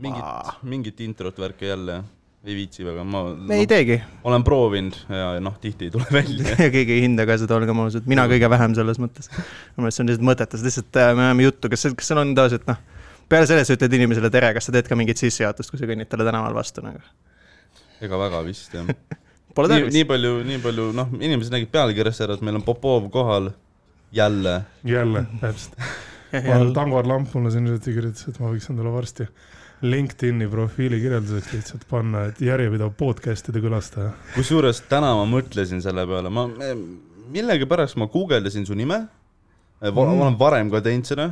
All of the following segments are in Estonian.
mingit, mingit introt värki jälle ei viitsi väga, ma me ei no, teegi olen proovinud ja noh, tihti ei tule välja. ja keegi ei hinda ka seda, olgem ausad, mina kõige vähem selles mõttes. minu meelest see on lihtsalt mõttetus, lihtsalt äh, me ajame juttu, kas, kas sul on tavaliselt noh, peale selle sa ütled inimesele tere, kas sa teed ka mingit sissejuhatust, kui sa kõnnid talle tänaval vastu nagu? ega väga vist jah. Pole tarvis nii. palju, nii palju, noh, inimesed nägid pealkirjast ära, et meil on Popov kohal jälle. jälle, täpselt. Dagmar Lamp mulle siin hiljuti kirjutas, et ma võiks endale varsti LinkedIni profiili kirjelduseks lihtsalt panna, et järjepidev podcast'ide külastaja. kusjuures täna ma mõtlesin selle peale, ma millegipärast ma guugeldasin su nime. ma Mm. olen varem ka teinud seda,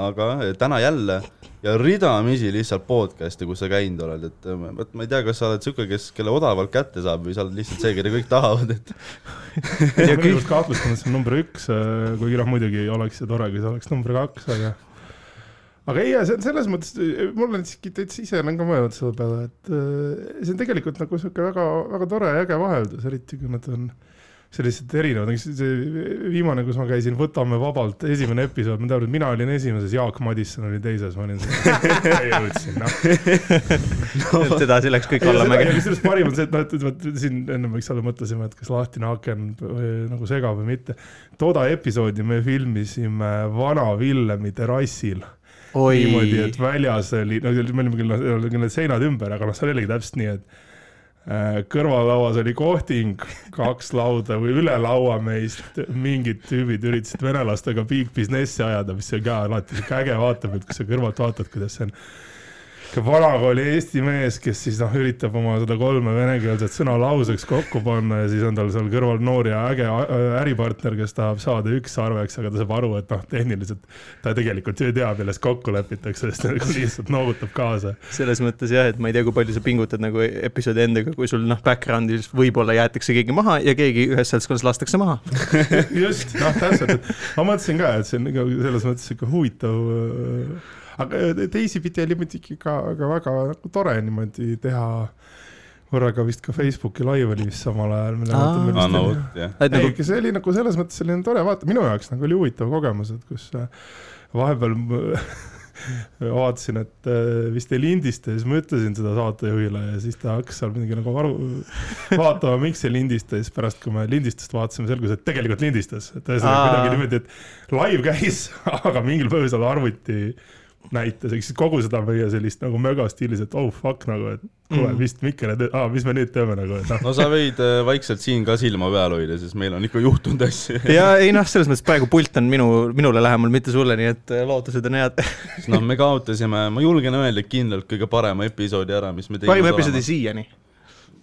aga täna jälle ja ridamisi lihtsalt podcast'e, kus sa käinud oled, et vot ma ei tea, kas sa oled siuke, kes, kelle odavalt kätte saab või sa oled lihtsalt see, keda kõik tahavad, et ma kõigepealt kahtlustan, et see on number üks, kuigi noh, muidugi oleks see tore, kui see oleks number kaks, aga aga ei, see on selles mõttes, mul on siiski täitsa ise olen ka mõelnud selle peale, et äh, see on tegelikult nagu sihuke väga, väga tore ja äge vaheldus, eriti kui nad on sellised erinevad, näiteks see viimane, kus ma käisin Võtame vabalt, esimene episood, ma tean, et mina olin esimeses, Jaak Madisson oli teises, ma olin jõudsin, noh. sedasi läks kõik allamäge. kusjuures parim on see, et noh, et vot siin ennem võiks olla, mõtlesime, et kas lahtine aken nagu segab või mitte. toda episoodi me filmisime Vana Villemi terrassil. niimoodi, et väljas oli, no me olime küll, küll need seinad ümber, aga noh, seal oligi täpselt nii, et äh, kõrvallauas oli kohting, kaks lauda või üle laua meist mingid tüübid üritasid venelastega big business'i ajada, mis on ka alati sihuke äge vaatepilt, kui sa kõrvalt vaatad, kuidas see on sihuke vanakooli eesti mees, kes siis noh, üritab oma seda kolme venekeelset sõna lauseks kokku panna ja siis on tal seal kõrval noor ja äge äripartner, kes tahab saada ükssarveks, aga ta saab aru, et noh, tehniliselt ta tegelikult ju teab, milles kokku lepitakse, sest ta nagu lihtsalt noogutab kaasa. selles mõttes jah, et ma ei tea, kui palju sa pingutad nagu episoodi endaga, kui sul noh, background'is võib-olla jäetakse keegi maha ja keegi ühes seltskonnas lastakse maha. just, noh, täpselt, et ma mõtlesin ka, et see on nagu selles mõttes sihuke huvitav. Aga teisipidi oli muidugi ka, ka väga nagu tore niimoodi teha. korraga vist ka Facebooki live oli vist samal ajal. Aa no vot jah. et nagu ei, see oli nagu selles mõttes selline tore vaata, minu jaoks nagu oli huvitav kogemus, et kus äh, vahepeal vaatasin, et äh, vist ei lindista ja siis ma ütlesin seda saatejuhile ja siis ta hakkas seal midagi nagu aru, vaatama, miks ei lindista ja siis pärast, kui me lindistust vaatasime, selgus, et tegelikult lindistas, et ühesõnaga kuidagi niimoodi, et live käis, aga mingil põhjusel arvuti näitas, kogu seda meie sellist nagu möga stiilis, et oh fuck nagu, et kuule Mm. vist Mikkel, et aa, mis me nüüd teeme nagu, et noh. no sa võid äh, vaikselt siin ka silma peal hoida, sest meil on ikka juhtunud asju. ja ei noh, selles mõttes praegu pult on minu, minule lähemal, mitte sulle, nii et äh, lootused on head. noh, me kaotasime, ma julgen öelda kindlalt kõige parema episoodi ära, mis me parim episoodi siiani,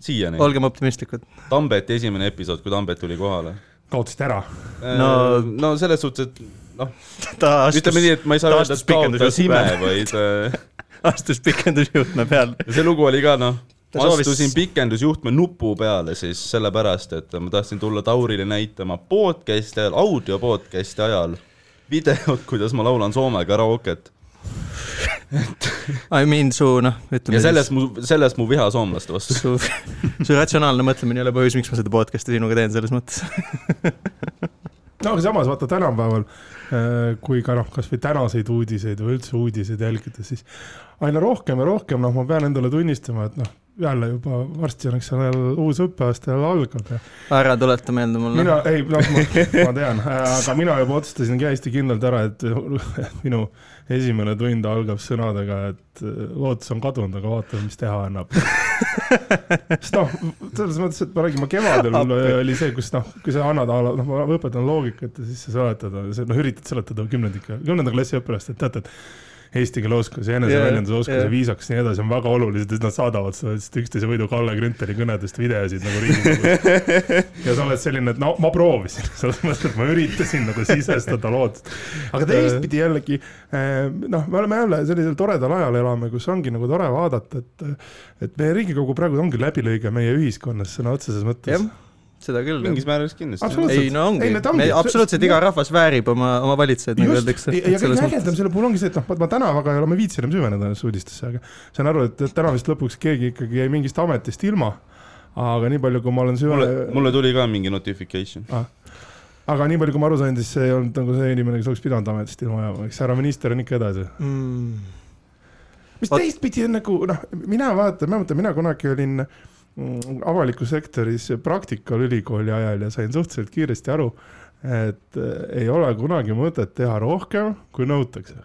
siiani. olgem optimistlikud. Tambeti esimene episood, kui Tambet tuli kohale. kaotasite ära. No- no, no selles suhtes, et noh, ta astus ütleme, nii, et ma ei saa öelda, astus et kaotasime pikendusjuhtme, vaid äh, astus pikendusjuhtme peale. see lugu oli ka noh, Ta soovis- astusin pikendusjuhtme nupu peale siis sellepärast, et ma tahtsin tulla Taurile näitama podcast'i ajal, audio podcast'i ajal videot, kuidas ma laulan Soome karaoket. I mean su noh, ütleme ja selles mu, selles mu viha soomlaste vastu. su, su ratsionaalne mõtlemine ei ole põhjus, miks ma seda podcast'i sinuga teen, selles mõttes. no aga samas vaata tänapäeval, kui ka noh, kasvõi tänaseid uudiseid või üldse uudiseid jälgida, siis aina rohkem ja rohkem, noh, ma pean endale tunnistama, et noh, jälle juba varsti on, eks ole, uus õppeaasta jälle algab ja ära tuleta meelde mulle. mina, ei, noh, ma, ma tean, aga mina juba otsustasin hästi kindlalt ära, et minu esimene tund algab sõnadega, et lootus on kadunud, aga vaatame, mis teha annab. sest noh, selles mõttes, et me räägime kevadel oli see, kus noh, kui sa annad, noh, ma õpetan loogikat ja siis sa seletad, noh, üritad seletada kümnendika, kümnenda klassi õpilastele, et teate, et eesti keele oskus ja eneseväljenduse Jaa, oskus jaa. ja viisakus ja nii edasi on väga olulised siis nad saadavad lihtsalt üksteise võidu Kalle Grünthali kõnedest videosid nagu Riigikogus. ja sa oled selline, et no ma proovisin, selles mõttes, et ma üritasin nagu sisestada lootust. aga teistpidi jällegi eh, noh, me oleme jälle sellisel toredal ajal elame, kus ongi nagu tore vaadata, et et meie Riigikogu praegu ongi läbilõige meie ühiskonnas sõna otseses mõttes jah, seda küll. mingis määras kindlasti. Ei no ongi Ei, need ongi- Me, absoluutselt iga rahvas väärib oma, oma valitsejaid, nagu öeldakse. ja kõige ägedam selle puhul ongi see, et noh, ma täna väga ei ole, ma ei viitsi enam süveneda nendesse uudistesse, aga saan aru, et täna vist lõpuks keegi ikkagi jäi mingist ametist ilma. aga nii palju, kui ma olen süvenenud,, mulle tuli ka mingi notification. aga nii palju, kui ma aru sain, siis see ei olnud nagu see inimene, kes oleks pidanud ametist ilma jääma, eks härra minister on ikka edasi. mm.. mis teistpidi on nagu noh, mina vaatan, ma mõtlen, mina kunagi olin mm, avalikus sektoris praktikal ülikooli ajal ja sain suhteliselt kiiresti aru, et äh, ei ole kunagi mõtet teha rohkem, kui nõutakse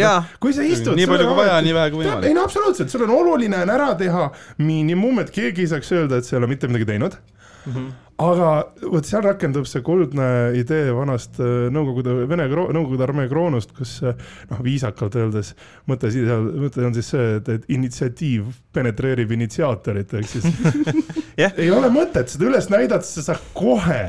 jaa. kui sa istud. nii palju kui vaja, nii vähe kui võimalik. ei no absoluutselt, sul on oluline on ära teha miinimum, et keegi ei saaks öelda, et sa ei ole mitte midagi teinud mm. -hmm aga vot seal rakendub see kuldne idee vanast äh, Nõukogude, Vene, Nõukogude armee kroonust, kus äh, noh, viisakalt öeldes mõte seal, mõte on siis see, et, et initsiatiiv penetreerib initsiaatorit, ehk siis yeah. ei ole mõtet seda üles näidata, sa saad kohe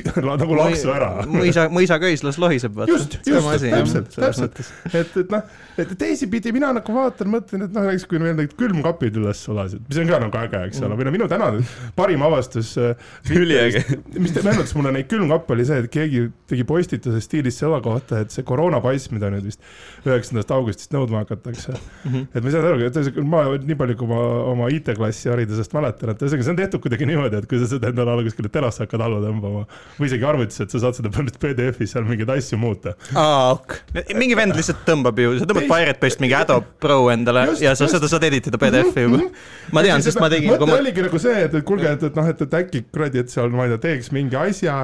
nagu laksu ära. mõisa, mõisaköis las lohiseb. just, just, täpselt, täpselt, et, et noh, et teisipidi mina nagu vaatan, mõtlen, et noh, näiteks kui meil need külmkapid üles sulasid, mis on ka nagu äge, eks ole mm., või no minu tänane parim avastus äh, üliäge. mis meenutas mulle neid külmkappe oli see, et keegi tegi postituse stiilis selle kohta, et see koroonapass, mida nüüd vist üheksandast augustist nõudma hakatakse mm. -hmm. et ma ei saanud aru, ma nii palju, kui ma oma IT-klassi haridusest mäletan, et ühesõnaga see on tehtud kuidagi niimoodi, et kui sa seda endale alla kuskile terasse hakkad alla tõmbama või isegi arvutisse, et sa saad seda põhimõtteliselt PDF-is seal mingeid asju muuta. aa, ok. mingi vend lihtsalt tõmbab ju, sa tõmbad Pirate Bay'st mingi Adobe Pro endale just, ja sa just. seda saad edit ida PDF-i juba. Mhm. ma tean, sest ma tegin. mõte oligi nagu see, et, et kuulge, et, et noh, et, et äkki kuradi, et seal ma ei tea, teeks mingi asja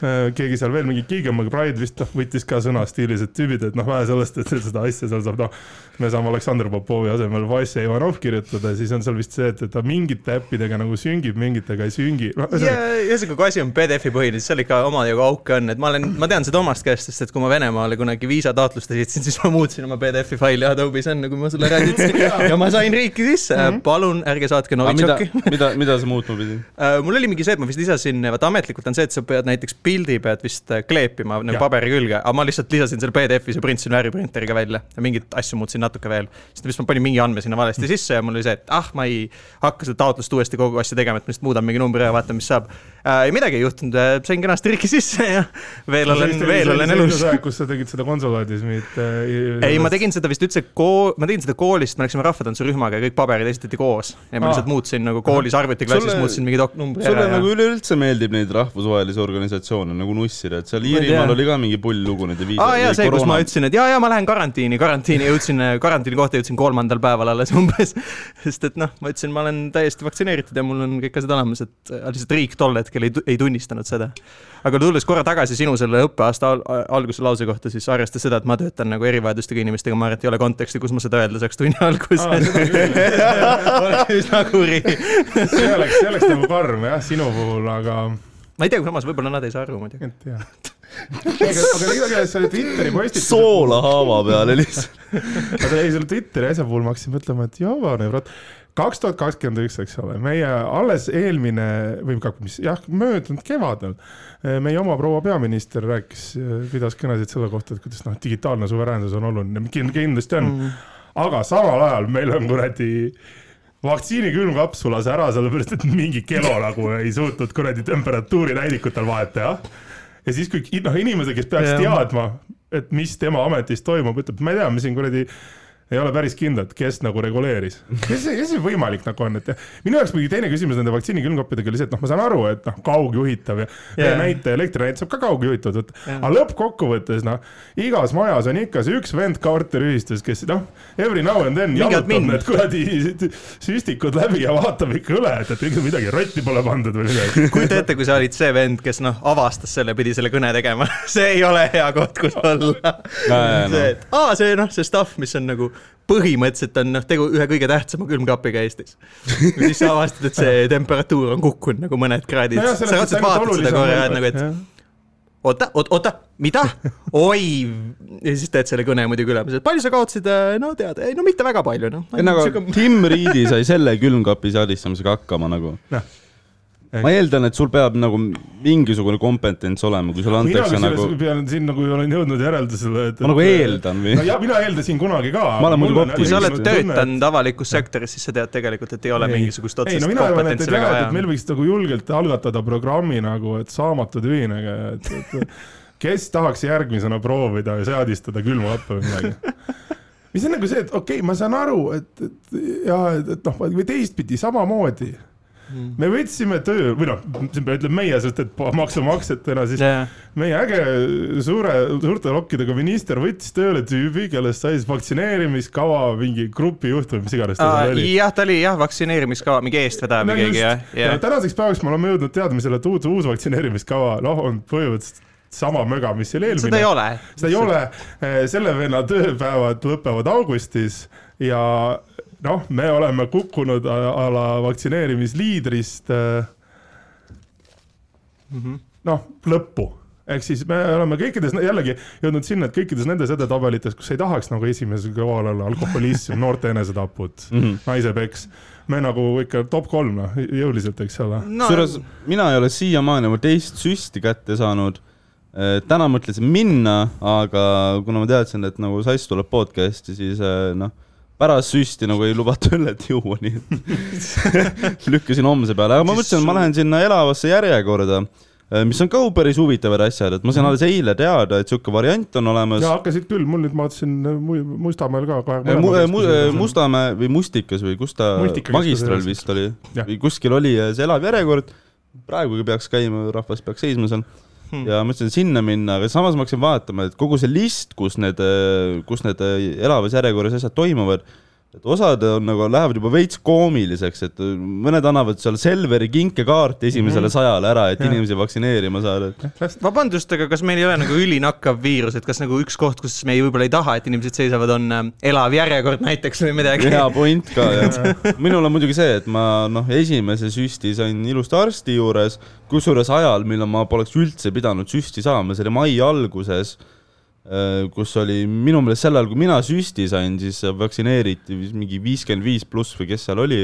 keegi seal veel mingi Gigamer Pride vist noh, võttis ka sõna stiilis, et tüübid, et noh, vähe sellest, et seda asja seal saab noh, me saame Aleksandr Popovi asemel Vasse Ivanov kirjutada, siis on seal vist see, et, et ta mingite äppidega nagu süngib, mingitega ei süngi no,. ühesõnaga, kui asi on PDF-i põhiline, siis seal ikka omajagu auke on, et ma olen, ma tean seda omast käest, sest et kui ma Venemaale kunagi viisataotlust esitasin, siis ma muutsin oma PDF-i faili Adobe'is enne, kui ma sulle rääkisin ja ma sain riiki sisse mm, -hmm. palun ärge saatke Novitšoki. mida, mida, mida sa muutma pidid uh,? mul oli mingi see, et ma vist lisasin, vaata ametlikult on see, et sa pead näiteks pildi pead vist äh, kleepima nagu paberi külge, aga ma lihtsalt lisasin selle PDF-is ja printasin värviprinteriga välja ja mingeid asju muutsin natuke veel. siis vist ma panin mingi andme sinna valesti sisse ja mul oli see, et ah, ma ei hakka seda taotlust uuesti kogu asja tegema, et ma lihtsalt muudan mingi numbri ja vaatan, mis saab äh,. ei midagi ei juhtunud, äh, sain kenasti riiki sisse ja veel olen, veel olen elus. kus sa tegid seda konsulaadis, mitte äh,? ei, ma tegin seda vist üldse kool, ma tegin seda koolist, me läksime rahvatantsurühmaga ja kõik paberid esitati koos ja ma lihtsalt muutsin nagu koolis arvutiklassis muutsin mingi numbri ära. sulle nagu üleüldse meeldib neid rahvusvahelisi organisatsioone nagu nussida et seal Iirimaal oli ka mingi pull lugu nende viisa. aa jaa, see, kus ma ütlesin, et jaa, jaa, ma lähen karantiini, karantiini jõudsin, karantiini kohta jõudsin kolmandal päeval alles umbes. sest et noh, ma ütlesin, ma olen täiesti vaktsineeritud ja mul on kõik asjad olemas, et lihtsalt riik tol hetkel ei, ei tunnistanud seda. aga tulles korra tagasi sinu selle õppeaasta al alguse lause kohta, siis arvestades seda, et ma töötan nagu erivajadustega inimestega, ma arvan, et ei ole konteksti, kus ma seda öelda saaks tunni alguses. üsna kuri see oleks, see oleks nagu karm jah, sinu puhul, aga ma ei tea, samas võib-olla nad ei saa aru muidugi. et jah. aga, aga igatahes selle Twitteri postituse. soolahaava peale lihtsalt. aga ei, selle Twitteri asja puhul ma hakkasin mõtlema, et jabane, kurat kaks tuhat kakskümmend üks, eks ole, meie alles eelmine või mis jah, möödunud kevadel meie oma proua peaminister rääkis, pidas kõnesid selle kohta, et kuidas noh, digitaalne suveräänsus on oluline, kindlasti on mm.. aga samal ajal meil on kuradi vaktsiini külmkapp sulas ära, sellepärast et mingi kelo nagu ei suutnud kuradi temperatuuri näidikutel vahet teha. ja siis, kui noh, inimesed, kes peaks teadma, et mis tema ametis toimub, ütleb, ma ei tea, me siin kuradi ei ole päris kindlad, kes nagu reguleeris. kes see, kes see võimalik nagu on, et minu jaoks muidugi teine küsimus nende vaktsiini külmkappidega oli see, et noh, ma saan aru, et noh, kaugjuhitav ja yeah. näite, elektrinäit saab ka kaugjuhitud, et yeah. aga lõppkokkuvõttes noh, igas majas on ikka see üks vend korteriühistus, kes noh, every now and then jalutab need kuradi süstikud läbi ja vaatab ikka üle, et, et ega midagi rotti pole pandud või midagi. kujuta ette, kui sa olid see vend, kes noh, avastas selle, pidi selle kõne tegema see ei ole hea koht, kus olla. see, et aa, see noh, see stuff, mis on nagu põhimõtteliselt on noh, tegu ühe kõige tähtsama külmkapiga Eestis. ja siis sa avastad, et see temperatuur on kukkunud nagu mõned kraadid no. sa raudselt vaatad seda korra ja nagu, et oota, oota, oota, mida? oi, ja siis teed selle kõne muidugi üle, palju sa kaotasid, no tead, ei no mitte väga palju, noh. nagu Tim Reedi sai selle külmkapi seadistamisega hakkama nagu. noh ma eeldan, et sul peab nagu mingisugune kompetents olema, kui sulle antakse mina nagu. pean siin nagu olen jõudnud järeldusele, et. ma nagu eeldan või? no ja mina eeldasin kunagi ka. ma olen muidugi optimist. kui sa oled töötanud avalikus sektoris, siis sa tead tegelikult, et ei ole ei. mingisugust otsest no, kompetentsi väga vaja. meil võiks nagu julgelt algatada programmi nagu, et saamatud ühinege, et, et kes tahaks järgmisena proovida ja seadistada külmkappe või midagi mis on nagu see, et okei okay,, ma saan aru, et, et ja et, et noh, või teistpidi samamoodi. Me võtsime töö või noh, ütleme meie, sest et maksumaksjatena siis yeah. meie äge suure, suurte lokkidega minister võttis tööle tüübi, kellest sai siis vaktsineerimiskava mingi grupijuht või mis iganes ta oli. jah, ta oli jah, vaktsineerimiskava mingi eestvedaja või no, keegi jah yeah.. ja tänaseks päevaks me oleme jõudnud teadmisele, et uus, uus vaktsineerimiskava noh, on põhimõtteliselt sama möga, mis oli eelmine. seda ei ole. seda ei ole, selle venna tööpäevad lõpevad augustis ja noh, me oleme kukkunud a la vaktsineerimisliidrist mm -hmm. noh, lõppu ehk siis me oleme kõikides, jällegi jõudnud sinna, et kõikides nendes edetabelites, kus ei tahaks nagu esimesel kõrval olla alkoholism, noorte enesetapud mm, -hmm. naisepeks, me nagu ikka top kolm noh, jõuliselt, eks ole no.. kusjuures mina ei ole siiamaani oma teist süsti kätte saanud. täna mõtlesin minna, aga kuna ma teadsin, et nagu Sass tuleb podcast'i, siis noh pärast süsti nagu ei lubata õllet juua, nii et lükkasin homse peale, aga ma mõtlesin, et ma lähen sinna elavasse järjekorda äh, mis on ka päris huvitavad asjad, et ma sain alles eile teada, et sihuke variant on olemas. ja hakkasid küll, mul nüüd ma vaatasin äh, Mustamäel ka kohe äh, mu,. Mu, Mustamäe või Mustikas või kus ta, magistral vist oli või kuskil oli see elav järjekord. praegugi peaks käima, rahvas peaks seisma seal hmm. ja mõtlesin sinna minna, aga samas ma hakkasin vaatama, et kogu see list, kus need, kus need elavas järjekorras asjad toimuvad, et osad on nagu, lähevad juba veits koomiliseks, et mõned annavad seal Selveri kinkekaarti esimesele mm sajale ära, et ja. inimesi vaktsineerima saada vabandust, aga kas meil ei ole nagu ülinakkav viirus, et kas nagu üks koht, kus me võib-olla ei taha, et inimesed seisavad, on äh, elav järjekord näiteks või midagi? hea point ka jah. minul on muidugi see, et ma noh, esimese süsti sain ilusti arsti juures, kusjuures ajal, millal ma poleks üldse pidanud süsti saama, see oli mai alguses kus oli minu meelest sel ajal, kui mina süsti sain, siis vaktsineeriti mingi viiskümmend viis pluss või kes seal oli.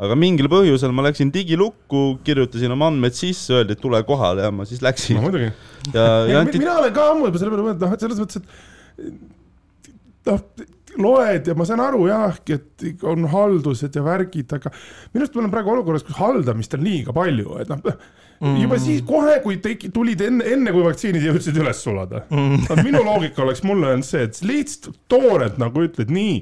aga mingil põhjusel ma läksin digilukku, kirjutasin oma andmed sisse, öeldi, et tule kohale ja ma siis läksin. no ja, ja anti... mina olen ka ammu juba selle peale mõelnud, noh, et selles mõttes, et noh, loed ja ma saan aru jah, et on haldused ja värgid, aga minu arust me oleme praegu olukorras, kus haldamist on liiga palju, et noh mm. juba siis kohe, kui teki-, tulid enne, enne kui vaktsiinid jõudsid üles sulada. Mm.. minu loogika oleks mulle olnud see, et lihtsalt toorelt nagu ütled nii,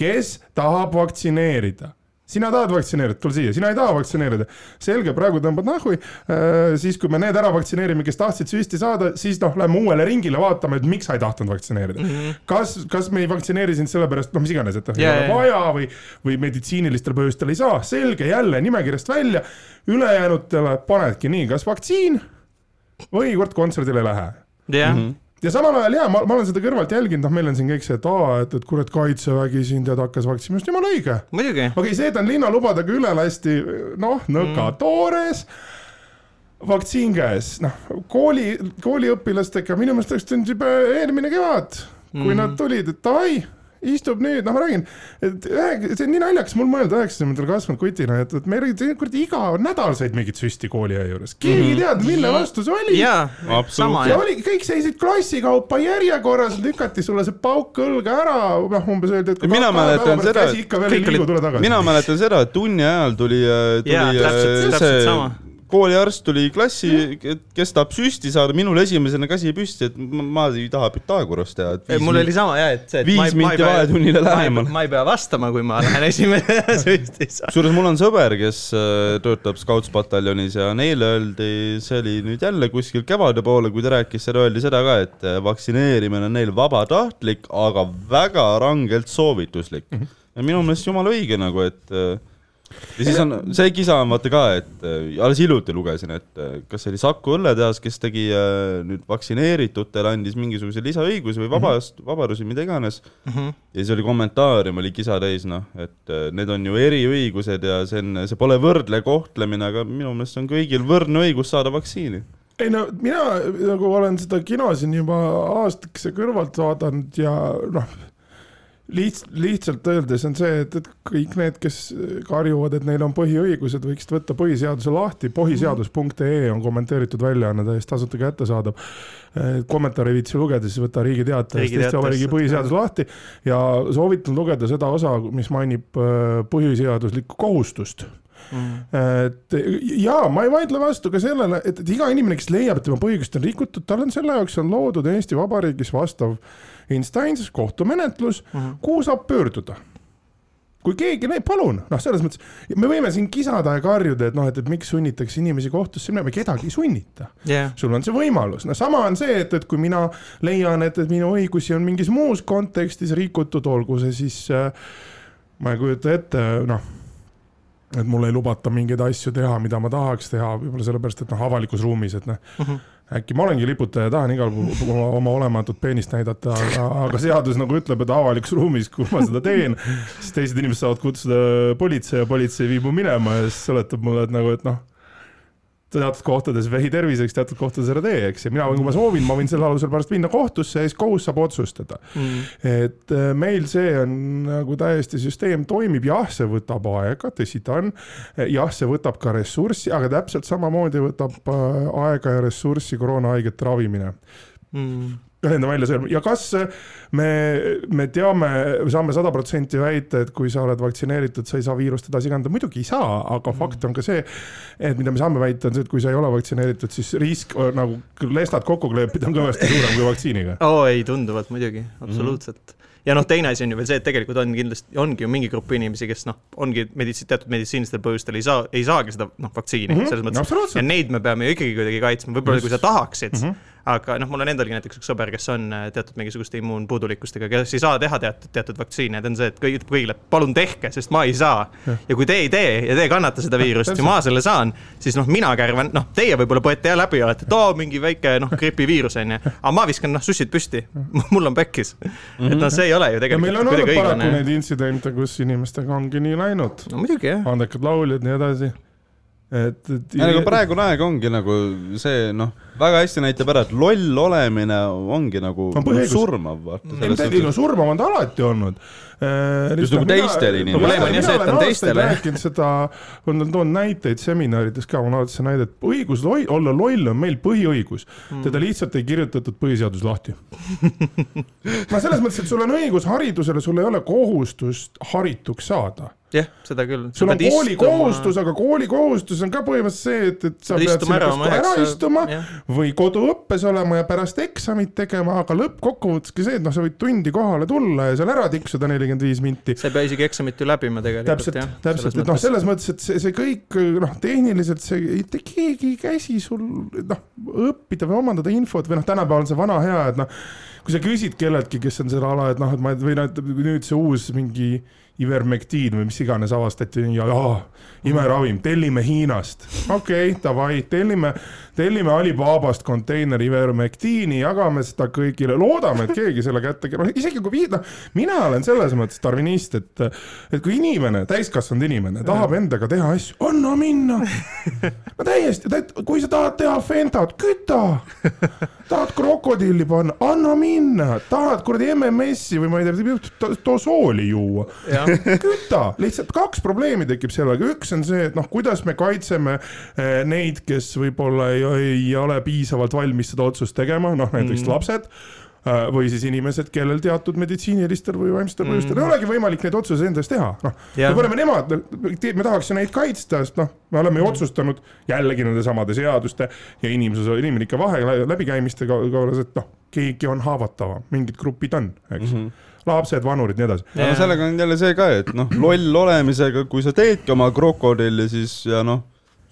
kes tahab vaktsineerida sina tahad vaktsineerida, tule siia, sina ei taha vaktsineerida. selge, praegu tõmbad nahhui äh,, siis kui me need ära vaktsineerime, kes tahtsid süsti saada, siis noh, lähme uuele ringile vaatama, et miks sa ei tahtnud vaktsineerida mm. -hmm. kas, kas me ei vaktsineeri sind sellepärast, noh, mis iganes, et yeah, ei ole vaja või, või meditsiinilistel põhjustel ei saa, selge, jälle nimekirjast välja. ülejäänutele panedki nii, kas vaktsiin või kord kontserdile ei lähe. yeah. mm -hmm ja samal ajal jaa, ma, ma olen seda kõrvalt jälginud, noh, meil on siin kõik see, et aa, et, et kurat, kaitsevägi siin tead hakkas vaktsineerima, just jumala õige. okei okay,, see, et on linnalubadega üle lasti, noh, nõka mm. toores vaktsiin käes, noh, kooli, kooliõpilastega minu meelest oleks tulnud juba eelmine kevad, kui mm. nad tulid, et davai istub nüüd, noh, ma räägin, et see on nii naljakas mul mõelda üheksakümnendatel kasvanud kutina, et, et me kuradi iga nädal said mingit süsti kooliaja juures, keegi ei mm -hmm. teadnud, mille vastu see oli. jaa, sama ja oli, kõik seisid klassi kaupa järjekorras, lükati sulle see pauk õlga ära, noh, umbes öeldi, et mina mäletan seda, mina mäletan seda, et tunni ajal tuli, äh, tuli ja, täpselt, äh, see täpselt kooliarst tuli klassi, kes tahab süsti saada, minul esimesena käsi püsti, et ma, ma ei taha Pythagorast teha. mul oli sama jah, et see, et viis minti vahetunnile lähemal. ma ei pea vastama, kui ma lähen esimene süsti saama. kusjuures mul on sõber, kes äh, töötab Scoutspataljonis ja neile öeldi, see oli nüüd jälle kuskil kevade poole, kui ta rääkis seda, öeldi seda ka, et äh, vaktsineerimine on neil vabatahtlik, aga väga rangelt soovituslik mm. -hmm. ja minu meelest jumala õige nagu, et äh, ja siis on see kisa on vaata ka, et äh, alles hiljuti lugesin, et äh, kas see oli Saku õlletehas, kes tegi äh, nüüd vaktsineeritutele andis mingisuguse lisaõigusi või vabast mm, -hmm. vabadusi, mida iganes mm. -hmm. ja siis oli kommentaarium oli kisa täis, noh, et need on ju eriõigused ja see on, see pole võrdle kohtlemine, aga minu meelest on kõigil võrdne õigus saada vaktsiini ei no mina nagu olen seda kino siin juba aastakese kõrvalt vaadanud ja noh liht-, lihtsalt öeldes on see, et, et kõik need, kes karjuvad, et neil on põhiõigused, võiksid võtta põhiseaduse lahti, põhiseadus.ee on kommenteeritud väljaanne, täiesti tasuta kättesaadav. kommentaare ei viitsi lugeda, siis võta Riigi Teatajast Eesti Vabariigi põhiseadus lahti. Ja soovitan lugeda seda osa, mis mainib äh, põhiseaduslikku kohustust. Mm. et ja ma ei vaidle vastu ka sellele, et, et iga inimene, kes leiab, et tema põhiõigust on rikutud, tal on selle jaoks on loodud Eesti Vabariigis vastav instants, kohtumenetlus mm, -hmm. kuhu saab pöörduda? Kui keegi, palun, noh, selles mõttes me võime siin kisada ja karjuda, et noh, et, et miks sunnitakse inimesi kohtusse minema, kedagi ei sunnita. Yeah.. sul on see võimalus, no sama on see, et, et kui mina leian, et, et minu õigusi on mingis muus kontekstis rikutud, olgu see siis äh, ma ei kujuta ette, noh et mul ei lubata mingeid asju teha, mida ma tahaks teha, võib-olla sellepärast, et noh, avalikus ruumis, et noh uh mhm. Äkki ma olengi liputaja, tahan igal pool oma, oma olematut peenist näidata, aga, aga seadus nagu ütleb, et avalikus ruumis, kui ma seda teen, siis teised inimesed saavad kutsuda politsei ja politsei viib mu minema ja siis seletab mulle, et nagu, et noh teatud kohtades vähi terviseks, teatud kohtades ära tee, eks, ja mina, kui ma soovin, ma võin selle alusel pärast minna kohtusse ja siis kohus saab otsustada. Mm.. et äh, meil see on nagu täiesti, süsteem toimib, jah, see võtab aega, tõsi ta on. jah, see võtab ka ressurssi, aga täpselt samamoodi võtab äh, aega ja ressurssi koroonahaigete ravimine. Mm enda välja sööma ja kas me, me teame, saame sada protsenti väita, et kui sa oled vaktsineeritud, sa ei saa viirust edasi kanda, muidugi ei saa, aga mm. fakt on ka see, et mida me saame väita, on see, et kui sa ei ole vaktsineeritud, siis risk nagu lestad kokku kleepida on kõvasti suurem kui vaktsiiniga. oo ei, tunduvalt muidugi, absoluutselt mm. -hmm ja noh, teine asi on ju veel see, et tegelikult on kindlasti, ongi ju mingi grupp inimesi, kes noh, ongi meditsiin, teatud meditsiinilistel põhjustel ei saa, ei saagi seda noh, vaktsiini mm -hmm. selles mõttes. ja neid me peame ju ikkagi kuidagi kaitsma, võib-olla kui sa tahaksid mm, -hmm aga noh, mul on endalgi näiteks üks sõber, kes on äh, teatud mingisuguste immuunpuudulikkustega, kes ei saa teha teatud, teatud vaktsiine, ta on see, et kõik ütleb kõigile, palun tehke, sest ma ei saa. ja kui te ei tee ja te ei kannata seda viirust ja ma selle saan, siis noh, mina kärvan, noh, teie võib-olla põete ja läbi olete, et oo, mingi väike noh, gripiviirus on ju. aga ma viskan noh, sussid püsti, mul on pekkis. et noh, see ei ole ju tegelikult meil on olnud paraku neid intsidente, kus inimestega ongi nii läinud. no muidugi jah. andekad lauljad, nii edasi et, et. ja nagu praegune aeg ongi nagu see noh, väga hästi näitab ära, et loll olemine ongi nagu on surmav, vaata. ei no surmav on ta alati olnud. Äh, just nagu teistele inimestele. probleem on jah see, et on teistele. rääkinud seda, olen toonud näiteid seminarides ka, ma olen alati seda näidet, õigus loll, olla loll on meil põhiõigus mm., teda lihtsalt ei kirjutatud põhiseadus lahti no selles mõttes, et sul on õigus haridusele, sul ei ole kohustust harituks saada jah, seda küll. sul on koolikohustus, aga koolikohustus on ka põhimõtteliselt see, et, et sa pead sinna kas ära istuma. Või koduõppes olema ja pärast eksamit tegema, aga lõppkokkuvõttes ka see, et noh, sa võid tundi kohale tulla ja seal ära tiksuda nelikümmend viis minti. sa ei pea isegi eksamit ju läbima tegelikult. täpselt, täpselt, et noh, selles mõttes, et see, see kõik noh, tehniliselt see, mitte keegi ei käsi sul noh, õppida või omandada infot või noh, tänapäeval on see vana hea, et noh, kui sa küsid kelleltki, kes on selle ala, et noh, et ma või noh, nüüd see uus mingi Ivermectin või mis iganes avastati ja aa, imeravim, tellime Hiinast. okei okay,, davai, tellime, tellime Alibabast konteineri Ivermectini, jagame seda kõigile, loodame, et keegi selle kätte, noh isegi kui viid-, noh, mina olen selles mõttes darvinist, et, et kui inimene, täiskasvanud inimene tahab endaga teha asju, anna minna. no täiesti, kui sa tahad teha Fentat, küta. tahad krokodilli panna, anna minna, tahad kuradi MMS-i või ma ei tea, too sooli juua küta, lihtsalt kaks probleemi tekib sellega, üks on see, et noh, kuidas me kaitseme eh, neid, kes võib-olla ei, ei ole piisavalt valmis seda otsust tegema, noh näiteks mm. lapsed eh, või siis inimesed, kellel teatud meditsiinilistel või vaimsetel põhjustel mm. ei olegi võimalik neid otsuseid enda eest teha, noh. me paneme nemad, me tahaks ju neid kaitsta, sest noh, me oleme ju mm. otsustanud jällegi nende samade seaduste ja inimsuse, inimlike vahe läbikäimiste kaudu, et noh, keegi on haavatavam, mingid grupid on, eks mm. -hmm lapsed, vanurid, nii edasi. aga sellega on jälle see ka, et noh, loll olemisega, kui sa teedki oma krokodilli, siis ja noh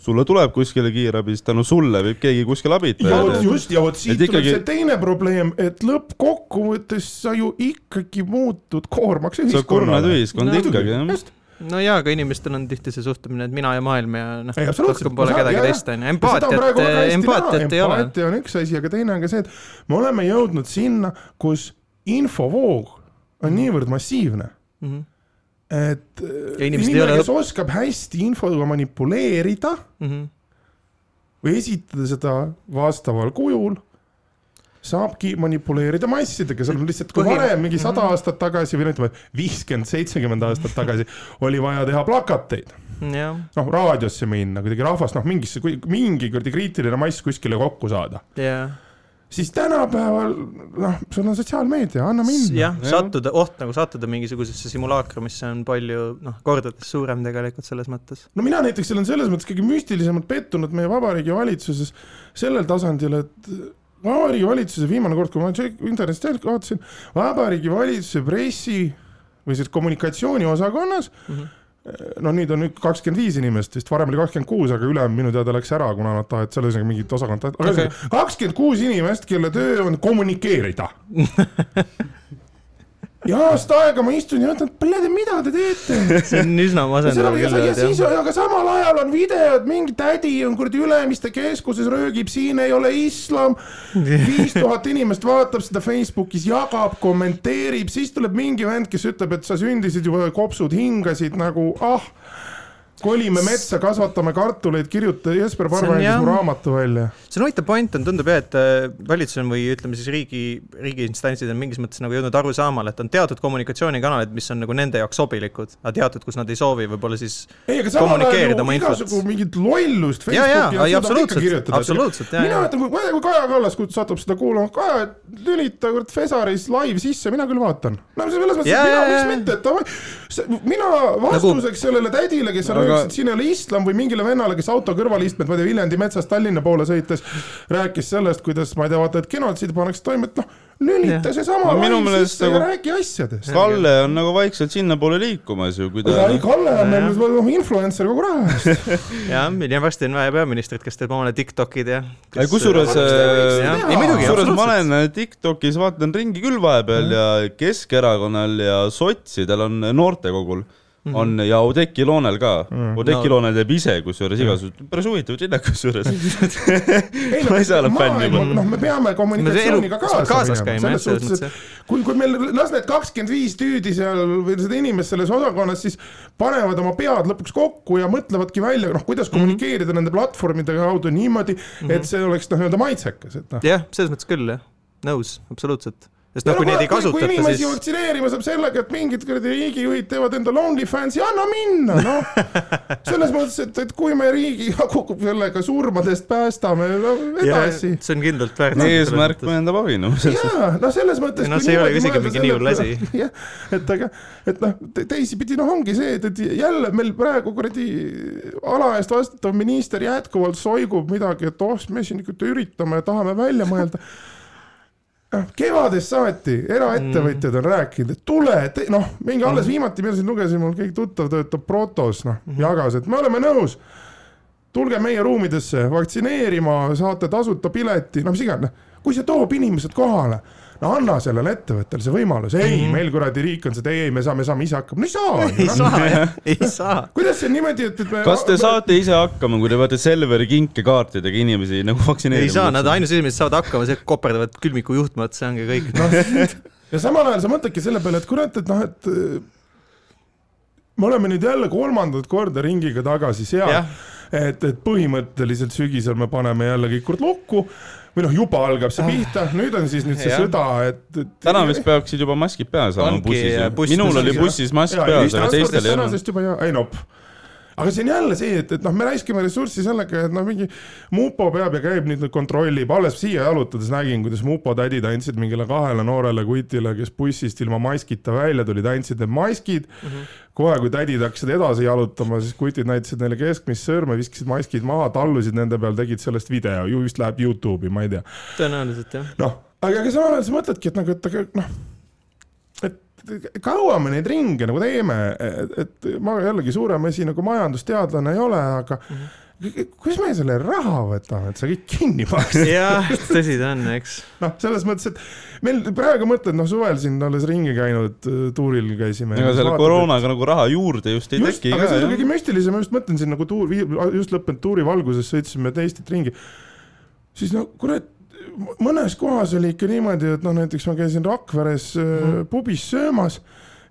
sulle tuleb kuskile kiirabi, siis tänu sulle võib keegi kuskil abitada. ja vot just, ja vot siit tuleb ikkagi... see teine probleem, et lõppkokkuvõttes sa ju ikkagi muutud koormaks ühiskonnale. sa kurnad ühiskond no, ikkagi, jah no jaa, aga inimestel on tihti see suhtumine, et mina ja maailm ja noh, rohkem pole kedagi teist, on ju, empaatiat, empaatiat ei ole. empaatia on üks asi, aga teine on ka see, et me oleme jõudnud sinna, kus infovoog on mhm. niivõrd massiivne mm, -hmm. et inimene, kes oskab hästi infoga manipuleerida mm -hmm. või esitada seda vastaval kujul, saabki manipuleerida massidega, seal on lihtsalt, kui varem mingi sada -hmm. aastat tagasi või ütleme, viiskümmend, seitsekümmend aastat tagasi oli vaja teha plakateid noh, raadiosse minna, kuidagi rahvast noh, mingisse, mingi kuradi kriitiline mass kuskile kokku saada yeah siis tänapäeval noh, sul on sotsiaalmeedia, anna minna. jah, sattuda, oht nagu sattuda mingisugusesse simulaakrumisse on palju noh, kordades suurem tegelikult selles mõttes. no mina näiteks olen selles mõttes kõige müstilisemalt pettunud meie Vabariigi Valitsuses sellel tasandil, et Vabariigi Valitsuse viimane kord, kui ma internetist vaatasin, Vabariigi Valitsuse pressi või siis kommunikatsiooniosakonnas mm. -hmm no nüüd on nüüd kakskümmend viis inimest vist, varem oli kakskümmend kuus, aga ülem minu teada läks ära, kuna nad tahtsid seal ühesõnaga mingit osakonda, kakskümmend kuus inimest, kelle töö on kommunikeerida ja aasta aega ma istun ja mõtlen, et mida te teete. see on üsna masendav küll. ja siis, aga samal ajal on videod, mingi tädi on kuradi Ülemiste keskuses, röögib, siin ei ole islam. viis tuhat inimest vaatab seda Facebookis, jagab, kommenteerib, siis tuleb mingi vend, kes ütleb, et sa sündisid juba, kopsud hingasid nagu ah kolime metsa, kasvatame kartuleid, kirjuta, Jesper Parva andis mu raamatu välja. see on huvitav point on, tundub jah, et äh, valitsus on või ütleme siis riigi, riigiinstantsid on mingis mõttes nagu jõudnud arusaamale, et on teatud kommunikatsioonikanalid, mis on nagu nende jaoks sobilikud, aga teatud, kus nad ei soovi võib-olla siis ei, aga samal ajal ju igasugu mingit lollust Facebooki ja, absoluutselt, absoluutselt. mina ütlen, kui, kui Kaja Kallas satub seda kuulama, Kaja, lülita kurat Fesaris live sisse, mina küll vaatan. no selles mõttes, et mina, miks mitte, et davai, mina vastuseks nagu... sellele tädile, kes on aga... et siin ei ole islam või mingile vennale, kes auto kõrval istmed, ma ei tea, Viljandi metsast Tallinna poole sõites, rääkis sellest, kuidas, ma ei tea, vaata, et genotsiid pannakse toime, et noh, lülita seesama no, lai sisse nagu... ja räägi asjadest. Kalle on nagu vaikselt sinnapoole liikumas ju, kui ta. ei, Kalle on meil nüüd influencer kogu raha eest. jah, ja varsti on vaja peaministrit, kes teeb omale Tiktokid ja kusjuures, kusjuures ma olen äh, Tiktokis vaatan ringi küll vahepeal ja Keskerakonnal ja sotsidel on noortekogul Mm -hmm. on ja Oudekki Loonel ka mm.. Oudekki no. Loonel teeb ise kusjuures igasugused päris huvitavad linnak kusjuures ma ise olen fänn juba. noh, me peame kommunikatsiooniga kaasa, kaasas käima, jah, selles mõttes, et kui, kui meil las need kakskümmend viis tüüdi seal või seda inimest selles osakonnas siis panevad oma pead lõpuks kokku ja mõtlevadki välja, noh, kuidas mm -hmm. kommunikeerida nende platvormide kaudu niimoodi et see oleks noh, nii-öelda maitsekas, et noh. jah, selles mõttes küll, jah, nõus, absoluutselt sest noh, kui neid ei kasutata, siis. kui inimesi vaktsineerima saab sellega, et mingid kuradi riigijuhid teevad endale OnlyFansi, anna minna, noh. selles mõttes, et, et kui me riigi kukub sellega surmadest päästame no, edasi. see on kindlalt väärt. eesmärk mõjendab abi, noh. jaa, no selles mõttes. no see ei ole isegi mingi nii hull asi. jah, et aga, et noh, teisipidi noh, ongi see, et, et jälle meil praegu kuradi ala eest vastutav minister jätkuvalt soigub midagi, et oh, me siin ikka üritame ja tahame välja mõelda kevadest saati eraettevõtjad on rääkinud, et tule, noh, mingi alles mm. viimati, mina siin lugesin, mul keegi tuttav töötab Protos, noh mm -hmm. jagas, et me oleme nõus. tulge meie ruumidesse vaktsineerima, saate tasuta pileti, noh, mis iganes, kui see toob inimesed kohale no anna sellele ettevõttele see võimalus, ei mm, -hmm. meil kuradi riik on seda, ei, me saame, saame ise hakkama, no ei saa. ei no. saa jah, ei saa. kuidas see niimoodi, et, et me. kas te saate ise hakkama, kui te peate Selveri kinkekaartidega inimesi nagu vaktsineerima? ei saa, nad ainus inimesed saavad hakkama, see koperdavad külmiku juhtme otsa, ongi kõik no,. ja samal ajal sa mõtledki selle peale, et kurat, et noh, et me oleme nüüd jälle kolmandat korda ringiga tagasi seal, et, et põhimõtteliselt sügisel me paneme jälle kõik kord lukku või noh, juba algab see ah. pihta, nüüd on siis nüüd see ja. sõda, et, et. täna vist peaksid juba maskid peas olema bussis minul oli bussis mask peas, aga teistel ei olnud. juba ja, ei no aga see on jälle see, et, et noh, me raiskame ressurssi sellega, et noh, mingi mupo peab ja käib nüüd kontrollib, alles siia jalutades nägin, kuidas mupo tädid andsid mingile kahele noorele kutile, kes bussist ilma maskita välja tulid, andsid need maskid mm. -hmm. kohe, kui tädid hakkasid edasi jalutama, siis kutid näitasid neile keskmist sõrme, viskasid maskid maha, tallusid nende peal, tegid sellest video, ju vist läheb Youtube'i, ma ei tea. tõenäoliselt jah. noh, aga, aga samal ajal sa mõtledki, et nagu, et aga noh kaua me neid ringe nagu teeme, et, et ma jällegi suurem asi nagu majandusteadlane ei ole, aga mm -hmm kus me selle raha võtame, et see kõik kinni maksta? jah, tõsi ta on, eks. noh, selles mõttes, et meil praegu mõtled, noh, suvel siin alles ringi käinud, tuuril käisime. ega selle koroonaga nagu raha juurde just ei just, teki aga see on kõige müstilisem, ma just mõtlen siin nagu tuur, just lõppenud tuuri valguses sõitsime Eestit ringi. siis no kurat mõnes kohas oli ikka niimoodi, et noh, näiteks ma käisin Rakveres mm. pubis söömas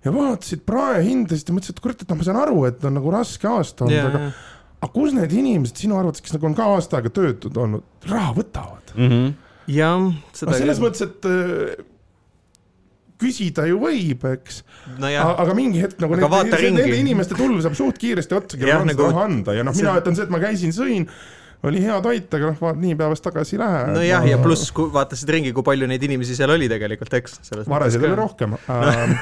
ja vaatasid praehindasid ja mõtlesin, et kurat, et noh, ma saan aru, et on nagu raske aasta olnud yeah,, aga yeah. aga kus need inimesed sinu arvates, kes nagu on ka aasta aega töötud olnud, raha võtavad mm? -hmm. jah, seda selles mõttes, et äh, küsida ju võib, eks no. aga mingi hetk nagu nende, nende inimeste tulv saab suht kiiresti otsa, kellel on nagu... raha anda ja noh, mina ütlen see, et ma käisin, sõin oli hea toit, aga noh, nii päevast tagasi ei lähe. nojah, ja pluss vaatasid ringi, kui palju neid inimesi seal oli tegelikult, eks. varesid oli rohkem äh,.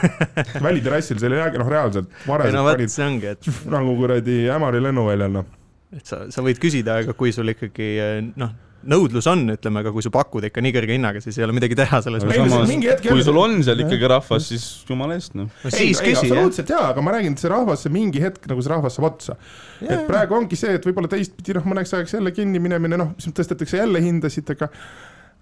väliterrassil seal ei jäägi, noh, reaalselt. no vot, see ongi, et. nagu kuradi Ämari lennuväljal, noh. et sa, sa võid küsida, aga kui sul ikkagi noh nõudlus on, ütleme, aga kui sa pakud ikka nii kõrge hinnaga, siis ei ole midagi teha selles mõttes. kui sul on seal ikkagi rahvas, siis jumala eest noh. küsi, jah. absoluutselt jaa, aga ma räägin, et see rahvas, see mingi hetk nagu see rahvas saab otsa. et praegu ongi see, et võib-olla teistpidi noh, mõneks ajaks jälle kinni minemine, noh, siis tõstetakse jälle hindasid, aga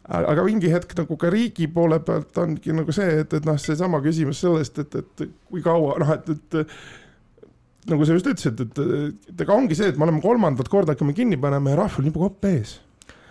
aga mingi hetk nagu ka riigi poole pealt ongi nagu see, et, et noh, seesama küsimus sellest, et, et kui kaua noh, et, et nagu sa just ütlesid, et, et ega ongi see, et me oleme kolmandat korda hakkame kinni panema ja rahval nipub kopp ees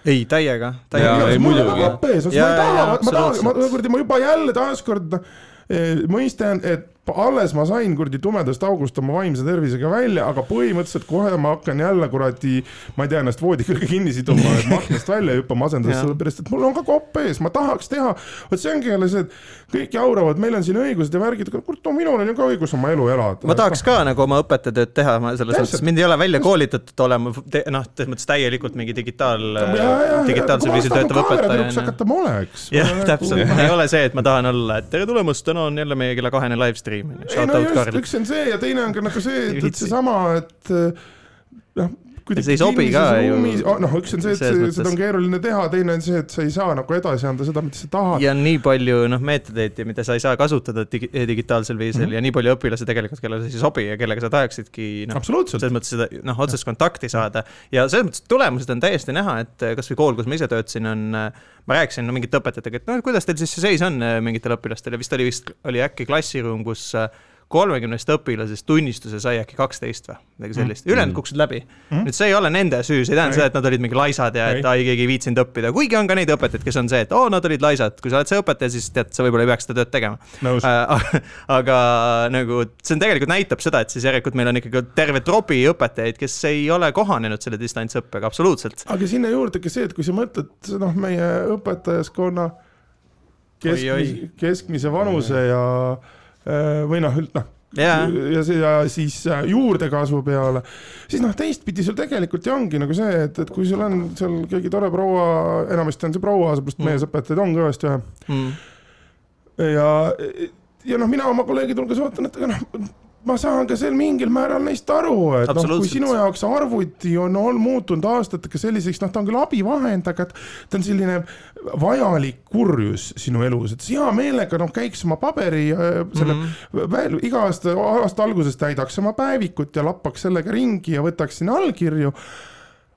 ei, täiega, täiega. ei muidugi. ma ei taha, ma tahan, ma kuradi, ma juba jälle taaskord noh, eh, mõistan, et alles ma sain kuradi tumedast august oma vaimse tervisega välja, aga põhimõtteliselt kohe ma hakkan jälle kuradi, ma ei tea, ennast voodi külge kinni siduma, et ma aknast välja hüppama asendades, sellepärast et mul on ka kopp ees, ma tahaks teha. vot see ongi jälle see, et kõik jauravad, meil on siin õigused ja värgid, kurat, no minul on ju ka õigus oma elu elada. ma tahaks ka nagu oma õpetajatööd teha, ma selles mõttes, mind ei ole välja koolitatud olema noh, selles mõttes täielikult mingi digitaal, digitaalsel viisil töötav õpetaja. hakata ma oleks. jah, täpselt, ei ole see, et ma tahan olla, et tere tulemast, täna on jälle meie kella kahene live stream stream. ei no just, üks on see ja teine on ka nagu see, et, et seesama, et noh see ei sobi ka ju. noh, üks on see, et see, seda on keeruline teha, teine on see, et sa ei saa nagu edasi anda seda, mida sa tahad. ja nii palju noh, meetodeid, mida sa ei saa kasutada digi digitaalsel viisil mm -hmm. ja nii palju õpilasi tegelikult, kellele see ei sobi ja kellega sa tahaksidki noh, selles mõttes seda noh, otsest kontakti saada. ja selles mõttes tulemused on täiesti näha, et kasvõi kool, kus ma ise töötasin, on, ma rääkisin no, mingite õpetajatega, et noh, kuidas teil siis see seis on mingitel õpilastel ja vist oli vist, oli äkki klassiruum, kus kolmekümnest õpilasest tunnistuse sai äkki kaksteist või midagi mm. sellist. Mm., ülejäänud kukkusid läbi. Mm.. nüüd see ei ole nende süü, see ei tähenda seda, et nad olid mingi laisad ja et ai, keegi ei viitsinud õppida, kuigi on ka neid õpetajaid, kes on see, et oo oh,, nad olid laisad, kui sa oled see õpetaja, siis tead, sa võib-olla ei peaks seda tööd tegema. Äh,. aga nagu see on tegelikult näitab seda, et siis järelikult meil on ikkagi terve tropi õpetajaid, kes ei ole kohanenud selle distantsõppega absoluutselt. aga sinna juurde ka see, et kui sa mõtled noh, meie õpetajaskonna keskmise, keskmise vanuse ja Äh, või noh, noh yeah. ja ja siis äh, juurdekasvu peale, siis noh, teistpidi sul tegelikult ju ongi nagu see, et, et kui sul on seal keegi tore proua, enamasti on see proua, seepärast mm. mees õpetajaid on kõvasti vähe mm.. ja, ja noh, mina oma kolleegide hulgas vaatan, et ega noh ma saan ka sel mingil määral neist aru, et noh, kui sinu jaoks arvuti on, on muutunud aastatega selliseks, noh, ta on küll abivahend, aga ta on selline vajalik kurjus sinu elus, et hea meelega noh, käiks oma paberi selle mm -hmm. iga aasta, aasta alguses täidaks oma päevikut ja lappaks sellega ringi ja võtaks sinna allkirju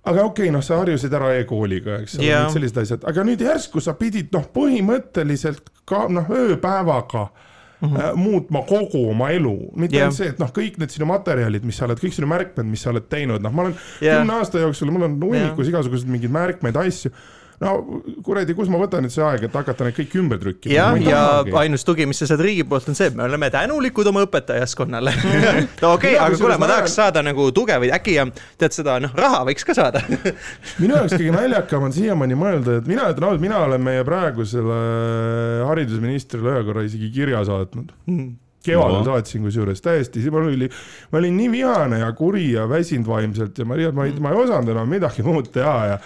aga okei okay,, noh, sa harjusid ära e-kooliga, eks ole yeah., sellised asjad, aga nüüd järsku sa pidid noh, põhimõtteliselt ka noh, ööpäevaga äh, mm -hmm. muutma kogu oma elu, mitte yeah. ainult see, et noh, kõik need sinu materjalid, mis sa oled, kõik sinu märkmed, mis sa oled teinud, noh, ma olen yeah. kümne aasta jooksul, mul on hunnikus yeah. igasuguseid mingeid märkmeid, asju no kuradi, kus ma võtan nüüd see aeg, et hakata neid kõiki ümber trükkima. jah, ja, ja ainus tugi, mis sa saad riigi poolt, on see, et me oleme tänulikud oma õpetajaskonnale no okei okay,, aga kuule, ma tahaks saada nagu tuge või äkki tead seda, noh, raha võiks ka saada. Minu jaoks kõige naljakam on siiamaani mõelda, et mina ütlen ausalt, mina olen meie praegusele haridusministrile ühe korra isegi kirja saatnud. Mm kevadel saatsin kusjuures täiesti, mul oli, ma olin nii vihane ja kuri ja väsinud vaimselt ja ma, ma ei, ma ei osanud enam midagi muud teha ja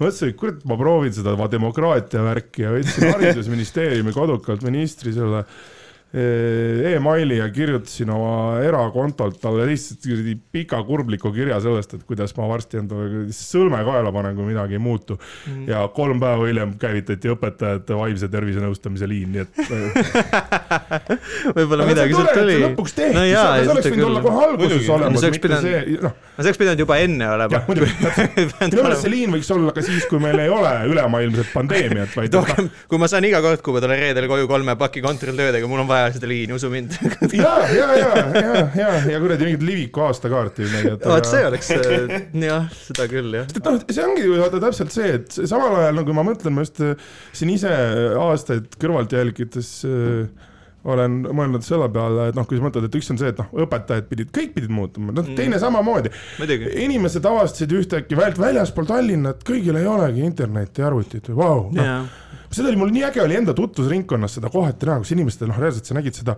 mõtlesin, et kurat, ma proovin seda demokraatia värki ja võtsin haridusministeeriumi kodukalt ministri selle emaili ja kirjutasin oma erakontolt talle lihtsalt pika kurbliku kirja sellest, et kuidas ma varsti endale sõlme kaela panen, kui midagi ei muutu mm.. ja kolm päeva hiljem käivitati õpetajate vaimse tervise nõustamise liin, nii et võib-olla midagi sealt tuli. lõpuks tehti no, jaa, see, oleks võinud olla kohe alguses olemas, mitte pidanud, see, noh. no see oleks pidanud juba enne olema. minu meelest see liin võiks olla ka siis, kui meil ei ole ülemaailmset pandeemiat, vaid. kui ma saan iga kord, kui ma tulen reedel koju kolme paki kontoritöödega, mul on vaja vaja seda liini, usu mind ja, ja, ja, ja, ja, ja kuradi mingit Liviku aastakaarti vot see oleks äh, jah, seda küll jah. sest et noh, see ongi ju vaata täpselt see, et samal ajal nagu ma mõtlen, ma just äh, siin ise aastaid kõrvalt jälgides äh, olen mõelnud selle peale, et noh, kui sa mõtled, et üks on see, et noh, õpetajad pidid, kõik pidid muutuma, noh teine mm. samamoodi. inimesed avastasid ühtäkki vält, väljaspool Tallinnat, kõigil ei olegi internetti ja arvutit või vau, noh. Seda oli mul nii äge oli enda tutvusringkonnas seda kohati näha, kus inimestel noh, reaalselt sa nägid seda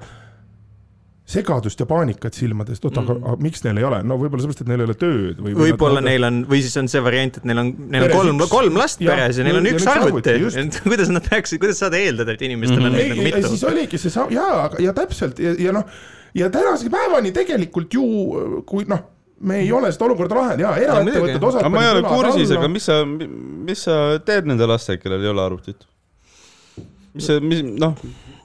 segadust ja paanikat silmadest, oota mm., aga miks neil ei ole, no võib-olla sellepärast, et neil ei ole tööd või võib-olla neil on, või siis on see variant, et neil on, neil on kolm, kolm last ja, peres ja neil on üks arvuti, kuidas nad peaksid, kuidas saad eeldada, et inimestel mm -hmm. on neid nagu mitu? siis oligi see, jaa, ja täpselt ja, ja noh, ja tänase päevani tegelikult ju, kui noh me ei ole seda olukorda lahendanud ja eraettevõtted osad aga ma ei ole kursis, aga mis sa, mis sa teed nende lastega, kellel ei ole arvutit? mis see, mis noh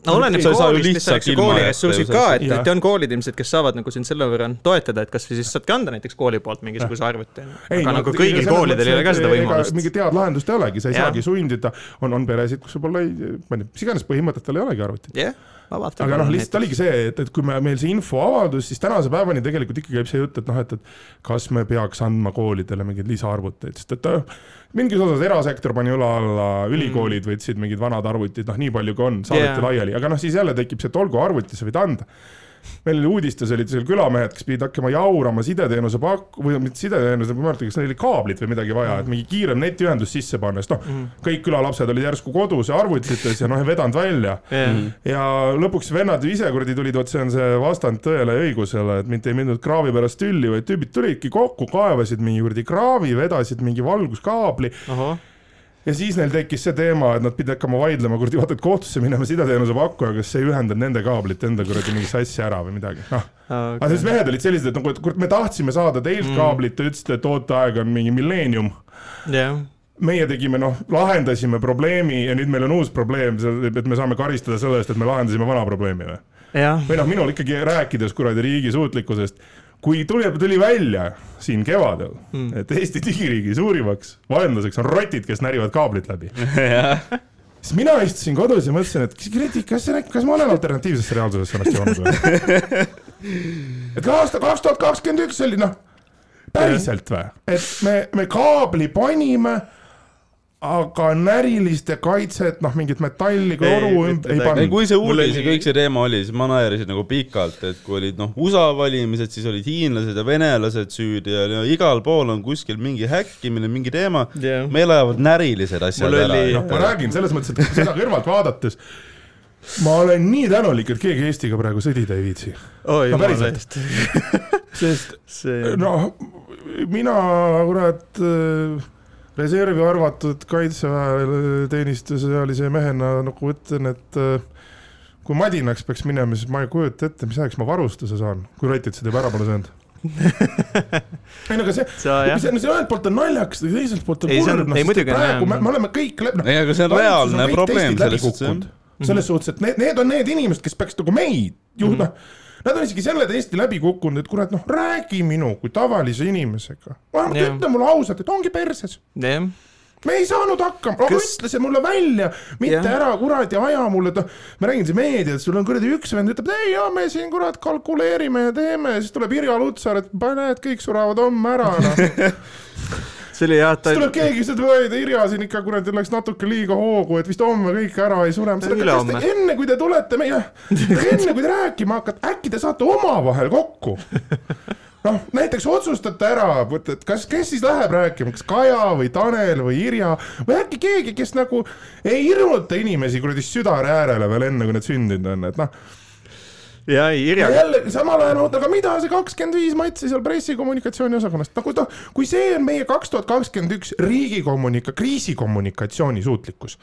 no oleneb koolist lihtsalt ju kooli ressursid ka, et, et on koolid ilmselt, kes saavad nagu sind selle võrra toetada, et kasvõi siis saadki anda näiteks kooli poolt mingisuguse arvuti. aga no, nagu kõigil koolidel ei ole ka seda võimalust. mingit head lahendust ei olegi, sa ei ja. saagi sundida, on, on peresid, kus võib-olla ei, ma ei tea, mis iganes põhimõtetel ei olegi arvutit. jah yeah vabalt. aga noh, lihtsalt oligi see, et, et kui me, meil see info avaldus, siis tänase päevani tegelikult ikka käib see jutt, et noh, et, et kas me peaks andma koolidele mingeid lisaarvuteid, sest et mingis osas erasektor pani õla alla, ülikoolid mm. võtsid mingid vanad arvutid, noh, nii palju kui on, saadeti yeah. laiali, aga noh, siis jälle tekib see, et olgu arvuti, sa võid anda meil oli uudistes olid seal külamehed, kes pidid hakkama jaurama sideteenuse pak-, või mitte sideteenuse, ma ei mäleta, kas neil oli kaablit või midagi vaja, et mingi kiirem netiühendus sisse panna, sest noh mm., kõik külalapsed olid järsku kodus ja arvutites ja noh, ei vedanud välja yeah.. ja lõpuks vennad ise kuradi tulid, vot see on see vastand tõele ja õigusele, et mitte ei mindud kraavi pärast tülli, vaid tüübid tulidki kokku, kaevasid mingi kuradi kraavi, vedasid mingi valguskaabli uh. -huh ja siis neil tekkis see teema, et nad pidid hakkama vaidlema, kuradi vaata, et kohtusse minema sideteenuse pakkuja, kes ei ühendanud nende kaablit enda kuradi mingi sassi ära või midagi, noh. Okay.. aga siis mehed olid sellised, et nagu, et kurat, me tahtsime saada teilt mm. kaablit, te ütlesite, et ooteaeg on mingi milleenium. Yeah meie tegime, noh, lahendasime probleemi ja nüüd meil on uus probleem, et me saame karistada selle eest, et me lahendasime vana probleemi või? või noh, minul ikkagi rääkides kuradi riigi suutlikkusest kui tuli, tuli välja siin kevadel mm., et Eesti digiriigi suurimaks vaenlaseks on rotid, kes närivad kaablit läbi siis mina istusin kodus ja mõtlesin, et kuradi, kas, kas ma olen alternatiivsesse reaalsusesse ennast joonud või? et aasta kaks tuhat kakskümmend üks oli noh, päriselt või, et me, me kaabli panime aga näriliste kaitset, noh, mingit metalli, kloru ei, ei pannud. kui see uudis ja kõik see teema oli, siis ma naerasin nagu pikalt, et kui olid noh, USA valimised, siis olid hiinlased ja venelased süüdi ja no, igal pool on kuskil mingi häkkimine, mingi teema yeah.. meil ajavad närilised asjad Mul ära. noh, ma räägin selles mõttes, et seda kõrvalt vaadates ma olen nii tänulik, et keegi Eestiga praegu sõdida ei viitsi. no päriselt. sest see... noh, mina kurat äh, reservi arvatud kaitseväeteenistusealise mehena nagu ütlen, et äh, kui madinaks peaks minema, siis ma ei kujuta ette, mis ajaks ma varustuse saan, kui rotid seda juba ära pole söönud ei no aga see, see, see ühelt poolt on naljakas, teiselt poolt on kurb, noh sest praegu me, me oleme kõik no,. ei, aga see on reaalne probleem selles suhtes. selles suhtes, et need, need on need inimesed, kes peaks nagu meid juhtma mm -hmm Nad on isegi selle testi läbi kukkunud, et kurat, noh, räägi minu kui tavalise inimesega. vähemalt ütle mulle ausalt, et ongi perses. me ei saanud hakkama, aga Kas... ütle see mulle välja, mitte ja. ära kuradi aja mulle, et noh, ma räägin siin meedias, sul on kuradi üks vend ütleb, ei ja me siin kurat kalkuleerime ja teeme, siis tuleb Irja Lutsar, et näed, kõik surevad homme ära, noh see oli jah. siis tuleb keegi, ütleb, oi, Irja siin ikka kuradi läks natuke liiga hoogu, et vist homme kõik ära ei sure. enne kui te tulete meie, enne kui te rääkima hakkate, äkki te saate omavahel kokku noh, näiteks otsustate ära, et kas, kes siis läheb rääkima, kas Kaja või Tanel või Irja või äkki keegi, kes nagu ei hirmuta inimesi kuradi südare äärele veel enne, kui need sündinud on, et noh ja ei, Irja. jällegi samal ajal oota, aga mida see kakskümmend viis matsi seal pressikommunikatsiooni osakonnast, nagu noh, kui see on meie kaks tuhat kakskümmend üks riigi kommunika-, kriisikommunikatsiooni suutlikkus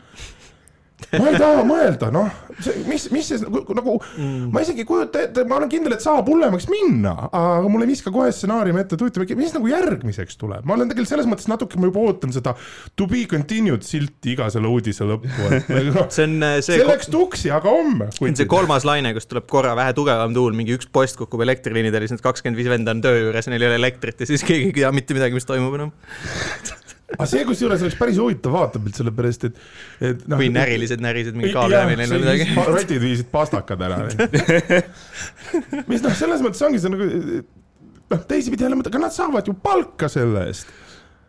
ma ei taha mõelda, noh, mis, mis see nagu, nagu mm. ma isegi ei kujuta ette, ma olen kindel, et saab hullemaks minna, aga mul ei viska kohe stsenaariumi ette, huvitav, mis nagu järgmiseks tuleb, ma olen tegelikult selles mõttes natuke, ma juba ootan seda to be continued silti iga selle uudise lõppu, et noh, see on äh, see, see läks tuksi, aga homme. see on see kolmas laine, kus tuleb korra vähe tugevam tuul, mingi üks post kukub elektriliinidel, siis need kakskümmend viis venda on töö juures ja neil ei ole elektrit ja siis keegi ei tea mitte midagi, mis toimub enam aga see kusjuures oleks päris huvitav vaatepilt, sellepärast et, et noh. kui närilised närisid mingi kaabli neil või midagi. rotid viisid pastakad ära mis noh, selles mõttes ongi see nagu noh, teisipidi jälle mõtle, aga nad saavad ju palka selle eest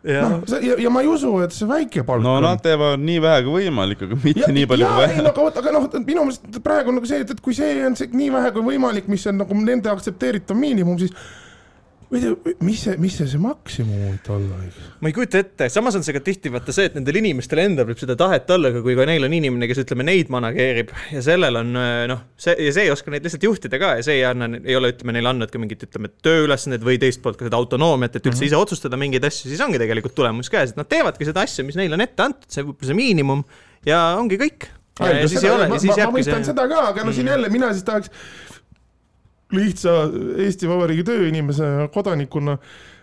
noh, ja, ja ma ei usu, et see väike palk no on. nad teevad nii vähe kui võimalik, aga mitte ja, nii palju ja, kui vähe. no aga vot, aga noh, minu meelest praegu on nagu see, et, et kui see on see nii vähe kui võimalik, mis on nagu nende aktsepteeritav miinimum, siis tea, mis see, mis see, see maksimum võib olla, eks? ma ei kujuta ette, samas on see ka tihti vaata see, et nendel inimestel endal võib seda tahet olla, aga kui ka neil on inimene, kes ütleme, neid manageerib ja sellel on noh, see ja see ei oska neid lihtsalt juhtida ka ja see ei anna, ei ole, ütleme, neile andnud ka mingit, ütleme, tööülesandeid või teist poolt ka seda autonoomiat, et üldse mm -hmm. ise otsustada mingeid asju, siis ongi tegelikult tulemus käes, et nad teevadki seda asja, mis neile on ette antud, see võib-olla see miinimum ja ongi kõik. ja, ja siis seda, ei ole, siis jääbki see. ma mõistan seda ka, aga no siin mm. jälle mina siis tahaks lihtsa Eesti Vabariigi tööinimese kodanikuna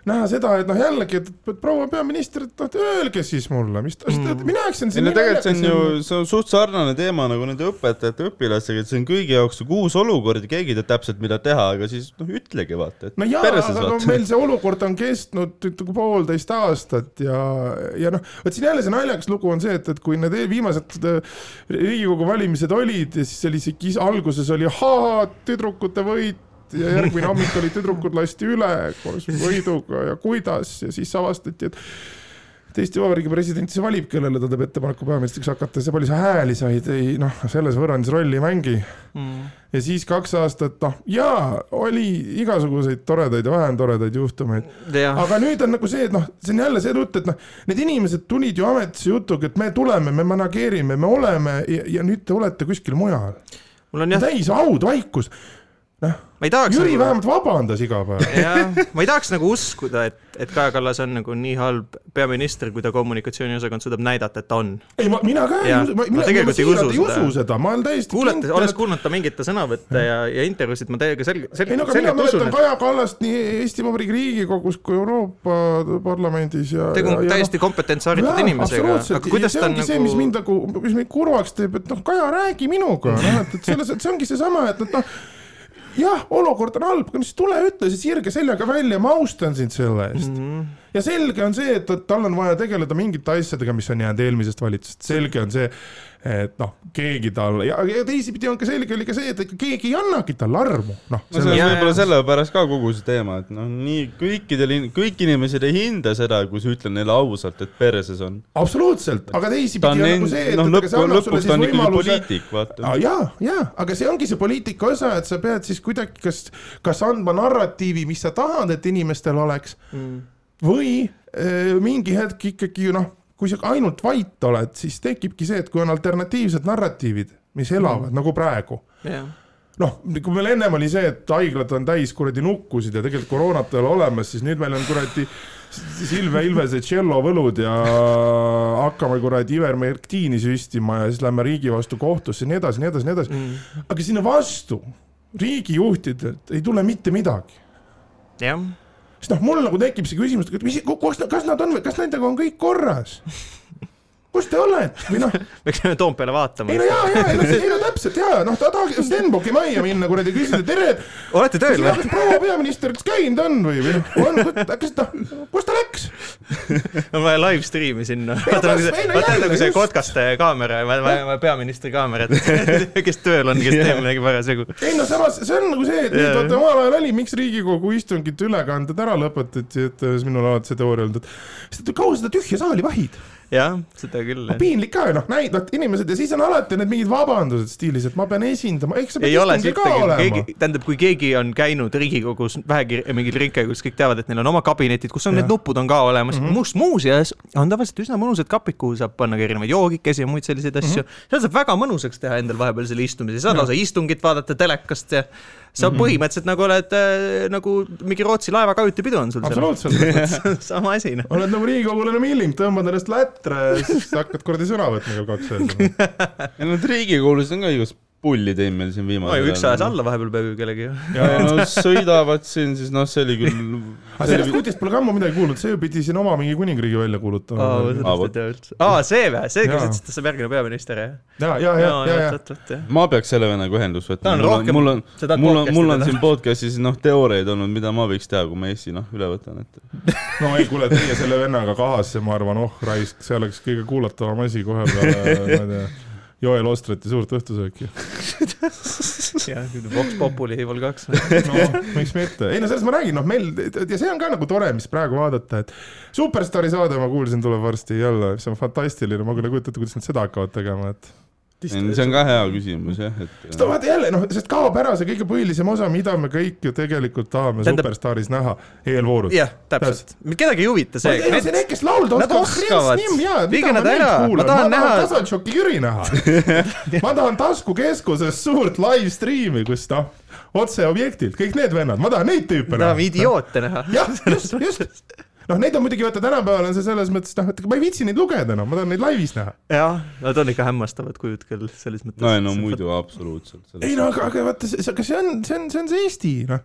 näha seda, et noh, jällegi, et proua peaminister, et noh, öelge siis mulle, mis ta mm., mina jaksan siin. tegelikult see on ju, see on suht sarnane teema nagu nende õpetajate, õpilastega, et see on kõigi jaoks nagu uus olukord ja keegi ei tea täpselt, mida teha, aga siis noh, ütlegi vaata, et. no jaa, aga vaata. meil see olukord on kestnud nagu poolteist aastat ja, ja noh, vot siin jälle see naljakas lugu on see, et, et kui need viimased äh, Riigikogu valimised olid ja siis see kis-, alguses oli ahaa, tüdrukute võit ja järgmine hommik olid tüdrukud lasti üle koos võiduga ja kuidas ja siis avastati, et Eesti Vabariigi president siis valib, kellele ta teeb ettepaneku peaministriks hakata, see palju sa hääli said, ei noh, selles võrrandis rolli ei mängi mm.. ja siis kaks aastat, noh jaa, oli igasuguseid toredaid ja vähem toredaid juhtumeid. aga nüüd on nagu see, et noh, see on jälle see jutt, et noh, need inimesed tulid ju ametisse jutuga, et me tuleme, me manageerime, me oleme ja, ja nüüd te olete kuskil mujal. mul on jah. täis haud, vaikus noh, Jüri nagu... vähemalt vabandas iga päev. jah, ma ei tahaks nagu uskuda, et, et Kaja Kallas on nagu nii halb peaminister, kui ta kommunikatsiooniosakond suudab näidata, et ta on. ei, ma, mina ka ei usu, ma, mina, ma siiralt ei usu seda, ma olen täiesti kuulete, olles kuulnud ta mingeid sõnavõtte ja, ja intervjuusid, ma täiega selge, selge, ei no aga mina mäletan Kaja Kallast nii Eesti Vabariigi Riigikogus kui Euroopa Parlamendis ja tegu on täiesti no, kompetentse haritud inimesega, aga kuidas ta on nagu see, mis mind nagu, mis mind kurvaks teeb, et noh, Kaja, räägi minuga, noh, et, et selles, et see ongi seesama, et, et noh jah, olukord on halb, aga siis tule ütle see sirge seljaga välja, ma austan sind selle eest mm. -hmm. Ja selge on see, et, tal on vaja tegeleda mingite asjadega, mis on jäänud eelmisest valitsusest, selge on see, et noh, keegi tal ja, ja teisipidi on ka selge oli ka see, et ega keegi ei annagi talle armu, noh. no see on võib-olla sellepärast ka kogu see teema, et noh, nii kõikidel, kõik inimesed ei hinda seda, kui sa ütled neile ausalt, et perses on. absoluutselt, aga teisipidi on, on nagu see, et noh, lõpp, lõpuks ta on ikkagi poliitik, vaata. ja, ja, aga see ongi see poliitika osa, et sa pead siis kuidagi kas, kas andma narratiivi, mis sa tahad, et inimestel oleks mm. Või äh, mingi hetk ikkagi noh kui sa ainult vait oled, siis tekibki see, et kui on alternatiivsed narratiivid, mis elavad mm. nagu praegu yeah. noh, kui meil ennem oli see, et haiglad on täis kuradi nukkusid ja tegelikult koroonat ei ole olemas, siis nüüd meil on kuradi Silve Ilvese tšellovõlud ja hakkame kuradi ivermektiini süstima ja siis lähme riigi vastu kohtusse ja nii edasi, nii edasi, nii edasi mm.. aga sinna vastu riigijuhtidelt ei tule mitte midagi. jah siis noh, mul nagu tekib see küsimus, et mis, kas, kas nad on, kas nendega on kõik korras kus te olete või noh. peaks minema Toompeale vaatama. ei no jaa, jaa, ei no, ei no täpselt jaa, noh ta tahaks Stenbocki majja minna kuradi küsida, tere. olete tööl või? proua peaminister, kas käinud on või, või noh, on, kas ta, kus ta läks? on vaja live stream'i sinna. vaata nagu see, vaata nagu see kotkaste kaamera, peaministri kaamera, et kes tööl on, kes teeb midagi parasjagu. ei no samas, see on nagu see, et nüüd vaata omal ajal oli, miks Riigikogu istungite ülekanded ära lõpetati, et minul on alati see teooria olnud, et kaua seda tühja saali vahid jah, seda küll. piinlik ka, noh, näid, noh, inimesed ja siis on alati need mingid vabandused stiilis, et ma pean esindama, eks sa pead istungil ka olema. tähendab, kui keegi on käinud Riigikogus vähegi mingil ringkäigul, siis kõik teavad, et neil on oma kabinetid, kus on ja. need nupud on ka olemas mm. -hmm. Muust muuseas on tavaliselt üsna mõnusad kapid, kuhu saab panna ka erinevaid joogikesi ja muid selliseid asju mm. -hmm. seal saab väga mõnusaks teha endal vahepeal selle istumise, saad lausa istungit vaadata telekast ja sa mm -hmm. põhimõtteliselt nagu oled äh, nagu mingi Rootsi laeva kajutipidu on sul seal. absoluutselt sama asi noh. oled nagu riigikogulane Milling, tõmbad ennast lätre ja siis hakkad kuradi sõna võtma kell kaks öösel. ja need riigikogulased on ka igast pulli teinud meil siin viimasel ajal. üks ajas alla vahepeal peaaegu kellegi. ja no sõidavad siin, siis noh, see oli küll. Aga sellest kutist pole ka ammu midagi kuulnud, see pidi siin oma mingi kuningriigi välja kuulutama. aa, see või, see, kes ütles, et ta saab järgmine peaminister, jah? ja, ja, ja, ja, ja, ja. ma peaks selle vennaga ühendust võtma. mul on, mul on, mul on, mul on siin podcast'is noh, teooriaid olnud, mida ma võiks teha, kui ma Eesti noh, üle võtan, et. no ei, kuule, teie selle vennaga kahasse, ma arvan, oh raisk, see oleks kõige kuulatavam asi kohe peale, ma ei tea Joel Ostrati suurt õhtusööki jah, Vox Populi Evil kaks. no miks mitte, ei no sellest ma räägin, noh meil ja see on ka nagu tore, mis praegu vaadata, et Superstaari saade ma kuulsin, tuleb varsti jälle, see on fantastiline, ma küll ei kujuta ette, kuidas nad seda hakkavad tegema, et see on ka hea küsimus jah, et. sest vaata jälle noh, sest kaob ära see kõige põhilisem osa, mida me kõik ju tegelikult tahame Tändab... Superstaaris näha, eelvoorud. jah, täpselt, kedagi ei huvita see. Need... see, need, kes laulda oskavad. Viige nad ära, ma tahan näha. ma tahan Kasantšoki Jüri näha ma tahan taskukeskuses suurt live stream'i, kus noh, otse objektilt, kõik need vennad, ma tahan neid tüüpe näha. tahame idioote näha. jah, just, just noh, neid on muidugi, vaata tänapäeval on see selles mõttes, noh, et ma ei viitsi neid lugeda enam no,, ma tahan neid laivis näha. jah, nad on ikka hämmastavad kujud küll, selles mõttes. no ei no muidu absoluutselt. ei no aga, aga vaata, aga see on, see on, see on see Eesti, noh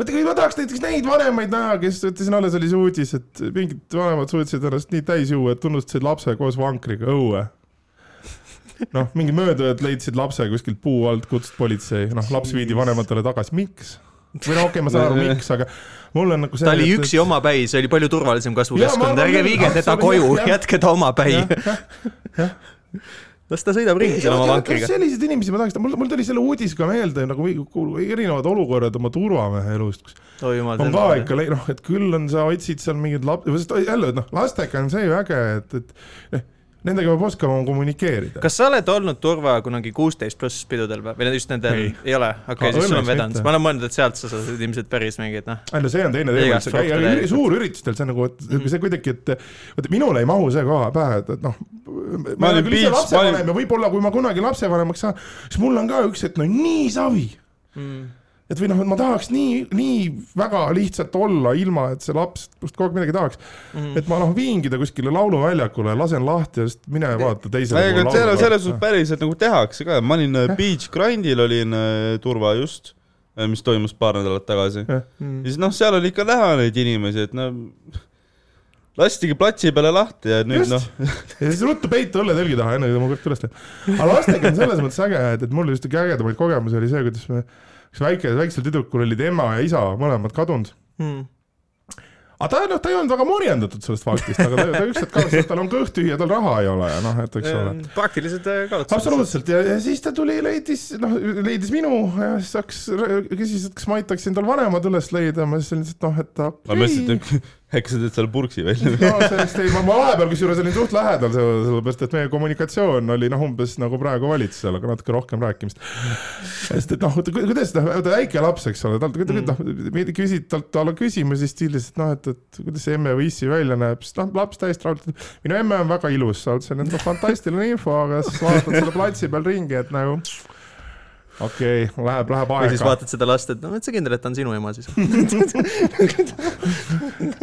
vaata, kui ma tahaks näiteks neid vanemaid näha, kes, vaata siin alles oli see uudis, et mingid vanemad suutsid ennast nii täis juua, et tunnustasid lapse koos vankriga õue. noh, mingi möödujad leidsid lapse kuskilt puu alt, kutsusid politsei, noh, laps viidi vanematele tagasi, miks? Või no okei okay,, ma saan aru, miks, aga mul on nagu see ta oli üksi et... omapäi, see oli palju turvalisem kasvukeskkond, ärge viige teda koju, jätke ta omapäi. las ta sõidab ringi seal oma vankriga. selliseid inimesi ma tahaks, mul, mul tuli selle uudisega meelde nagu erinevad olukorrad oma turvamehe elust, kus oh, jumal, on ka ikka, noh, et küll on, sa otsid seal mingeid lap-, jälle noh, lastega on see ju äge, et, et noh Nendega peab oskama kommunikeerida. kas sa oled olnud turva kunagi kuusteist pluss pidudel või, või just nendel, ei, ei ole? okei okay,, siis sul on vedanud, ma olen mõelnud, et sealt sa saad ilmselt päris mingid noh. ei no see on teine teema, see käib suurüritustel, see on nagu, et see kuidagi, et vaata minule ei mahu see koha pähe, et, et noh. ma olen küll ise lapsevanem ja võib-olla, kui ma kunagi lapsevanemaks saan, siis mul on ka üks hetk no nii savi mm et või noh, et ma tahaks nii, nii väga lihtsalt olla, ilma et see laps must kogu aeg midagi tahaks mm. et ma noh, viingi ta kuskile lauluväljakule, lasen lahti ja siis mine vaata teisele poole laulu. selles, selles suhtes päriselt nagu tehakse ka, ma olin äh, Beach Grindil olin äh, turva just, äh, mis toimus paar nädalat tagasi. ja siis noh, seal oli ikka näha neid inimesi, et no lastigi platsi peale lahti ja nüüd noh. ja siis ruttu peitu õlletõlgi taha, enne kui ta mu kõrvalt üles läheb. aga lastega on selles mõttes äge, et, et mul just ägedamaid kogemusi oli see, kuidas me üks väike, väiksel tüdrukul olid ema ja isa mõlemad kadunud. Hmm. Aga ta noh, ta ei olnud väga morjendatud sellest faktist, aga ta, ta ükskord kavastas, et tal on kõht tühi ja tal raha ei ole ja noh, et eks ole. praktilised äh, kaalutlused. absoluutselt. Ja, ja siis ta tuli, leidis, noh, leidis minu ja siis hakkas, küsis, et kas ma aitaksin tal vanemad üles leida, ma siis olin lihtsalt noh, et okei. Okay.. ma mõtlesin, et äkki sa teed seal purksi välja? no sellest ei, ma, ma vahepeal kusjuures olin suht lähedal, sellepärast et meie kommunikatsioon oli noh, umbes nagu praegu valitsusel, aga natuke rohkem rääkimist. sest et noh, kuidas noh, väike laps, eks ole, tal mm. noh, küsid talt talle küsimusi stiilis, et noh, et, et kuidas see emme või issi välja näeb, siis noh, laps täiesti rahul, minu emme on väga ilus, sa oled et noh, fantastiline info, aga siis vaatad selle platsi peal ringi, et nagu okei okay,, läheb, läheb aega. ja siis vaatad seda last, et no oled sa kindel, et ta on sinu ema siis.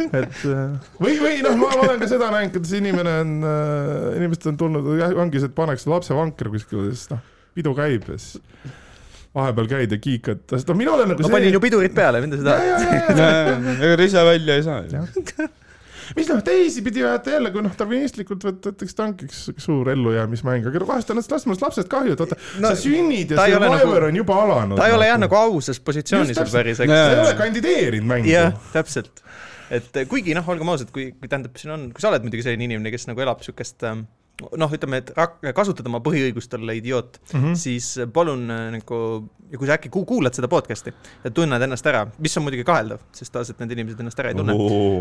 Et äh, või, või noh, ma olen ka seda näinud, kuidas inimene on äh,, inimesed on tulnud, ongi see, et pannakse lapse vanker kuskile, siis noh, pidu käib ja siis vahepeal käid ja kiikad, sest noh, mina olen nagu ma see... panin ju pidurit peale, mida sa tahad. ega ta ise välja ei saa mis noh, teisipidi vaata jälle, kui noh, darwinistlikult võetakse ta ongi üks suur ellujäämismäng, aga vahest on lastemast lapsest kahju, et vaata no,, sa sünnid ja see vaever nagu, on juba alanud. ta ei ole jah nagu ausas positsioonis veel päris, eks. ta ei ole kandideerinud mängu. jah, täpselt. et kuigi noh, olgem ausad, kui, kui tähendab, siin on, kui sa oled muidugi selline inimene, kes nagu elab niisugust ähm, noh, ütleme, et kasutad oma põhiõigust olla idioot mm, -hmm. siis palun äh, nagu ja kui sa äkki kuulad seda podcast'i ja tunned ennast ära, mis on muidugi kaheldav, sest tavaliselt need inimesed ennast ära ei tunne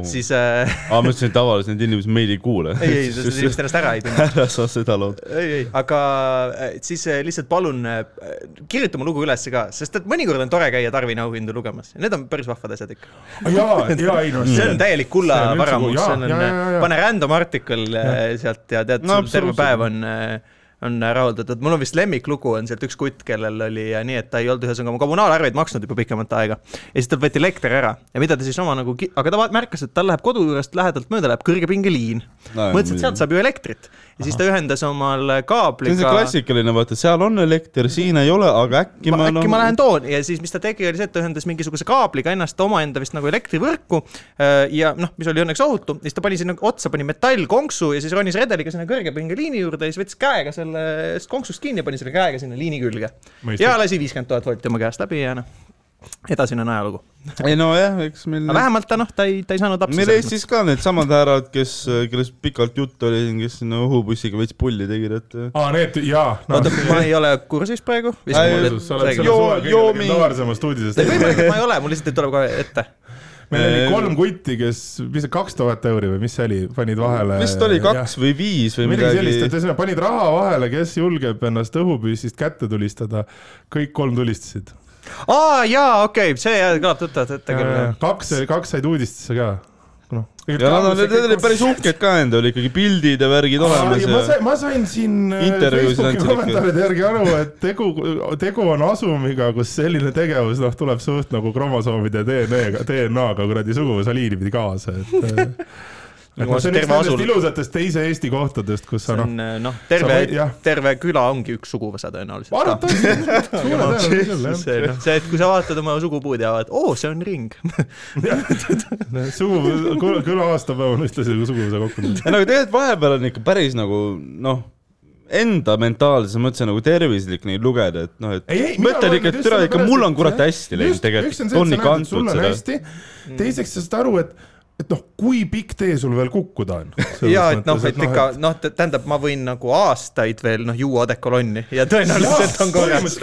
siis äh.... aa, ma mõtlesin, et tavaliselt need inimesed meid ei kuule. ei, ei, sest need inimesed ennast ära ei tunne. ära sa seda lood. ei, ei, aga äh, siis äh, lihtsalt palun äh, kirjuta oma lugu ülesse ka, sest et mõnikord on tore käia Tarvini auhindu lugemas ja need on päris vahvad asjad ikka. jaa, jaa, ei noh. see on täielik kullavaramus, see on, pane random artikkel sealt ja tead no,, sul terve päev on äh, on rahuldatud, mul on vist lemmiklugu on sealt üks kutt, kellel oli nii, et ta ei olnud ühesõnaga oma kommunaalarveid maksnud juba pikemat aega. ja siis talt võeti elekter ära ja mida ta siis oma nagu, aga ta märkas, et tal läheb kodu juurest lähedalt mööda läheb kõrgepingeliin no,. mõtles, et sealt saab ju elektrit ja siis ta ühendas omal kaabliga. see on see klassikaline, vaata, seal on elekter, siin ei ole, aga äkki ma, ma äkki no... ma lähen toon ja siis, mis ta tegi, oli see, et ta ühendas mingisuguse kaabliga ennast omaenda vist nagu elektrivõrku. Äh, ja noh, mis oli õnneks ohutu, siis ta pani sinna otsa, pani metallkonksu ja siis ronis redeliga sinna kõrgepingeliini juurde ja siis võttis käega sellest konksust kinni pani selle käega sinna liini külge. ja lasi viiskümmend tuhat volti oma käest läbi ja noh edasine on ajalugu. ei nojah, eks meil. aga vähemalt ta noh, ta ei, ta ei saanud lapsi. meil Eestis ka needsamad härrad, kes, kellest pikalt juttu oli, kes sinna õhubussiga veits pulli tegid, et. aa, need jaa no.. oota, ma ei ole kursis praegu. kõige legendaarsemast uudisest. võimalik, et ma ei ole, mul lihtsalt tuleb kohe ette meil oli kolm kutti, kes, mis see kaks tuhat euri või mis see oli, panid vahele. vist oli kaks ja. või viis või midagi. midagi sellist, et ühesõnaga panid raha vahele, kes julgeb ennast õhupüssist kätte tulistada. kõik kolm tulistasid aa jaa, okei okay., see kõlab tuttavalt ette küll. kaks, kaks said uudistesse ka noh. ja nad on, need olid päris uhked ka endal ikkagi pildid ja värgid olemas. ma sain, ma sain siin äh, Facebooki kommentaaride järgi aru, et tegu, tegu on asumiga, kus selline tegevus, noh, tuleb suht nagu kromosoomide DNA-ga, DNA-ga kuradi suguvõsaliini pidi kaasa, et et noh, see on üks nendest ilusatest teise Eesti kohtadest, kus sa noh. noh, terve, terve küla ongi üks suguvõsa tõenäoliselt. arvatavasti, suure tõenäosusega see, noh, see, et kui sa vaatad oma sugupuud ja vaatad, oo, see on ring sugu, küla aastapäev on ühtlasi suguvõsa kokku. ei no aga tegelikult vahepeal on ikka päris nagu noh enda mentaalses mõttes nagu tervislik neid lugeda, et noh, et mõtled ikka, et türa ikka mul on kurat hästi läinud tegelikult, on ikka antud seda. teiseks sa saad aru, et et noh, kui pikk tee sul veel kukkuda on? ja et noh, et ikka noh, tähendab, ma võin nagu aastaid veel noh juua odekolonni ja tõenäoliselt on korras.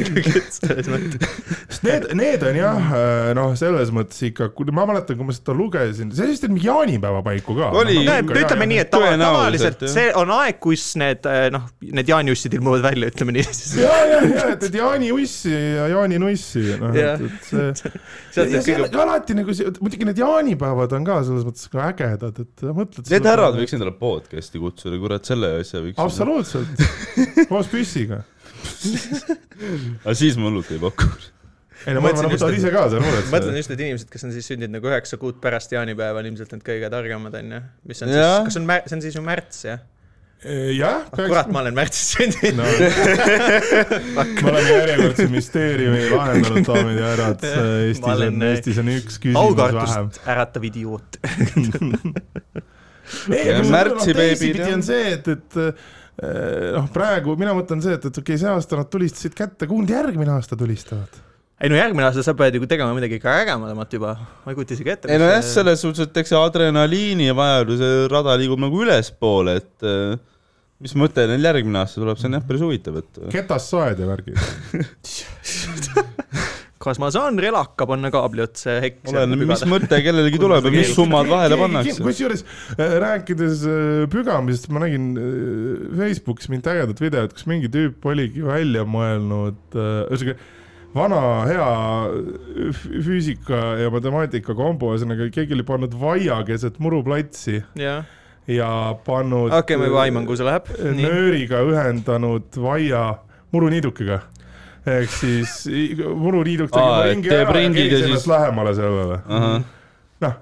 sest need, need on jah, äh, noh, selles mõttes ikka, kui ma mäletan, kui ma seda lugesin, see vist oli jaanipäeva paiku ka. oli no,, ütleme nii, et tava, tavaliselt see on aeg, kus need äh, noh, need jaaniussid ilmuvad välja, ütleme nii. ja, ja, ja, et, jaaniussi ja jaaninussi, noh, et see ja, ja see kõige... alati nagu see, muidugi need jaanipäevad on ka selles mõttes ka ägedad, et mõtled. Need härrad võiks endale podcast'i kutsuda, kurat, selle asja võiks. absoluutselt, koos püssiga aga siis ma hullult ei paku ei no ma arvan, nad võtavad ise ka seal muret. mõtlen just need inimesed, kes on siis sündinud nagu üheksa kuud pärast jaanipäeva, on ilmselt need kõige targemad, on ju. mis on ja. siis, kas on, see on siis ju märts, jah? Jah. Ah, kurat, ma olen märtsis sündinud no. me oleme järjekordse müsteeriumi lahendanud, daamid ja härrad. Eestis olen, on, Eestis on üks küsimus vähem. äratav idioot märtsi beebid on see, et, et noh, praegu mina mõtlen see, et, et okei okay,, see aasta nad tulistasid kätte, kuhu nad järgmine aasta tulistavad? ei no järgmine aasta sa pead ju tegema midagi ka ägemamat juba, ma ei kujuta isegi ette. ei nojah, selles suhtes, et eks see adrenaliini vajaduse rada liigub nagu ülespoole, et äh, mis mõte neil järgmine aasta tuleb, see on jah päris huvitav, et. ketassaed ja värgid kas ma saan relaka panna kaabli otsa ja hekk oleneb, mis mõte kellelegi tuleb ja mis summad vahele pannakse. kusjuures äh, rääkides äh, pügamisest, ma nägin Facebookis mingit ägedat videot, kus mingi tüüp oligi välja mõelnud, ühesõnaga vana hea füüsika ja matemaatika kombo, ühesõnaga keegi oli pannud vaia keset muruplatsi ja, ja pannud. okei okay,, ma juba aiman, kuhu see läheb. nööriga ühendanud vaia muruniidukiga ehk siis muruniiduk tegi ringi ära ja keegi sellest siis... lähemale sellele uh. -huh. noh,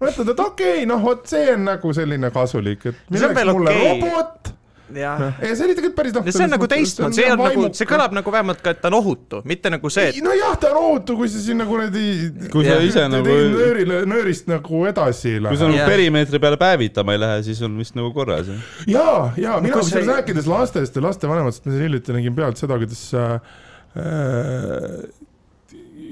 mõtled, et okei okay,, noh, vot see on nagu selline kasulik, et milleks mulle okay. robot ja see oli tegelikult päris noh. see on nagu teistmoodi, see on nagu, see kõlab nagu vähemalt ka, et ta on ohutu, mitte nagu see et.... nojah, ta on ohutu, kui sa sinna kuradi. kui sa ise nagu. nöörile, nöörist nagu edasi lähed. kui sa nagu perimeetri peale päevitama ei lähe, siis on vist nagu korras. ja, ja mina kusjuures see... rääkides lastest ja lastevanematest, ma siin hiljuti nägin pealt seda, kuidas äh,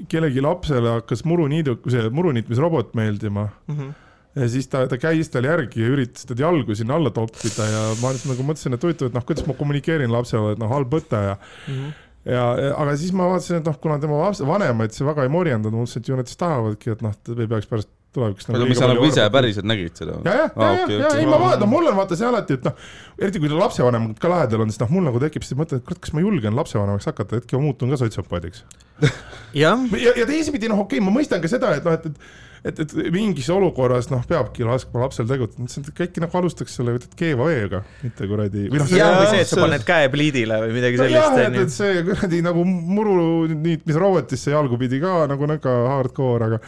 kellegi lapsele hakkas muruniidu, see muruniitmisrobot meeldima mm. -hmm ja siis ta, ta käis tal järgi ja üritas teda jalgu sinna alla toppida ja ma nüüd nagu mõtlesin, et huvitav, et noh, kuidas ma kommunikeerin lapsele, et noh, halb mõte ja mm. -hmm ja, aga siis ma vaatasin, et noh, kuna tema lapse, vanemaid see väga ei morjendanud, ma mõtlesin, et ju nad siis tahavadki, et noh, ei peaks pärast tulevikus nagu. aga mis sa nagu ise päriselt nägid seda? ja, ja, ja, ja, ja ei ma vaatan, mul on vaata see alati, et noh, eriti kui lapsevanem ka lähedal on, siis noh, mul nagu tekib see mõte, et kurat, kas ma julgen lapsevanemaks hakata, hetkel ma muutun ka sotsiopaadiks ja, ja, ja teisipidi noh, okei okay,, ma mõistan ka seda, et noh, et, et et, et mingis olukorras noh, peabki laskma lapsel tegutseda, mõtlesin, et äkki nagu alustaks selle keeva veega, mitte kuradi. või noh, see, või see, et sa paned käe pliidile või midagi sellist. jah, et, et see kuradi nagu muru niitmisrobotisse jalgu pidi ka nagu nihuke hardcore, aga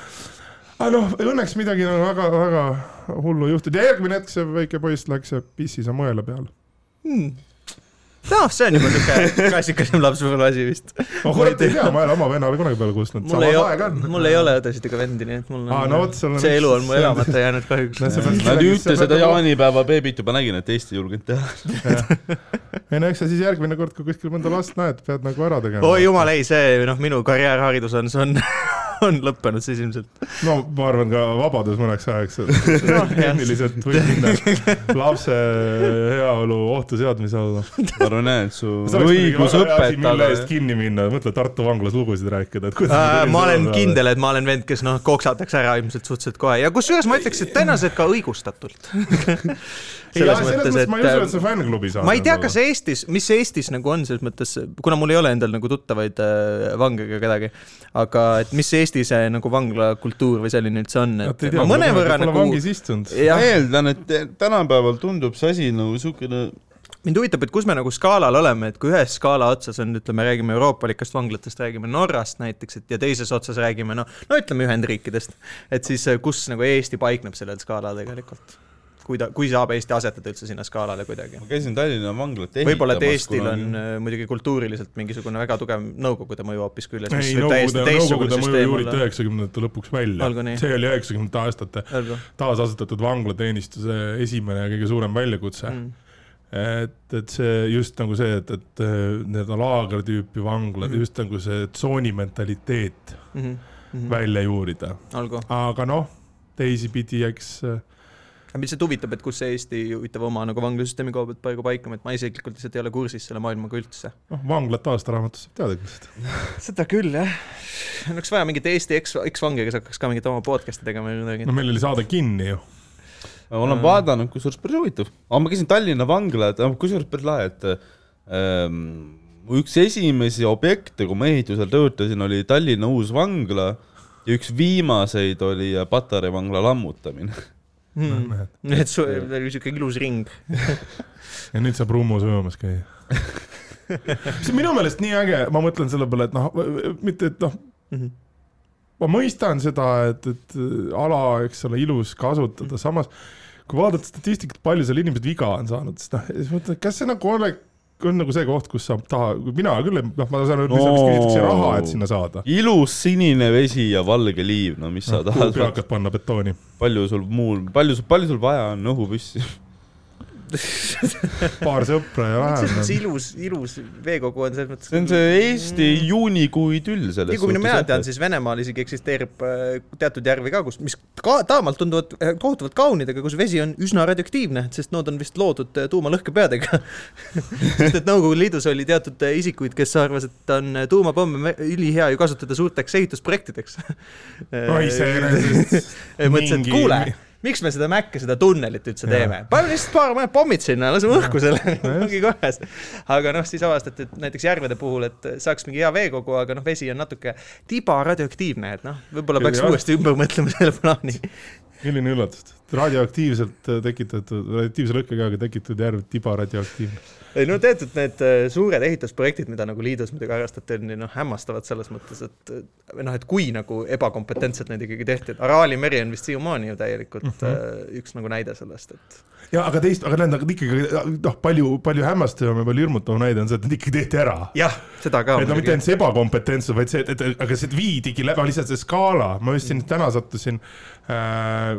aga noh, õnneks midagi nagu väga-väga hullu juhtunud ja järgmine hetk see väike poiss läks ja pissis oma õele peale hmm noh, see on juba siuke klassikalisem lapsepõlve asi vist. ma kurat ei tea, ma ei ole oma vennale kunagi peale kustnud. mul ei ole, mul ei ole õdesid ega vendi, nii et mul on ah,, no, see elu on mul elamata jäänud kahjuks. Nad ühte seda jaanipäeva beebit juba nägin, et Eesti ei julgenud teha. ei no eks sa siis järgmine kord, kui kuskil mõnda last näed, pead nagu ära tegema. oi jumal, ei see noh, minu karjäärharidus on, see on on lõppenud siis ilmselt. no ma arvan ka vabadus mõneks ajaks no, tehniliselt võib minna lapse heaolu ohtu seadmise alla. ma arvan jah, et su õigus õpetada. mille eest kinni minna, mõtle Tartu vanglas lugusid rääkida, et kuidas äh, ma olen kindel, et ma olen vend, kes noh, koksatakse ära ilmselt suhteliselt kohe ja kusjuures ma ütleks, et tõenäoliselt ka õigustatult selles ja, mõttes, et ma ei usu, et see fännklubi saab. ma ei tea, kas Eestis, mis Eestis nagu on selles mõttes, kuna mul ei ole endal nagu tuttavaid äh, vange ega kedagi, aga et mis Eesti see nagu vanglakultuur või selline üldse on, et Tea, ma mõnevõrra nagu. vangis istunud. ma eeldan, et tänapäeval tundub see asi nagu siukene mind huvitab, et kus me nagu skaalal oleme, et kui ühes skaala otsas on, ütleme, räägime euroopalikest vanglatest, räägime Norrast näiteks, et ja teises otsas räägime no, no ütleme Ühendriikidest, et siis kus nagu Eesti paikneb sellel skaalal tegelikult? Kui ta, kui saab Eesti asetada üldse sinna skaalale kuidagi? ma käisin Tallinna vanglat ehitamas. võib-olla, et Eestil on äh, muidugi kultuuriliselt mingisugune väga tugev Nõukogude mõju hoopis küljes. ei, Nõukogude, Nõukogude mõju juuriti üheksakümnendate lõpuks välja. see oli üheksakümnendate aastate taasasetatud vanglateenistuse esimene ja kõige suurem väljakutse mm et, et see just nagu see, et, et nii-öelda laagertüüpi vanglad mm, -hmm. just nagu see tsooni mentaliteet mm -hmm. välja juurida. aga noh, teisipidi, eks aga mind lihtsalt huvitab, et kus see Eesti huvitav oma nagu vanglasüsteemi koha pealt praegu paikneb, et ma isiklikult lihtsalt ei ole kursis selle maailmaga üldse. noh, vanglat aastaraamatust saab teada küll seda. küll, jah. oleks vaja mingit Eesti eks, eksvangi, kes hakkaks ka mingit oma podcast'i tegema või midagi. no meil oli saade kinni ju ma olen mm. vaadanud, kusjuures päris huvitav, aga ma käisin Tallinna vangla, et kusjuures päris lahe, et ähm, üks esimesi objekte, kui ma ehitusel töötasin, oli Tallinna uus vangla ja üks viimaseid oli Patarei vangla lammutamine mm.. et sul oli siuke ilus ring. Ja nüüd saab Rummus ujumas käia. Mis on minu meelest nii äge, ma mõtlen selle peale, et noh, mitte, et noh mm -hmm ma mõistan seda, et, et ala, eks ole, ilus kasutada, samas kui vaadata statistikat, palju seal inimesed viga on saanud, siis noh, siis mõtled, kas see nagu ole, on nagu see koht, kus saab taha, mina küll, noh, ma saan aru, no, küsitakse raha, et sinna saada. ilus sinine vesi ja valge liiv, no mis no, sa tahad. peakad panna betooni. palju sul muul, palju, palju sul vaja on õhupüssi paar sõpra ja vähem. see ilus, ilus veekogu on selles mõttes. see on see Eesti mm. juunikuu idüll selles nii kui mina tean, siis Venemaal isegi eksisteerib äh, teatud järvi ka, kus, mis ka taamalt tunduvad äh, kohutavalt kaunid, aga kus vesi on üsna radioaktiivne, sest nad on vist loodud äh, tuumalõhkepeadega sest et Nõukogude Liidus oli teatud isikuid, kes arvasid, et on tuumapomme ülihea ju kasutada suurteks ehitusprojektideks no iseenesest mõtlesin, et kuule miks me seda Maci, seda tunnelit üldse teeme, paneme lihtsalt paar mõned pommid sinna, laseme õhku selle, ongi korras. aga noh, siis avastati, et näiteks järvede puhul, et saaks mingi hea veekogu, aga noh, vesi on natuke tiba radioaktiivne, et noh, võib-olla peaks uuesti ümber mõtlema selle plaani. Milline üllatus, radioaktiivselt tekitatud, radioaktiivse lõhkekehaga tekitatud järv tiba radioaktiivne ei no teatud need äh, suured ehitusprojektid, mida nagu liidus muidugi harrastati, on noh, hämmastavad selles mõttes, et või noh, et kui nagu ebakompetentselt neid ikkagi tehti, et Araali meri on vist siiamaani ju täielikult mm -hmm. üks nagu näide sellest, et. ja aga teist, aga tähendab ikkagi noh, palju, palju hämmastavam ja palju hirmutavam näide on see, et need ikkagi tehti ära. jah, seda ka. et no mitte ainult see ebakompetentsus, vaid see, et, et aga see viidigi läbi, lihtsalt see skaala, ma just siin täna sattusin äh, äh,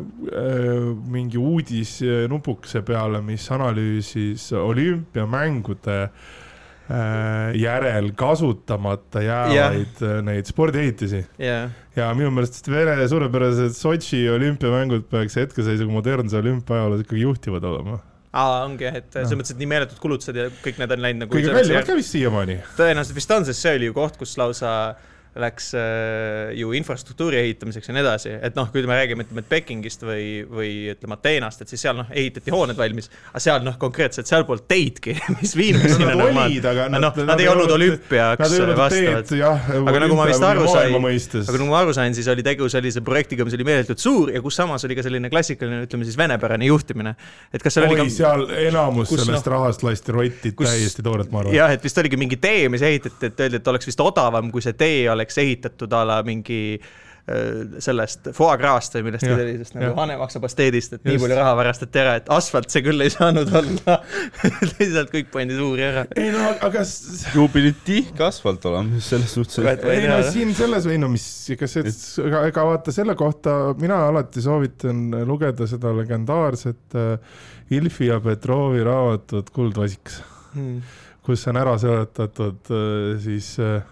mingi uudisnupukese peale, mis analüüsis olümpiamängude äh, järel kasutamata jäävaid yeah. neid spordiehitisi yeah.. ja minu meelest Vene suurepärased Sotši olümpiamängud peaks hetkeseisuga modernse olümpiaajaloos ikkagi juhtivad olema aa, ongi jah, et selles mõttes, et nii meeletud kulutused ja kõik need on läinud nagu kõige kallimad ka vist siiamaani. tõenäoliselt vist on, sest see oli ju koht, kus lausa äh, läks äh, ju infrastruktuuri ehitamiseks ja nii edasi, et noh, kui me räägime, ütleme, et Pekingist või, või ütleme Ateenast, et siis seal noh, ehitati hooned valmis, aga seal noh, konkreetselt seal polnud teidki, mis viinud sinna normaalselt. aga noh, nad, nad ei olnud olümpiaks vastavad. aga nagu ma vist aru sain, aga nagu ma aru sain, siis oli tegu sellise projektiga, mis oli meeletult suur ja kus samas oli ka selline klassikaline, ütleme siis venepärane juhtimine. et kas seal Oi, oli ka. seal enamus kus, sellest no, rahast lasti rotti täiesti toorelt, ma arvan. jah, et vist oligi mingi tee, mis ehitati, et öeldi, et oleks vist odavam, kui see tee oleks oleks ehitatud a la mingi äh, sellest foie gras'st või millestki sellisest nagu hanemaksapasteedist, et Just. nii palju raha varastati ära, et asfalt see küll ei saanud olla lihtsalt kõik pandi suuri ära. ei no aga. ju pidid tihke asfalt olema selles suhtes. ei no siin selles või no mis, kas see, ega, ega vaata selle kohta mina alati soovitan lugeda seda legendaarset äh, Ilfi ja Petrovi raamatut Kuldvasiks hmm., kus on ära seletatud äh, siis äh,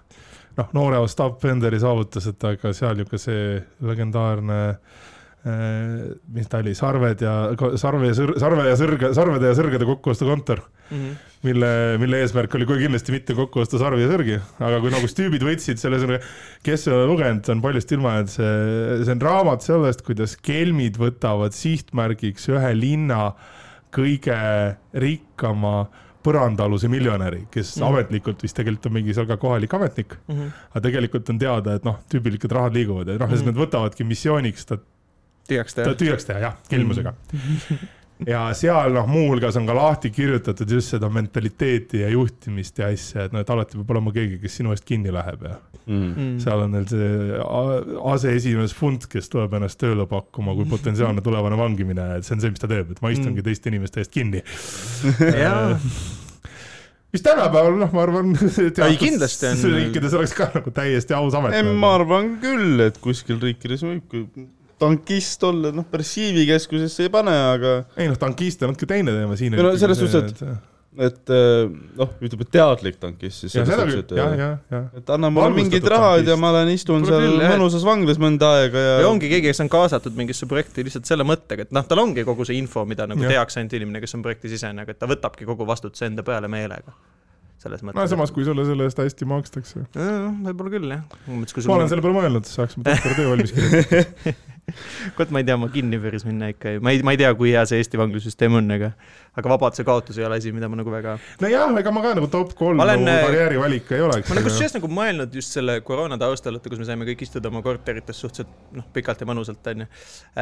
noh, noore Ostap Benderi saavutused, aga seal ju ka see legendaarne äh, mis ta oli, sarved ja, sarve ja sõr-, sarve ja sõrge, sarvede ja sõrgede kokkuostukontor mm. -hmm. mille, mille eesmärk oli kohe kindlasti mitte kokku osta sarvi ja sõrgi, aga kui nagu stüübid võtsid selle, kes ei ole lugenud, on paljust ilma, et see, see on raamat sellest, kuidas kelmid võtavad sihtmärgiks ühe linna kõige rikkama põrandaaluse miljonäri, kes mm. ametlikult vist tegelikult on mingi seal ka kohalik ametnik mm. -hmm. aga tegelikult on teada, et noh, tüübilikud rahad liiguvad ja noh mm, -hmm. nad võtavadki missiooniks ta tühjaks teha. tühjaks teha jah, kelmusega mm. -hmm ja seal noh, muuhulgas on ka lahti kirjutatud just seda mentaliteeti ja juhtimist ja asja, et noh, et alati peab olema keegi, kes sinu eest kinni läheb ja mm. mm. seal on neil see aseesimees Funt, kes tuleb ennast tööle pakkuma kui potentsiaalne tulevane vangimine, et see on see, mis ta teeb, et ma istungi mm. teiste inimeste eest kinni mis tänapäeval noh, ma arvan. ei kindlasti on. riikides oleks ka nagu täiesti aus amet. ma arvan küll, et kuskil riikides võib tankist olla, noh, päris CV-keskusesse ei pane, aga. ei noh, tankist on natuke teine teema siin. no selles suhtes, et, et noh, ütleme teadlik tankist siis. jah. et anna mulle mingid rahad ja ma lähen istun seal küll, mõnusas vanglas mõnda aega ja. ja ongi keegi, kes on kaasatud mingisse projekti lihtsalt selle mõttega, et noh, tal ongi kogu see info, mida nagu ja. teaks ainult inimene, kes on projekti sisene, aga et ta võtabki kogu vastutuse enda peale meelega selles mõttes. no samas, kui sulle selle eest hästi makstakse. võib-olla küll jah. ma olen selle peale mõelnud, saaksime doktoritöö valmis kirjutada vot ma ei tea, ma kinni päris minna ikka ei, ma ei, ma ei tea, kui hea see Eesti vanglasüsteem on, aga, aga vabaduse kaotus ei ole asi, mida ma nagu väga. nojah, ega ma ka nagu top kolm olen, nagu karjäärivalik ei oleks. ma olen kusjuures nagu mõelnud just selle koroona taustal, et kus me saime kõik istuda oma korterites suhteliselt noh, pikalt ja mõnusalt onju.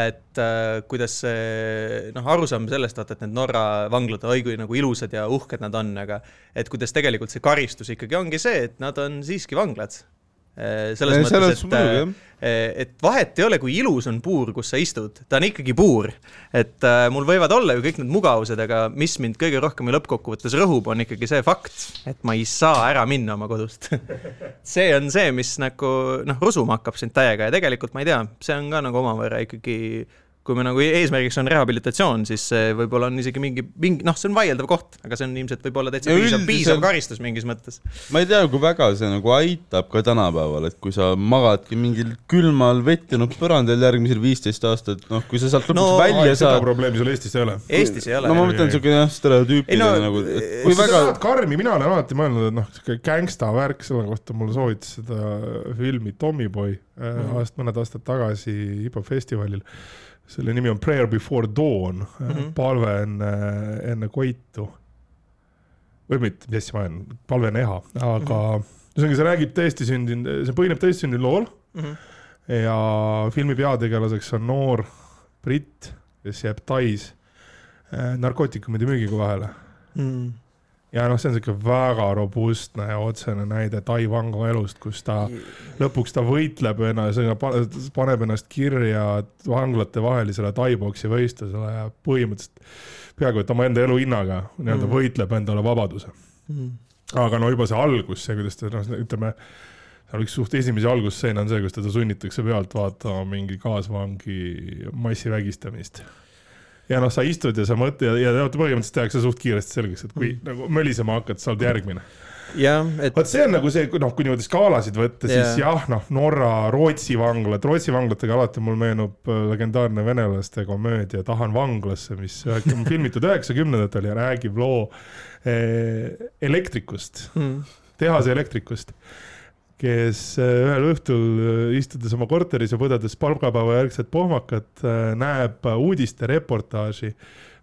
et äh, kuidas see noh, arusaam sellest vaata, et need Norra vanglad, oi kui nagu ilusad ja uhked nad on, aga et kuidas tegelikult see karistus ikkagi ongi see, et nad on siiski vanglad Äh, selles ja, mõttes, et, äh, äh, et vahet ei ole, kui ilus on puur, kus sa istud, ta on ikkagi puur. et äh, mul võivad olla ju kõik need mugavused, aga mis mind kõige rohkem ju lõppkokkuvõttes rõhub, on ikkagi see fakt, et ma ei saa ära minna oma kodust. See on see, mis nagu noh, rusuma hakkab sind täiega ja tegelikult ma ei tea, see on ka nagu omavõrra ikkagi kui me nagu eesmärgiks on rehabilitatsioon, siis see võib-olla on isegi mingi, mingi noh, see on vaieldav koht, aga see on ilmselt võib-olla täitsa piisav, piisav karistus mingis mõttes. ma ei tea, kui väga see nagu aitab ka tänapäeval, et kui sa magadki mingil külmal vettinud põrandal järgmisel viisteist aastat, noh, kui sa sealt lõpuks no, välja saad. seda probleemi sul Eestis ei ole. Eestis ei ole. no ma mõtlen siuke jah, stereotüüpiline no, nagu, et kui väga. karmi, mina olen alati mõelnud, et noh, siuke gängsta värk, selle kohta mulle soovitas seda filmi Tommyboy mm -hmm. aast, mõned aastad tagasi hip-hop festivalil selle nimi on Prayer before dawn mm, -hmm. palve enne, enne koitu. või mitte, mis asja ma olen, palve enne eha, aga mhm. ühesõnaga mm -hmm. see räägib tõesti sündinud, see põhineb tõesti sündinud lool mm. -hmm. ja filmi peategelaseks on noor britt, kes jääb Tais äh, narkootikumide müügiga vahele mm. -hmm ja noh, see on siuke väga robustne ja otsene näide Tai Vango elust, kus ta lõpuks ta võitleb ennast, paneb ennast kirja vanglate vahelisele tai-boksi võistlusele ja põhimõtteliselt peaaegu et omaenda elu hinnaga nii-öelda mm. võitleb endale vabaduse. Mm.. aga no juba see algus, see, kuidas ta noh, ütleme seal üks suht esimesi algusseene on see, kus teda sunnitakse pealt vaatama mingi kaasvangi massivägistamist ja noh, sa istud ja sa mõtled ja, ja põhimõtteliselt tehakse suht kiiresti selgeks, et kui mm. nagu mölisema hakkad, sa oled järgmine jah, et. vot see on nagu see, noh, kui niimoodi skaalasid võtta, siis ja. jah, noh, Norra, Rootsi vanglad, Rootsi vanglatega alati mul meenub äh, legendaarne venelaste komöödia Tahan vanglasse, mis filmitud üheksakümnendatel ja räägib loo eh, elektrikust mm., tehase elektrikust kes äh, ühel õhtul äh, istudes oma korteris ja põdedes palgapäeva järgset pohmakat, äh, näeb uudistereportaaži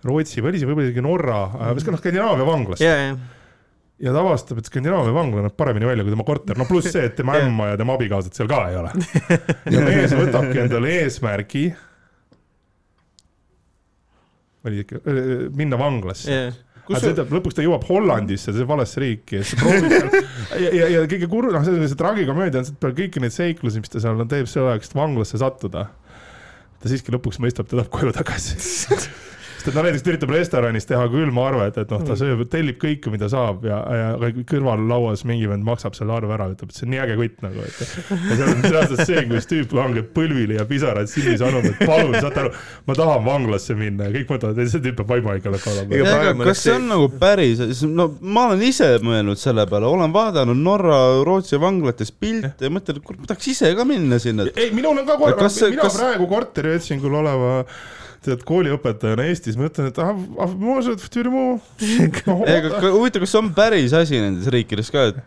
Rootsi või oli see võib-olla isegi Norra, noh Skandinaavia vanglast yeah,. Yeah ja ta avastab, et Skandinaavia vangla näeb paremini välja kui tema korter, no pluss see, et tema ämma ja tema abikaasat seal ka ei ole. ja mees võtabki endale eesmärgi. oli ikka, minna vanglasse yeah aga see tähendab, lõpuks ta jõuab Hollandisse, see valesse riiki ja siis ta proovib seal ja, ja, ja kõige kurb, noh, see, see tragikomöödia on see, et peale kõiki neid seiklusi, mis ta seal teeb selleks, et vanglasse sattuda, ta siiski lõpuks mõistab, ta tahab koju tagasi sest et no näiteks ta üritab restoranis teha külmaarvet, et noh, ta mm. sööb, tellib kõike, mida saab ja, ja kõrval lauas mingi vend maksab selle arve ära, ütleb, et see on nii äge kutt nagu, et. ja seal on reaalselt see, kus tüüp langeb põlvili ja pisarad silmis anub, et palun, saate aru, ma tahan vanglasse minna ja kõik mõtlevad, et see tüüp peab vaimuhaigla olema. kas see on nagu päris, no ma olen ise mõelnud selle peale, olen vaadanud Norra, Rootsi vanglates pilte ja mõtlen, et kurat, ma tahaks ise ka minna sinna. ei, minul on ka korra, mina kas... praegu korteri otsingul oleva tead kooliõpetajana Eestis, ma ütlen, et ah, ah, huvitav, kas see on päris asi nendes riikides ka, et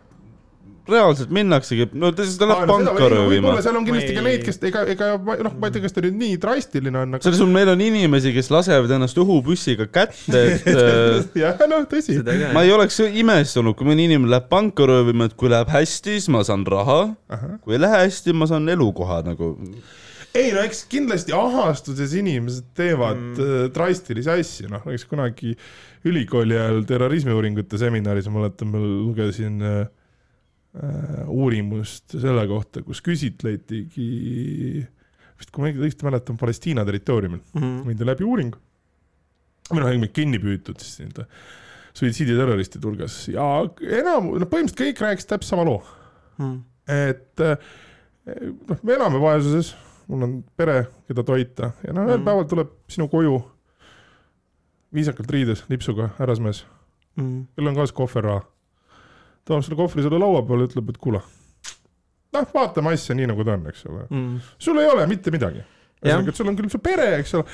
reaalselt minnaksegi, no ta, läheb panka röövima. seal on kindlasti ka neid, kes ega, ega noh, ma ei tea, kas ta nüüd nii drastiline on aga.... selles mõttes meil on inimesi, kes lasevad ennast õhupüssiga kätte, et jah, noh, tõsi. ma ei oleks imestunud, kui mõni inimene läheb panka röövima, et kui läheb hästi, siis ma saan raha. kui ei lähe hästi, ma saan elukoha nagu ei no eks kindlasti ahastuses inimesed teevad mm. Äh, drastilisi asju, noh näiteks kunagi ülikooli ajal terrorismiuuringute seminaris ma mäletan, ma lugesin äh, äh, uurimust selle kohta, kus küsitletigi, vist kui ma õigesti mäletan, Palestiina territooriumil mm viidi läbi uuring või noh, kinni püütud siis nii-öelda suitsiiditerroristide hulgas. Ja enam, no põhimõtteliselt kõik rääkisid täpselt sama loo. Mm.. et äh, noh, me elame vaesuses mul on pere, keda toita ja noh, ühel mm. päeval tuleb sinu koju viisakalt riides, lipsuga härrasmees mm., kellel on kaasas kohverraha. toob selle kohvri sulle laua peale, ütleb, et kuule, noh, vaatame asja nii, nagu ta on, eks ole mm.. sul ei ole mitte midagi ühesõnaga, et sul on küll su pere, eks ole,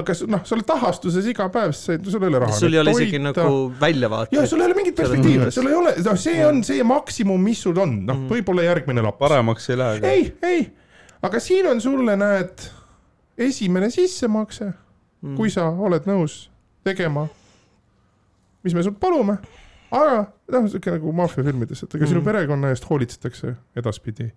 aga noh, sa oled tahastuses iga päev, sul ei ole raha. sul ei ole isegi nagu väljavaateid. ja sul ei ole mingit perspektiivi, sul ei ole, noh, see on see maksimum, mis sul on, noh, mm. võib-olla järgmine laps. paremaks ei lähe. ei, ei aga siin on sulle, näed, esimene sissemakse mm., kui sa oled nõus tegema, mis me sult palume, aga noh, sihuke nagu maffiafilmides, et ega mm. sinu perekonna eest hoolitsetakse edaspidi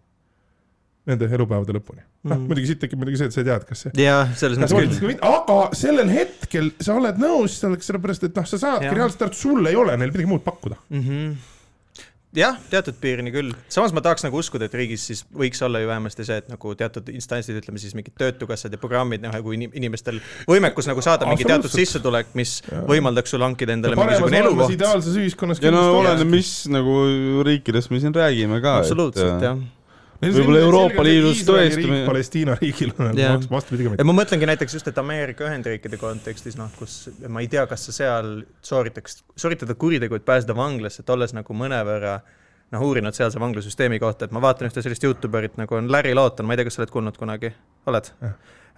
nende elupäevade lõpuni. noh mm., muidugi siit tekib muidugi see, et sa ei tea, et kas see. jaa, selles mõttes küll. aga sellel hetkel sa oled nõus selleks, sellepärast et noh, sa saadki reaalselt aru, et sul ei ole neil midagi muud pakkuda mm. -hmm jah, teatud piirini küll, samas ma tahaks nagu uskuda, et riigis siis võiks olla ju vähemasti see, et nagu teatud instantsid, ütleme siis mingid töötukassad ja programmid, noh, kui inimestel võimekus nagu saada mingi teatud sissetulek, mis ja. võimaldaks sul hankida endale mingisugune elukoht. ideaalses ühiskonnas. ja no oleneb, mis nagu riikidest me siin räägime ka. absoluutselt, jah võib-olla Euroopa Liidus tõesti. Palestiina riigil on vastupidi ka mitte. ma mõtlengi näiteks just, et Ameerika Ühendriikide kontekstis, noh, kus ma ei tea, kas sa seal sooritaks, sooritada kuritegu, et pääseda vanglasse, et olles nagu mõnevõrra noh, uurinud sealse vanglasüsteemi kohta, et ma vaatan ühte sellist Youtube erit nagu on Larry Lawton, ma ei tea, kas sa oled kuulnud kunagi, oled?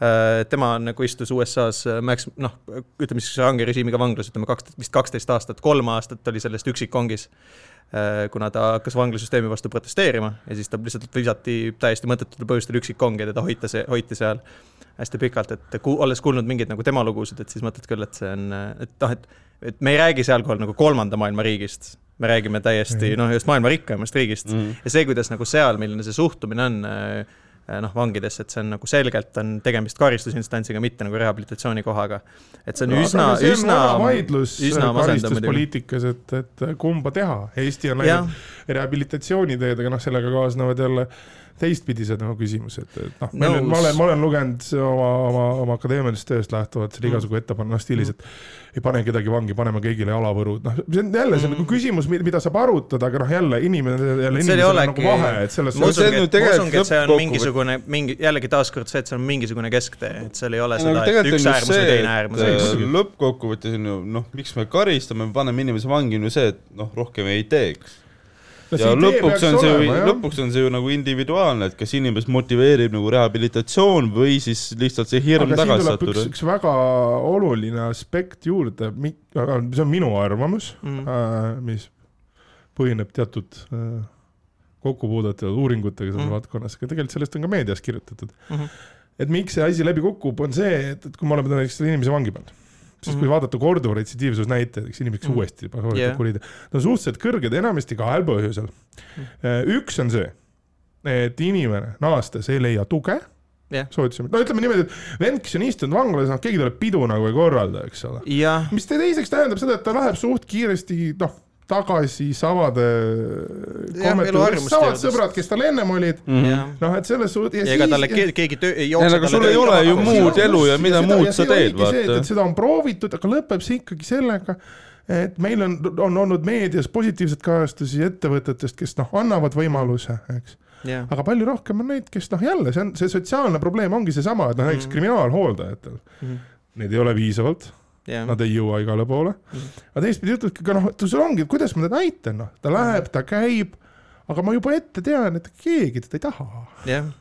Äh, tema nagu istus USA-s äh, Max, noh, ütleme siis range režiimiga vanglas, ütleme kaks, vist kaksteist aastat, kolm aastat oli sellest üksikkongis. Äh, kuna ta hakkas vanglasüsteemi vastu protesteerima ja siis ta lihtsalt visati täiesti mõttetutel põhjustel üksikkongi ja teda hoiti, hoiti seal hästi pikalt, et ku, olles kuulnud mingeid nagu tema lugusid, et siis mõtled küll, et see on, et noh, et, et me ei räägi sealkohal nagu kolmanda maailma riigist, me räägime täiesti mm. noh, just maailma rikkamast riigist mm. ja see, kuidas nagu seal, milline see suhtumine on Äh, noh, vangidesse, et see on nagu selgelt on tegemist karistusinstantsiga, mitte nagu rehabilitatsioonikohaga. et see on no, üsna, üsna, vaidlus karistuspoliitikas, et, et kumba teha, Eesti on läinud rehabilitatsiooniteed, aga noh, sellega kaasnevad jälle teistpidised nagu küsimused, et noh, ma olen, ma olen, ma olen lugenud oma, oma, oma akadeemilisest tööst lähtuvalt seal mm. igasugu ettepaneku, noh stiilis, et ei pane kedagi vangi, paneme kõigile jalavõrud, noh, see on jälle see on nagu mm. küsimus, mida saab arutada, aga noh, jälle inimene, jälle inimesel on nagu vahe, et selles ma usungi, et, usungi, et see on mingisugune, mingi, jällegi taaskord see, et see on mingisugune kesktee, et seal ei ole seda, et üks äärmus või teine äärmus. lõppkokkuvõttes on ju noh, miks me karistame, paneme inimese vangi, on ju see, et noh, rohkem ei teeks ja lõpuks on see ju, lõpuks on see ju nagu individuaalne, et kas inimest motiveerib nagu rehabilitatsioon või siis lihtsalt see hirm tagasi sattuda. üks väga oluline aspekt juurde, see on minu arvamus mm., äh, mis põhineb teatud äh, kokkupuudetel uuringutega selles mm. valdkonnas, aga tegelikult sellest on ka meedias kirjutatud mm. -hmm. et miks see asi läbi kukub, on see, et, et kui me oleme näiteks inimese vangi pannud sest kui mhm. vaadata korduva retsidiivsusnäitajaid, eks inimeseks mm. uuesti yeah. kuriteo, nad on suhteliselt kõrged enamasti kahel põhjusel mm.. üks on see, et inimene naastes ei leia tuge yeah.. soovitasime, no ütleme niimoodi, et vend, kes on istunud vanglas, noh, keegi talle pidu nagu ei korralda, eks ole mis teiseks tähendab seda, et ta läheb suht kiiresti, noh tagasi samade samad sõbrad, kes tal ennem olid mm -hmm., noh, et selles suhtes. ja ega talle keegi töö ei jookse. aga sul ei ole ju muud elu ja mida muud sa teed, vaata. seda on proovitud, aga lõpeb see ikkagi sellega, et meil on, on olnud meedias positiivseid kajastusi ettevõtetest, kes noh, annavad võimaluse, eks yeah.. aga palju rohkem on neid, kes noh, jälle see on, see sotsiaalne probleem ongi seesama, et noh, näiteks mm -hmm. kriminaalhooldajatel mm, -hmm. neid ei ole piisavalt yeah.. Nad ei jõua igale poole mm. aga teistpidi ütledki ka noh, sul ongi, kuidas ma teda aitan, noh, ta läheb, ta käib, aga ma juba ette tean, et keegi teda ei taha yeah.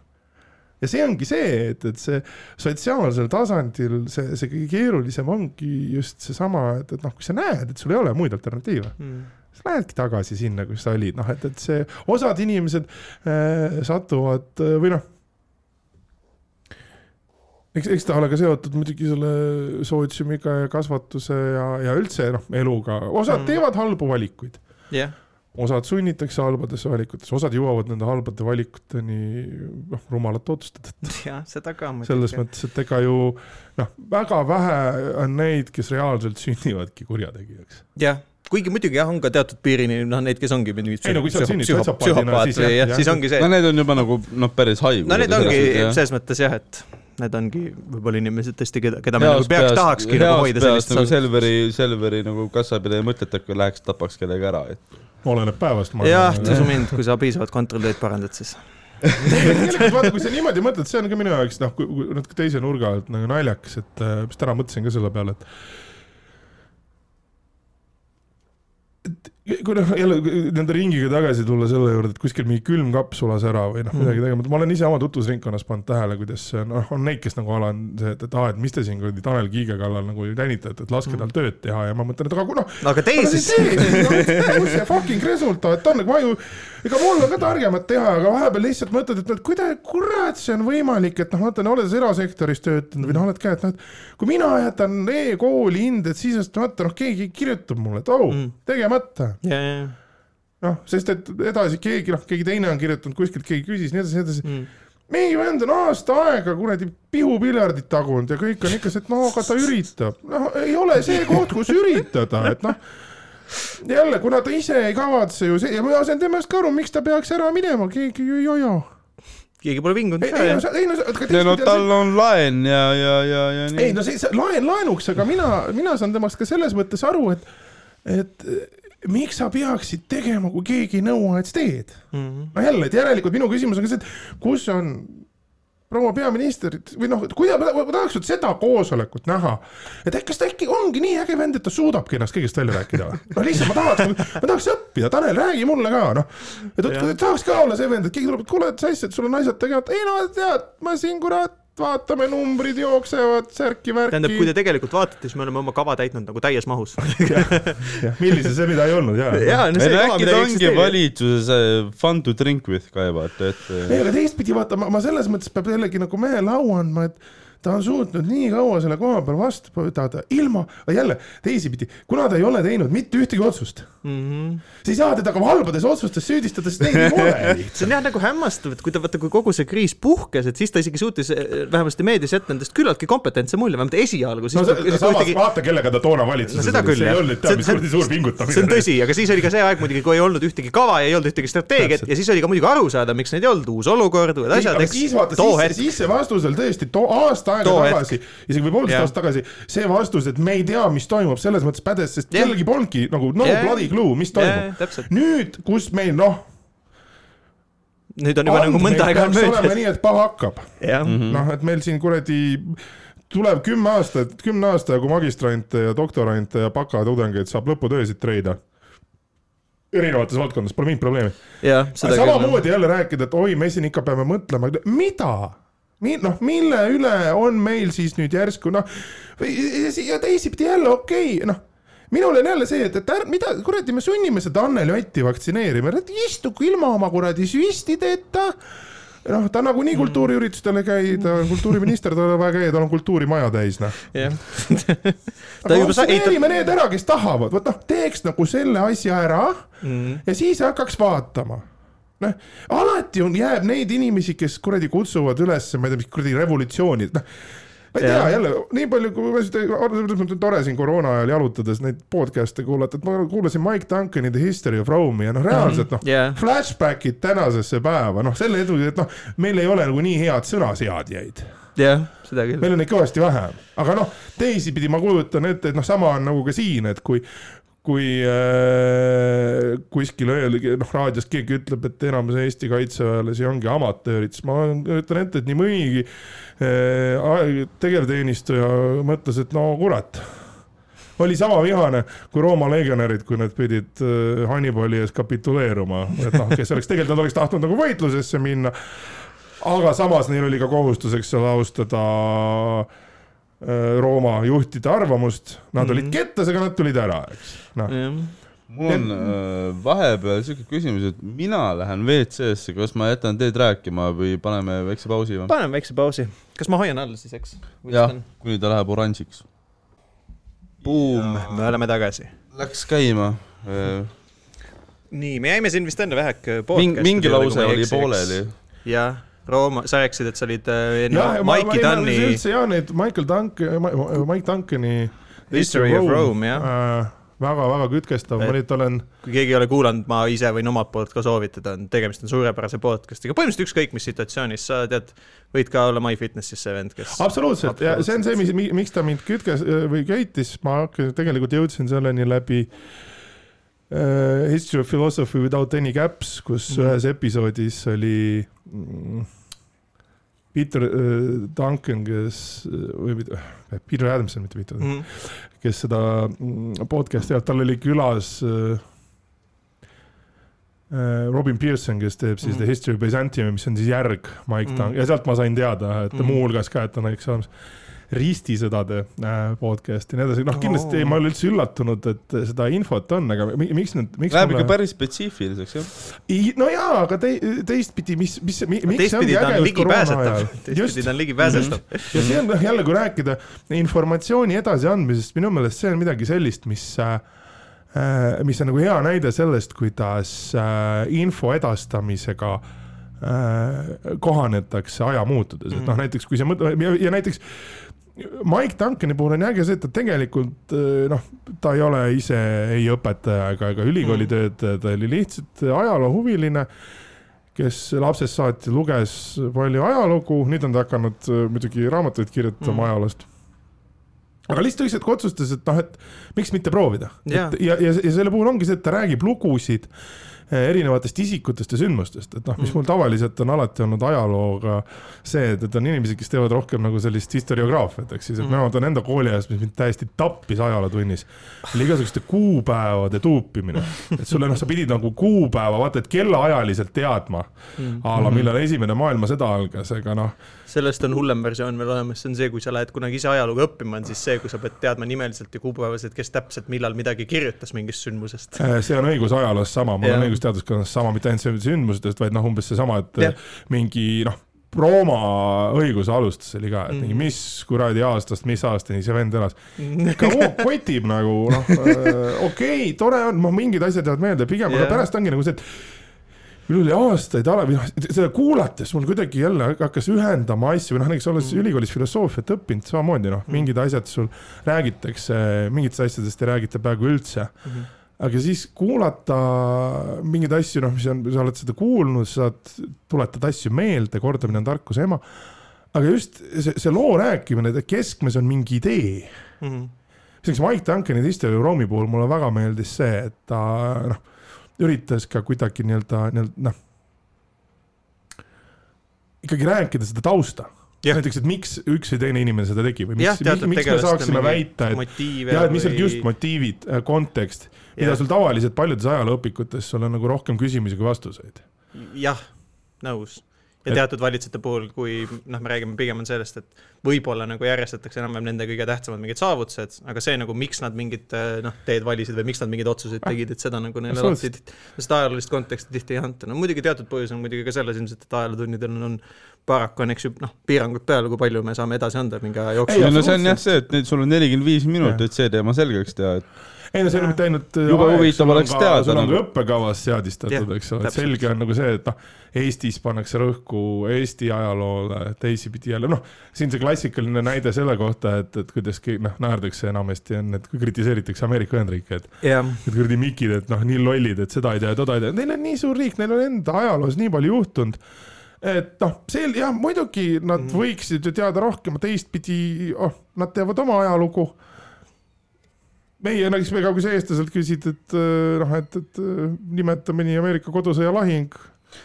ja see ongi see, et, et see sotsiaalsel tasandil see, see kõige keerulisem ongi just seesama, et, et noh, kui sa näed, et sul ei ole muid alternatiive mm., siis lähedki tagasi sinna, kus sa olid, noh, et, et see, osad inimesed äh, satuvad äh, või noh, eks, eks ta ole ka seotud muidugi selle sootsiumiga ja kasvatuse ja, ja üldse noh, eluga, osad mm. teevad halbu valikuid yeah osad sunnitakse halbadesse valikutesse, osad jõuavad nende halbade valikuteni noh, rumalate otsuste tõttu. jah, seda ka muidugi. selles mõttes, et ega ju noh, väga vähe on neid, kes reaalselt sünnivadki kurjategijaks. jah, kuigi muidugi jah, on ka teatud piirini noh, neid, kes ongi mingid ei no kui sa sünnid sotsiopaadina, siis jah, jah, siis ongi see. no need on juba nagu noh, päris haigus. no need ongi selles mõttes jah, et need ongi võib-olla inimesed tõesti, keda, keda me nagu peaks, tahakski nagu hoida sellist. nagu Selveri, Selveri nagu kassapidaja mõtlete, et kui läheks tapaks kellegi ära, et oleneb päevast. jah, usu mind, kui sa piisavalt kontrolltööd parandad, siis tegelikult vaata, kui sa niimoodi mõtled, see on ka minu jaoks noh, natuke teise nurga alt nagu naljakas, et äh, vist täna mõtlesin ka selle peale, et kui noh, jälle nende ringiga tagasi tulla selle juurde, et kuskil mingi külmkapp sulas ära või noh, midagi tegemata, ma olen ise oma tutvusringkonnas pannud tähele, kuidas noh, on neid, kes nagu ala on see, et, et aa, et mis te siin kuradi Tanel Kiige kallal nagu tänitate, et laske tal tööd teha ja ma mõtlen, et aga noh. aga tee siis. kus see fucking resultaat on, ma ju, ega mul on ka targemat teha, aga vahepeal lihtsalt mõtled, et, et kuidas, kurat, see on võimalik, et noh, vaata, oled erasektoris töötanud või noh, oled ka, et noh, et kui mina jätan e-kooli hinded, siis vaata noh, keegi kirjutab mulle, et oh mm., tegemata yeah.. noh, sest et edasi keegi, noh, keegi teine on kirjutanud kuskilt, keegi küsis, nii edasi, nii edasi mm meie vend on aasta aega kuradi pihupiljardit tagunud ja kõik on ikka see, et no aga ta üritab. noh, ei ole see koht, kus üritada, et noh. jälle, kuna ta ise ei kavatse ju see ja ma saan temast ka aru, miks ta peaks ära minema, keegi ju ei aja keegi pole vingunud ka. ei no, ei no, ei no tal on laen ja, ja, ja, ja nii. ei no see, see laen laenuks, aga mina, mina saan temast ka selles mõttes aru, et, et miks sa peaksid tegema, kui keegi ei nõua, et sa teed mm. -hmm. no jälle, et järelikult minu küsimus on ka see, et kus on proua peaminister või noh, kuidas, ma tahaks nüüd seda koosolekut näha, et kas ta äkki ongi nii äge vend, et ta suudabki ennast kõigest välja rääkida või? no lihtsalt ma tahaks, ma tahaks õppida, Tanel, räägi mulle ka, noh. et, tahaks ka olla see vend, et keegi tuleb, et kuule, et sa asja, et sul on asjad tegemata, ei no tead, ma siin kurat vaatame, numbrid jooksevad, särki-värki. tähendab, kui te tegelikult vaatate, siis me oleme oma kava täitnud nagu täies mahus millise see, mida ei olnud ja. ja, no see kava, mida ongi valitsuses fun to drink with ka vaata, et. ei, aga teistpidi vaata, ma, ma selles mõttes peab jällegi nagu mehele au andma, et ta on suutnud nii kaua selle koha peal vastu pidada ilma, jälle teisipidi, kuna ta ei ole teinud mitte ühtegi otsust mm. -hmm. sa ei saa teda ka halbades otsustes süüdistada, sest neid ei ole see on jah nagu hämmastav, et kui ta vaata, kui kogu see kriis puhkes, et siis ta isegi suutis eh, vähemasti meedias jätta endast küllaltki kompetentse mulje, vähemalt esialgu. no see, samas ühtegi... vaata, kellega ta toona valitsuses no, oli, see ei olnud teab mis kuradi suur pingutamine. see on tõsi, aga siis oli ka see aeg muidugi, kui ei olnud ühtegi kava ja ei olnud ühtegi strateegiat ja siis oli ka muidugi aru saada, miks neid ei olnud, uus olukord, uued asjad. siis vaata, siis, siis see vastus oli tõesti aasta aega tagasi isegi või poolteist aastat tagasi, see vastus, et me ei tea, mis toimub, selles mõttes pädes, sest yeah. kellelgi polnudki nagu no yeah. bloody clue, mis toimub yeah,. nüüd, kus meil noh nüüd on juba nagu mõnda aega möödas. oleme nii, et paha hakkab. noh, et meil siin kuradi tuleb kümme aastat, kümne aasta jagu magistrante ja doktorante ja bakatudengeid saab lõputöösid treida erinevates valdkondades, pole mingit probleemi. samamoodi jälle rääkida, et oi, me siin ikka peame mõtlema, mida mi-, noh, mille üle on meil siis nüüd järsku noh, ja teisipidi jälle okei okay,, noh minul on jälle see, et, et är, mida kuradi me sunnime seda Anneli Otti vaktsineerima, istugu ilma oma kuradi süstideta. noh, ta nagunii mm. kultuuriüritustele ei käi, ta on kultuuriminister, tal on vaja käia, tal on kultuurimaja täis, noh. jah. aga vaktsineerime need ära, kes tahavad, vot noh, teeks nagu selle asja ära mm. ja siis hakkaks vaatama noh, alati on, jääb neid inimesi, kes kuradi kutsuvad üles, ma ei tea, mis kuradi revolutsiooni, noh ma ei tea, jälle nii palju, kui ma seda, tore siin koroona ajal jalutades neid podcast'e kuulata, et ma kuulasin Mike Duncani The History of Rome'i ja noh, reaalselt noh yeah., flashback'id tänasesse päeva, noh, selle edu, et noh, meil ei ole nagu nii head sõnaseadjaid jah seda küll. meil on neid kõvasti vähem, aga noh, teisipidi ma kujutan ette, et noh, sama on nagu ka siin, et kui kui äh, kuskil öeldi, noh raadios keegi ütleb, et enamus Eesti kaitseväelasi ongi amatöörid, siis ma kujutan ette, et nii mõnigi äh, tegevteenistuja mõtles, et no kurat, oli sama vihane kui Rooma legionärid, kui nad pidid äh, Hannibali ees kapituleeruma, et noh, kes oleks tegelikult, nad oleks tahtnud nagu võitlusesse minna. aga samas neil oli ka kohustuseks seal austada Äh, Rooma juhtide arvamust, nad mm -hmm. olid mhm. kettas, aga nad tulid ära, eks, noh mul on äh, vahepeal siuke küsimus, et mina lähen WC-sse, kas ma jätan teid rääkima või paneme väikse pausi või? paneme väikse pausi. kas ma hoian all siis, eks? jah, kuni ta läheb oranžiks. Buum, me oleme tagasi. Läks käima äh, nii, me jäime siin vist enne väheke podcast'i mingi lause oli pooleli. jah, Rooma, sa rääkisid, et sa olid äh, enne Mikey Dunni. üldse jah, neid Michael Duncan, Mike Duncani. History of Rome, jah äh, väga-väga kütkestav, ma nüüd olen. kui keegi ei ole kuulanud, ma ise võin omalt poolt ka soovitada, on tegemist on suurepärase podcast'iga, põhimõtteliselt ükskõik mis situatsioonis sa tead, võid ka olla MyFitnessis see vend, kes. absoluutselt ja see on see, mis, miks ta mind kütkes või köitis, ma tegelikult jõudsin selleni läbi uh, History of Philosophy Without Any Gaps, kus mm -hmm. ühes episoodis oli mm, Peter uh, Duncan, kes või mitte, Peter Adamson, mitte Peter mm, -hmm. kes seda mm, podcast'i teab, tal oli külas Robin Pearson, kes teeb siis mm -hmm. The History of Byzantium, mis on siis järg Mike mm -hmm. Duncan ja sealt ma sain teada, et mm -hmm. muuhulgas ka, et on näiteks olemas ristisõdade äh, podcast ja nii edasi, noh kindlasti oh. ma olen üldse üllatunud, et seda infot on, aga miks nüüd, miks Läheb ikka päris spetsiifiliseks, jah? no jaa, aga te, teistpidi, mis, mis, miks teistpidi ta on ligipääsetav, teistpidi ta on ligipääsetav. Ja see on jälle, kui rääkida informatsiooni edasiandmisest, minu meelest see on midagi sellist, mis äh, mis on nagu hea näide sellest, kuidas äh, info edastamisega äh, kohanetakse aja muutudes, et noh, mhm. näiteks kui sa mõtled ja, ja näiteks Mike Duncani puhul on äge see, et ta tegelikult eh, noh, ta ei ole ise ei õpetaja ega, ega ülikooli mm. töötaja, ta oli lihtsalt ajaloohuviline, kes lapsest saati luges palju ajalugu, nüüd on ta hakanud eh, muidugi raamatuid kirjutama mm. ajaloost. aga lihtsalt ükskord otsustas, et noh, et miks mitte proovida. ja, ja, ja selle puhul ongi see, et ta räägib lugusid Eh, erinevatest isikutest ja sündmustest, et noh, mis mm. mul tavaliselt on alati olnud ajalooga see, et, et on inimesi, kes teevad rohkem nagu sellist historiograafiat, ehk siis, et mm. ma mäletan enda kooliajast, mis mind täiesti tappis ajalootunnis, oli igasuguste kuupäevade tuupimine. et sulle noh, sa pidid nagu kuupäeva, vaata, et kellaajaliselt teadma mm. a la mm. millal esimene maailmasõda algas, ega noh. Sellest on hullem versioon veel olemas, see on see, kui sa lähed kunagi ise ajalugu õppima, on siis see, kui sa pead teadma nimeliselt ja kuupäevaselt, kes täpselt millal midagi kirjutas mingist sündmusest. Eh, see on õigusajaloos sama, mul on õigus teaduskonnas sama, mitte ainult sündmustest, vaid noh, umbes seesama, et ja. mingi noh, Rooma õiguse alustus oli ka, et mingi mm. mis kuradi aastast, mis aastani see vend elas. ikka kotib nagu noh, okei okay,, tore on, noh, mingid asjad jäävad meelde, pigem yeah., aga pärast ongi nagu see, et minul oli aastaid ala, või noh, seda kuulates mul kuidagi jälle hakkas ühendama asju või noh, näiteks olles mm. ülikoolis filosoofiat õppinud, samamoodi noh mm., mingid asjad sul räägitakse, mingitest asjadest ei räägita peaaegu üldse mm. -hmm aga siis kuulata mingeid asju, noh, mis on, sa oled seda kuulnud, saad, tuletad asju meelde, kordamine on tarkuse ema. aga just see, see loo rääkimine, keskmes on mingi idee mm. -hmm. näiteks Mike Duncani History of Rome'i puhul mulle väga meeldis see, et ta noh, üritas ka kuidagi nii-öelda, nii-öelda noh, ikkagi rääkida seda tausta Ja. näiteks, et miks üks või teine inimene seda tegi või miks, miks, miks me saaksime väita, et jah, et mis olid just motiivid, äh, kontekst mida sul tavaliselt paljudes ajalooõpikutes, sul on nagu rohkem küsimusi kui vastuseid. jah, nõus. Ja et... teatud valitsejate puhul, kui noh, me räägime pigem on sellest, et võib-olla nagu järjestatakse enam-vähem nende kõige tähtsamad mingid saavutused, aga see nagu, miks nad mingit noh, teed valisid või miks nad mingeid otsuseid tegid, et seda nagu neile alati, seda ajaloolist konteksti tihti ei anta. no muidugi teatud põhjus on muidugi ka selles ilmselt, et ajalootunnidel on, on paraku on, eks ju, noh, piirangud peal, kui palju me saame edasi anda mingi aja jooksul. ei no see on jah see, et nüüd sul on nelikümmend viis minutit see teema selgeks teha, et ei no see ei ole mitte ainult. jube huvitav oleks teada. sul on ka nagu. õppekavas seadistatud, eks ole, et selge on nagu see, et noh, Eestis pannakse rõhku Eesti ajaloole, teisipidi jälle noh, siin see klassikaline näide selle kohta, et, et kuidas noh, naerdakse enamasti on, et kui kritiseeritakse Ameerika Ühendriike, et yeah. et kuradi mikid, et noh, nii lollid, et seda ei tea ja toda ei tea, neil on nii suur riik, neil on enda ajaloos nii palju juhtunud et noh, see jah, muidugi nad mm. võiksid ju teada rohkem, teistpidi, oh, nad teavad oma ajalugu meie nägime ka, kui sa eestlaselt küsid, et äh, noh, et, et äh, nimeta mõni Ameerika kodusõja lahing.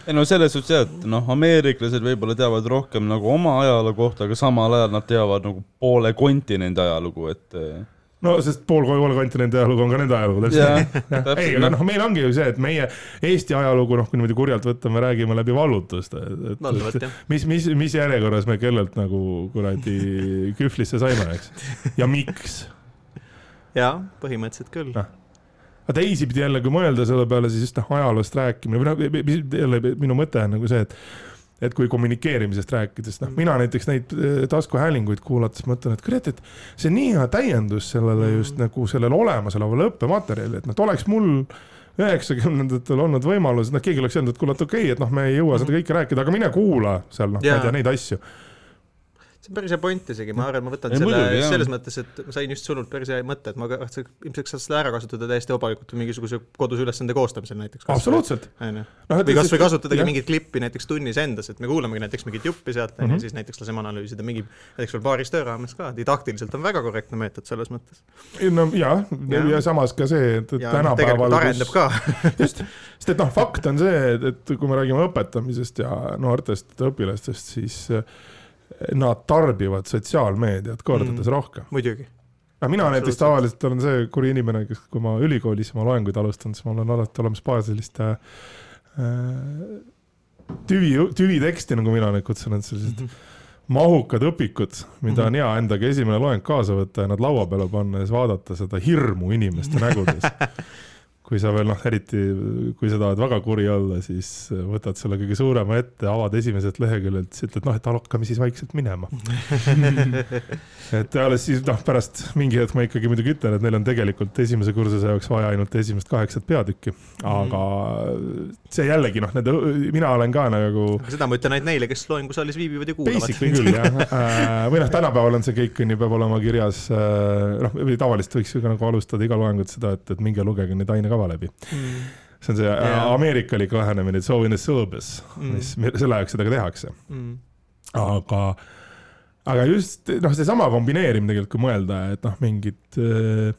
ei no selles suhtes jah, et noh, ameeriklased võib-olla teavad rohkem nagu oma ajaloo kohta, aga samal ajal nad teavad nagu poole kontinendi ajalugu, et äh, no sest pool poole kontinendi ajalugu on ka nende ajalugu täpselt. ei, aga noh, meil ongi ju see, et meie Eesti ajalugu, noh, kui niimoodi kurjalt võtta, me räägime läbi vallutuste, mis, mis, mis järjekorras me kellelt nagu kuradi kühvlisse saime, eks, ja miks jaa, põhimõtteliselt küll. No.. aga teisipidi jälle, kui mõelda selle peale, siis just noh, ajaloost rääkimine või noh, jälle minu mõte on nagu see, et et kui kommunikeerimisest rääkides, noh, mina näiteks neid eh, taskuhäälinguid kuulates mõtlen, et kurat, et see on nii hea täiendus sellele just nagu sellele olemasolevale õppematerjalile, et noh, et oleks mul üheksakümnendatel olnud võimalus, noh, keegi oleks öelnud, et kuule, et okei okay,, et noh, me ei jõua seda kõike rääkida, aga mine kuula seal, noh, ma ei tea, neid asju see on päris hea point isegi, ma arvan, ma võtan ei, selle muidugi, selles mõttes, et ma sain just sinult päris hea mõtte, et ma ilmselt saaks seda ära kasutada täiesti vabalikult mingisuguse kodus ülesande koostamisel näiteks. absoluutselt. No, või kasvõi kasutadagi mingit klippi näiteks tunnis endas, et me kuulamegi näiteks mingit juppi sealt, onju, mhm. siis näiteks laseme analüüsida mingi, näiteks veel paaris töö raames ka, didaktiliselt on väga korrektne meetod selles mõttes. no jah, ja, ja samas ka see, et, ja, tänapäeval arendab ka just, sest et noh, fakt on see, et, et kui me räägime õpetamisest ja noortest õpilastest, siis äh, nad tarbivad sotsiaalmeediat kordades mm, rohkem. muidugi. aga mina näiteks tavaliselt olen see kuri inimene, kes, kui ma ülikoolis oma loenguid alustan, siis mul on alati olemas paar sellist äh, tüvi, tüviteksti, nagu mina neid kutsun, et sellised mm -hmm. mahukad õpikud, mida on mhm. hea endaga esimene loeng kaasa võtta ja nad laua peale panna ja siis vaadata seda hirmu inimeste nägudes kui sa veel noh, eriti kui sa tahad väga kuri olla, siis võtad selle kõige suurema ette, avad esimeselt leheküljelt, siis ütled noh, et hakkame siis vaikselt minema et alles siis noh, pärast mingi hetk ma ikkagi muidugi ütlen, et neil on tegelikult esimese kursuse jaoks vaja ainult esimest kaheksat peatükki, aga see jällegi noh, need, mina olen ka nagu. seda ma ütlen ainult neile, kes loengusaalis viibivad ja kuulavad. Basically küll jah äh, või noh, tänapäeval on see kõik on ju, peab olema kirjas äh, noh, või tavaliselt võiks ju ka nagu alustada iga loengut seda, et, et minge lugege neid ainekava kava läbi mm.. see on see yeah. ameerikalik lähenemine, it's all in the syllabus mm., mis selle jaoks seda ka tehakse mm.. aga, aga just noh, seesama kombineerimine tegelikult, kui mõelda, et noh, mingid äh,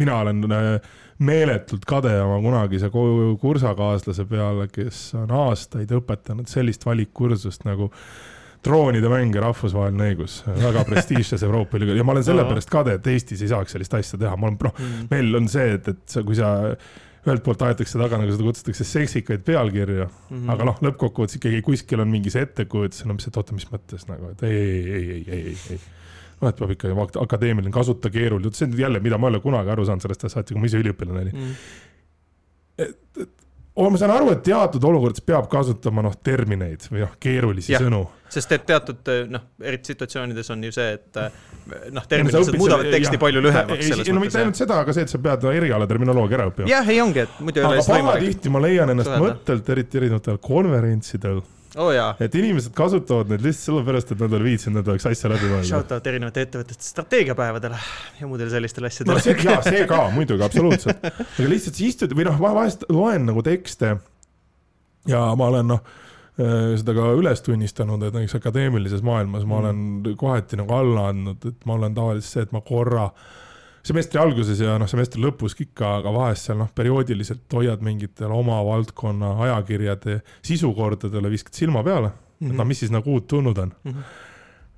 mina olen äh, meeletult kade oma kunagise kursakaaslase peale, kes on aastaid õpetanud sellist valikkursust nagu droonide mäng ja rahvusvaheline õigus, väga prestiižses Euroopa ülikool ja ma olen sellepärast kade, et Eestis ei saaks sellist asja teha, ma olen, noh meil on see, et, et sa, kui sa ühelt poolt aetakse taga, nagu seda kutsutakse, seksikaid pealkirju mm, -hmm. aga noh, lõppkokkuvõttes ikkagi kuskil on mingi see ettekujutus, no mis, et oota, mis mõttes nagu, et ei, ei, ei, ei, ei, ei, ei. noh, et peab ikka akadeemiline, kasuta keeruline, see on jälle, mida ma ei ole kunagi aru saanud sellest asjast, kui ma ise üliõpilane olin mm. -hmm. et, et ma saan aru, et teatud olukordades peab kasutama noh, termineid või noh, keerulisi ja, sõnu. sest et teatud noh, eriti situatsioonides on ju see, et noh, terminid lihtsalt muudavad teksti ja, palju lühemaks. no mitte ainult seda, aga see, et sa pead eriala terminoloogia ära õppima. jah, ei ongi, et muidu ei ole võimalik. pahatihti ma leian ennast suhelda. mõttelt, eriti erinevatel konverentsidel oh,. et inimesed kasutavad neid lihtsalt sellepärast, et nad ei viitsinud, nad oleks asja läbi mõelda. Shout out erinevate ettevõtete strateegiapäevadele ja muudele sellistele asjadele no,. jaa, see ka muidugi, absoluutselt. aga lihtsalt sa istud või noh, vahest loen nagu tekste ja ma olen noh äh, seda ka üles tunnistanud, et näiteks akadeemilises maailmas ma olen kohati nagu alla andnud, et ma olen tavaliselt see, et ma korra äh, semestri alguses ja noh, semestri lõpus ikka, aga vahest seal noh, perioodiliselt hoiad mingitele oma valdkonna ajakirjade sisukordadele, viskad silma peale mm, -hmm. et noh, mis siis nagu uut tulnud on mm. -hmm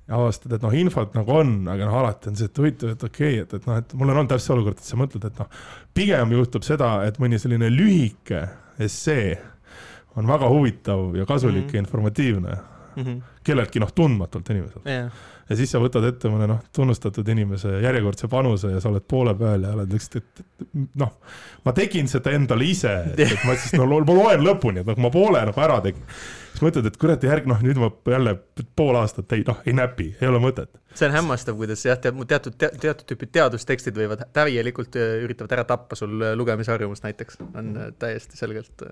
ja avastad, et noh, infot nagu on, aga noh, alati on see, et huvitav, et okei okay,, et, et noh, et mul on olnud täpselt see olukord, et sa mõtled, et noh, pigem juhtub seda, et mõni selline lühike essee on väga huvitav ja kasulik mm -hmm. ja informatiivne mm -hmm. kelleltki noh, tundmatult inimeselt yeah ja siis sa võtad ette mõne noh, tunnustatud inimese järjekordse panuse ja sa oled poole peal ja oled lihtsalt, et, et noh, ma tegin seda endale ise, et, et ma siis no ma loen lõpuni, et noh, ma poole nagu ära tegin. siis mõtled, et kurat, järg noh, nüüd ma jälle pool aastat ei noh, ei näpi, ei ole mõtet. see on hämmastav, kuidas jah, teatud, teatud, tüüpi teadustekstid võivad täielikult äh, üritavad ära tappa sul äh, lugemisharjumust näiteks, on äh, täiesti selgelt,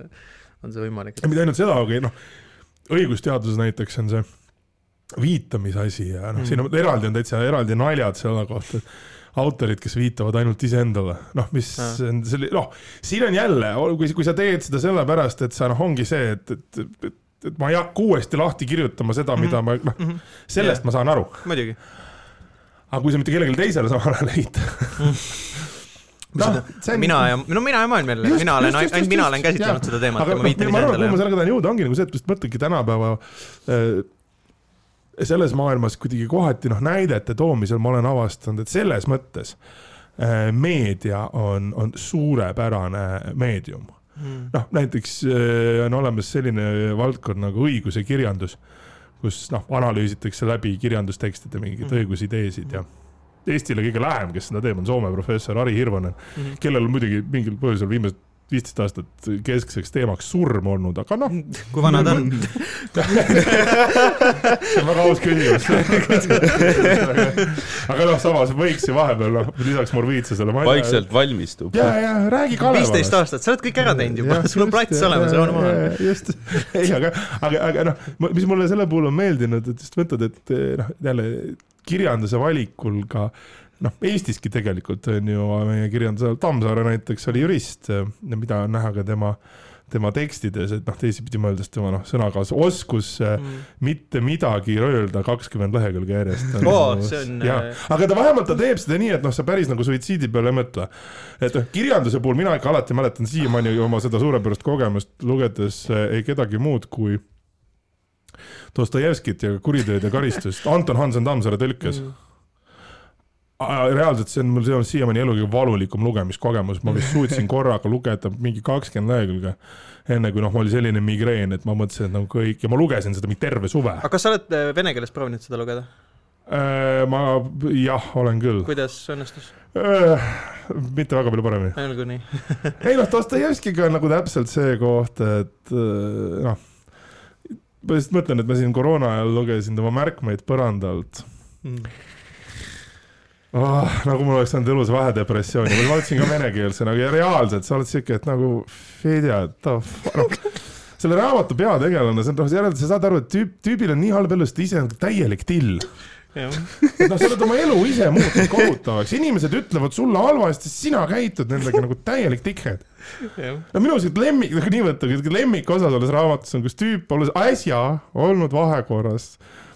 on see võimalik. mitte ainult seda, aga noh, õigusteaduses näiteks on see viitamise asi ja noh mm., siin on eraldi on täitsa eraldi naljad selle kohta, et autorid, kes viitavad ainult iseendale, noh, mis ja. on selle, noh, siin on jälle, kui, kui sa teed seda sellepärast, et sa noh, ongi see, et, et, et, et ma ei hakka uuesti lahti kirjutama seda mm, -hmm. mida ma noh mm -hmm., sellest ja. ma saan aru. muidugi. aga kui sa mitte kellelegi teisele samal ajal ei heita mm. No, on... mina ja, no mina ja maailm jälle, mina olen, ainult mina olen käsitlenud seda teemat ja ma viitan iseendale. kuhu ma sellega tahan jõuda, ongi nagu see, et just mõtledki tänapäeva äh, selles maailmas kuidagi kohati noh, näidete toomisel ma olen avastanud, et selles mõttes äh, meedia on, on suurepärane meedium mm.. noh, näiteks äh, on olemas selline valdkond nagu õigus ja kirjandus, kus noh, analüüsitakse läbi kirjandustekstide mingeid mm. õigusideesid ja Eestile kõige lähem, kes seda teeb, on Soome professor Ari Hirvonen mm, -hmm. kellel muidugi mingil põhjusel viimased viisteist aastat keskseks teemaks surm olnud, aga noh. kui vana ta on? see on väga aus küsimus aga noh, samas võiks ju vahepeal noh, lisaks morbiidsusele. vaikselt valmistub. ja, ja räägi Kalevalast. viisteist aastat, sa oled kõik ära teinud juba, sul on plats olemas, rahu maha. just, ei, aga, aga, aga noh, mis mulle selle puhul on meeldinud, et just mõtled, et noh, jälle kirjanduse valikul ka noh, Eestiski tegelikult on ju meie kirjandusel, Tammsaare näiteks oli jurist, mida on näha ka tema, tema tekstides, et noh, teisipidi mõeldes tema noh, sõnakaas, oskus mm. mitte midagi öelda kakskümmend lehekülge järjest. Oh, on. Äh, aga ta vähemalt ta teeb seda nii, et noh, sa päris nagu suitsiidi peale ei mõtle. et noh, kirjanduse puhul mina ikka alati mäletan siiamaani oma seda suurepärast kogemust lugedes äh, ei kedagi muud kui Dostojevskit ja Kuriteed ja karistust Anton Hansen Tammsaare tõlkes mm reaalselt see on mul siiamaani elu kõige valulikum lugemiskogemus, ma vist suutsin korraga lugeda mingi kakskümmend lehekülge. enne kui noh, mul oli selline migreen, et ma mõtlesin, et nagu kõik ja ma lugesin seda mingi terve suve. aga kas sa oled äh, vene keeles proovinud seda lugeda? Äh, ma jah, olen küll. kuidas õnnestus? Äh, mitte väga palju paremini. olgu nii ei noh, Dostojevskiga on nagu täpselt see koht, et noh, ma lihtsalt mõtlen, et ma siin koroona ajal lugesin tema märkmeid põrandalt mm oh,. nagu mul oleks olnud elus vähe depressiooni, ma vaatasin ka venekeelsena ja reaalselt sa oled siuke, et nagu Fedja, et noh selle raamatu peategelane, see on noh, järelikult sa saad aru, et tüüp, tüübil on nii halb elu, sest ta ise on täielik till. et noh, sa oled oma elu ise muutnud kohutavaks, inimesed ütlevad sulle halvasti, sina käitud nendega nagu täielik tikhed. no minu siuke lemmik, nagu nii võtta, lemmikosa selles raamatus on, kus tüüp, olles äsja olnud vahekorras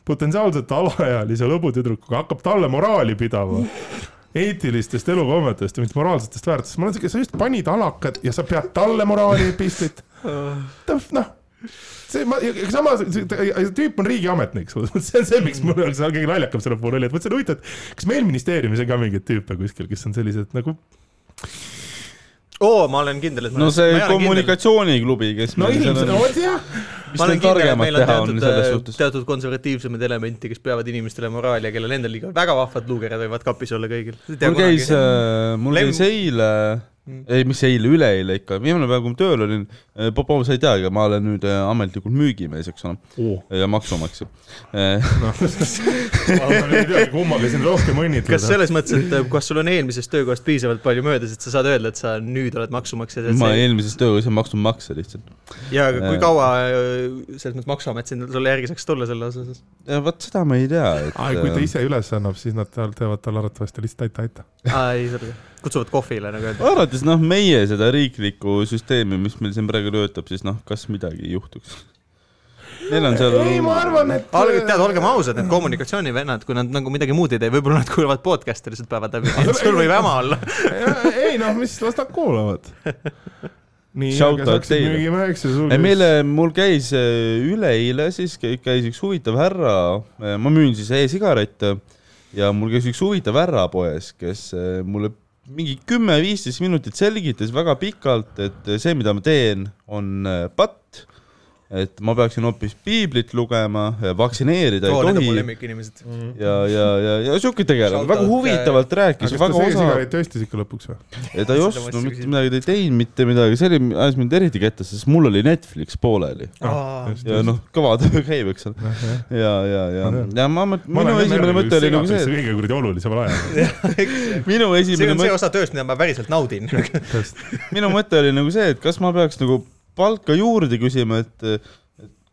potentsiaalselt alaealise lõbutüdrukuga hakkab talle moraali pidama eetilistest elukommetest ja mitte moraalsetest väärtustest. ma olen siuke, sa just panid alakad ja sa pead talle moraali epistlit. noh, see, ma, samas tüüp on riigiametnik, see on see, miks mul oleks kõige naljakam selle puhul oli, et mõtlesin, huvitav, et kas meil ministeeriumis on ka mingeid tüüpe kuskil, kes on sellised nagu oo, ma olen kindel, et no see kommunikatsiooniklubi, kes no ilmselt, no vot jah olen kindel, et meil on teatud, äh, teatud konservatiivsemaid elemente, kes peavad inimestele moraali ja kellel endal liiga väga vahvad luukered võivad kapis olla kõigil. mul käis, äh, mul käis eile. Ei, mis eile, üleeile ikka, viimane päev, kui ma tööl olin, eh, Popov, sa ei tea, aga ma olen nüüd eh, ametlikult müügimees, eks ole oh., ja maksumaksja no, ma ei tea, kummaga siin rohkem õnnitleda. kas selles mõttes, et eh, kas sul on eelmisest töökohast piisavalt palju möödas, et sa saad öelda, et sa nüüd oled maksumaksja? ma see... eelmises töökohas olen maksnud makse lihtsalt. ja aga kui kaua selles mõttes Maksuamet siin sulle järgi saaks tulla selle osas? vot seda ma ei tea et.... kui ta ise üles annab, siis nad teevad talle arvatavasti lihtsalt aita, aita. aa, ei, selge kutsuvad kohvile nagu öeldakse. arvates noh, meie seda riiklikku süsteemi, mis meil siin praegu töötab, siis noh, kas midagi juhtuks? Neil on seal. ei, ma arvan, et. tead, olgem ausad, need kommunikatsioonivennad, kui nad nagu midagi muud ei tee, võib-olla nad kuulavad podcast'i lihtsalt päevad läbi, et sul võib häma olla ei noh, mis, las nad kuulavad nii, Shoutout teile. meile, mul käis äh, üleeile siis käis üks huvitav härra, äh, ma müün siis e-sigarette ja mul käis üks huvitav härra poes, kes äh, mulle mingi kümme-viisteist minutit selgitas väga pikalt, et see, mida ma teen, on äh, patt et ma peaksin hoopis piiblit lugema, vaktsineerida oh, ei tohi. lemmikinimesed mm.. ja, ja, ja, ja siuke tegelane, väga huvitavalt rääkis. aga kas ta see-sigaret ostis ikka lõpuks või? ta ei ostnud mitte midagi, ta ei teinud mitte midagi, see oli, ajas mind eriti kettasse, sest mul oli Netflix pooleli ah,. ja noh, kõva töö käib, eks ole. ja, ja, ja, ja ma, minu esimene mõte oli nagu see. see kõige kuradi olulisemal ajal. minu esimene mõte. see on see osa tööst, mida ma päriselt naudin minu mõte oli nagu see, et kas ma peaks nagu palka juurde küsima, et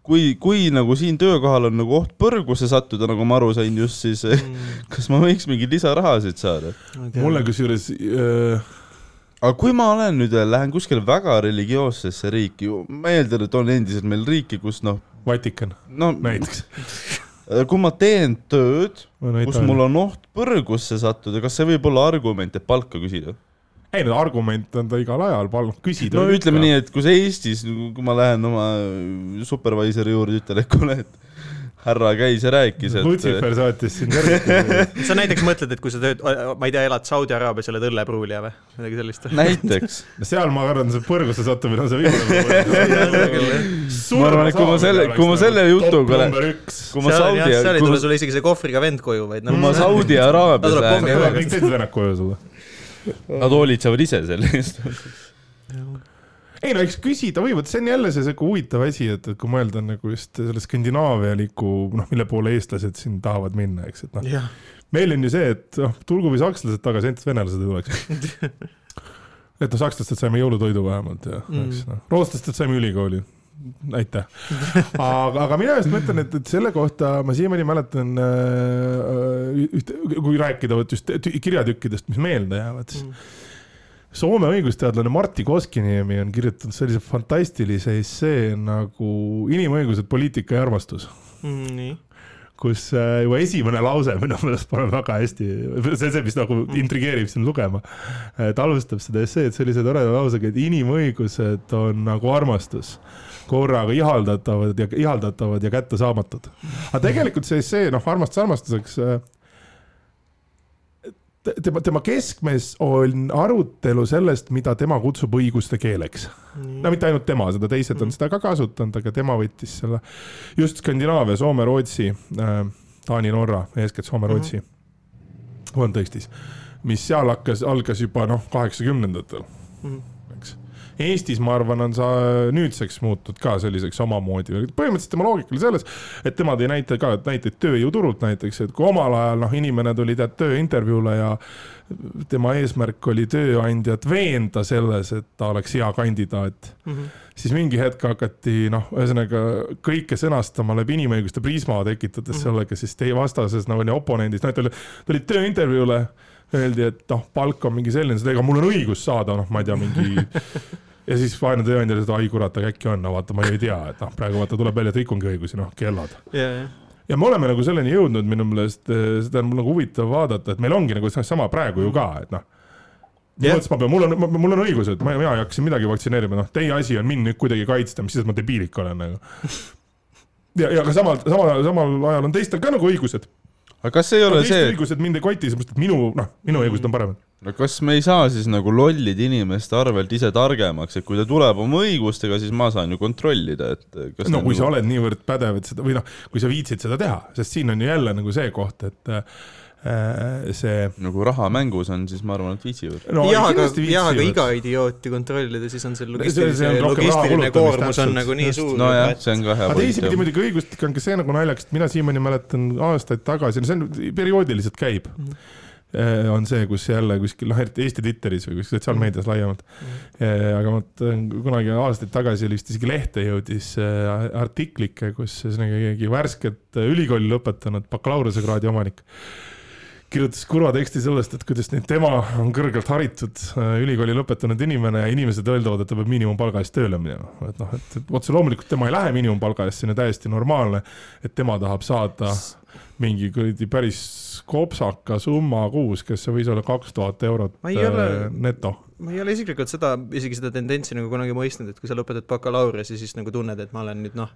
kui, kui nagu siin töökohal on nagu oht põrgusse sattuda, nagu ma aru sain just, siis mm. kas ma võiks mingeid lisarahasid saada? mulle kusjuures äh... aga kui ma olen nüüd, lähen kuskile väga religioossesse riiki, ma eeldan, et on endiselt meil riiki, kus noh. Vatikan no, näiteks kui ma teen tööd, kus mul on oht põrgusse sattuda, kas see võib olla argument, et palka küsida? Ei no argument on ta igal ajal, palun küsida. no ütleme nii, et kui sa Eestis, kui ma lähen oma supervisor'i juurde, ütlen, et kuule, et härra käis ja rääkis, et Lutsifer saatis sind järjest sa näiteks mõtled, et kui sa tööd, ma ei tea, elad Saudi Araabias oled õllepruulija või? Midagi sellist? näiteks. Seal ma arvan, see põrgusse sattumine on see viimane ma arvan, et kui ma selle, kui ma selle jutuga olen, kui ma Saudi seal ei tule sulle isegi see kohvriga vend koju, vaid kui ma Saudi Araabias lähen kõik teised vennad koju sulle Nad hoolitsevad ise selle eest. Ei no eks küsida või, vot see on jälle see sihuke huvitav asi, et, et kui mõelda nagu just selle skandinaavialiku, noh, mille poole eestlased siin tahavad minna, eks, et noh. meil on ju see, et noh, tulgu või sakslased tagasi, ainult venelased ei tuleks. Et noh, sakslastelt saime jõulutoidu vähemalt ja mm. eks noh, rootslastelt saime ülikooli aitäh. aga, aga mina just mõtlen, et, et selle kohta ma siiamaani mäletan äh, ühte, kui rääkida vot just kirjatükkidest, mis meelde jäävad, siis mm Soome õigusteadlane Martti Koskiniemi on kirjutanud sellise fantastilise essee nagu Inimõigused, poliitika ja armastus mm,. nii kus äh, juba esimene lause minu meelest paneb väga hästi, see on see, mis nagu mm. intrigeerib sind lugema. ta alustab seda esseed sellise toreda lausega, et inimõigused on nagu armastus, korraga ihaldatavad ja ihaldatavad ja kättesaamatud. aga tegelikult see essee, noh, armastus armastuseks äh, tema, tema keskmes on arutelu sellest, mida tema kutsub õiguste keeleks. no mitte ainult tema, seda teised on mm. seda ka kasutanud, aga tema võttis selle just Skandinaavia, Soome, Rootsi äh,, Taani, Norra, eeskätt Soome, Rootsi mm -hmm. kontekstis, mis seal hakkas, algas juba noh, kaheksakümnendatel mm. -hmm Eestis, ma arvan, on sa nüüdseks muutunud ka selliseks omamoodi, põhimõtteliselt tema loogika oli selles, et tema tõi näite ka, et näiteid tööjõuturult näiteks, et kui omal ajal noh, inimene tuli tead tööintervjuule ja tema eesmärk oli tööandjat veenda selles, et ta oleks hea kandidaat mm. -hmm. siis mingi hetk hakati noh, ühesõnaga kõike sõnastama läbi inimõiguste prisma, tekitades mm -hmm. sellega siis teie vastases nagu no, oponendis, noh, et tulid tööintervjuule öeldi, et noh, palk on mingi selline, ega mul on õigus saada, noh, ma ei tea, mingi ja siis vaene tööandja ütles, et ai kurat, aga äkki on, no vaata, ma ju ei tea, et noh, praegu vaata tuleb välja, et rikungi õigusi, noh, kellad yeah,. Yeah. ja me oleme nagu selleni jõudnud minu meelest, eh, seda on mul nagu huvitav vaadata, et meil ongi nagu sama praegu ju ka, et noh. Yeah. mõttes ma pean, mul on, mul on õigused, ma, mina ei hakka midagi vaktsineerima, noh, teie asi on mind nüüd kuidagi kaitsta, mis siis ma debiilik olen nagu. ja, ja aga samal, samal, samal ajal on teistel ka nagu õigused aga kas ei ole see et... õigused mind ei koti, sellepärast et minu, noh, minu õigused on paremad. no kas me ei saa siis nagu lollide inimeste arvelt ise targemaks, et kui ta tuleb oma õigustega, siis ma saan ju kontrollida, et kas no kui nagu... sa oled niivõrd pädev, et seda või noh, kui sa viitsid seda teha, sest siin on ju jälle nagu see koht, et Äh, see. no kui raha mängus on, siis ma arvan, et viitsivad no,. jah, aga, jah, aga iga idiooti kontrollida, siis on see logistiline, logistiline koormus on nagu nii suur. nojah, see on ka hea aga teisipidi muidugi õigustik on ka see nagu naljakas, et mina siiamaani mäletan aastaid tagasi, no see on perioodiliselt käib mm. -hmm. on see, kus jälle kuskil noh, eriti Eesti Twitteris või kuskil sotsiaalmeedias laiemalt mm. aga ma kunagi aastaid tagasi oli vist isegi lehte jõudis artiklike, kus ühesõnaga keegi värsket ülikooli lõpetanud bakalaureusekraadi omanik kirjutas kurva teksti sellest, et kuidas nüüd tema on kõrgelt haritud äh, ülikooli lõpetanud inimene ja inimesed öeldavad, et ta peab miinimumpalga eest tööle minema. et noh, et otse loomulikult tema ei lähe miinimumpalga eest, see on ju täiesti normaalne, et tema tahab saada mingi kuradi päris kopsaka summa kuus, kes võis olla kaks tuhat eurot ole, äh, neto ma ei ole isiklikult seda, isegi seda tendentsi nagu kunagi mõistnud, et kui sa lõpetad bakalaureuse, siis nagu tunned, et ma olen nüüd noh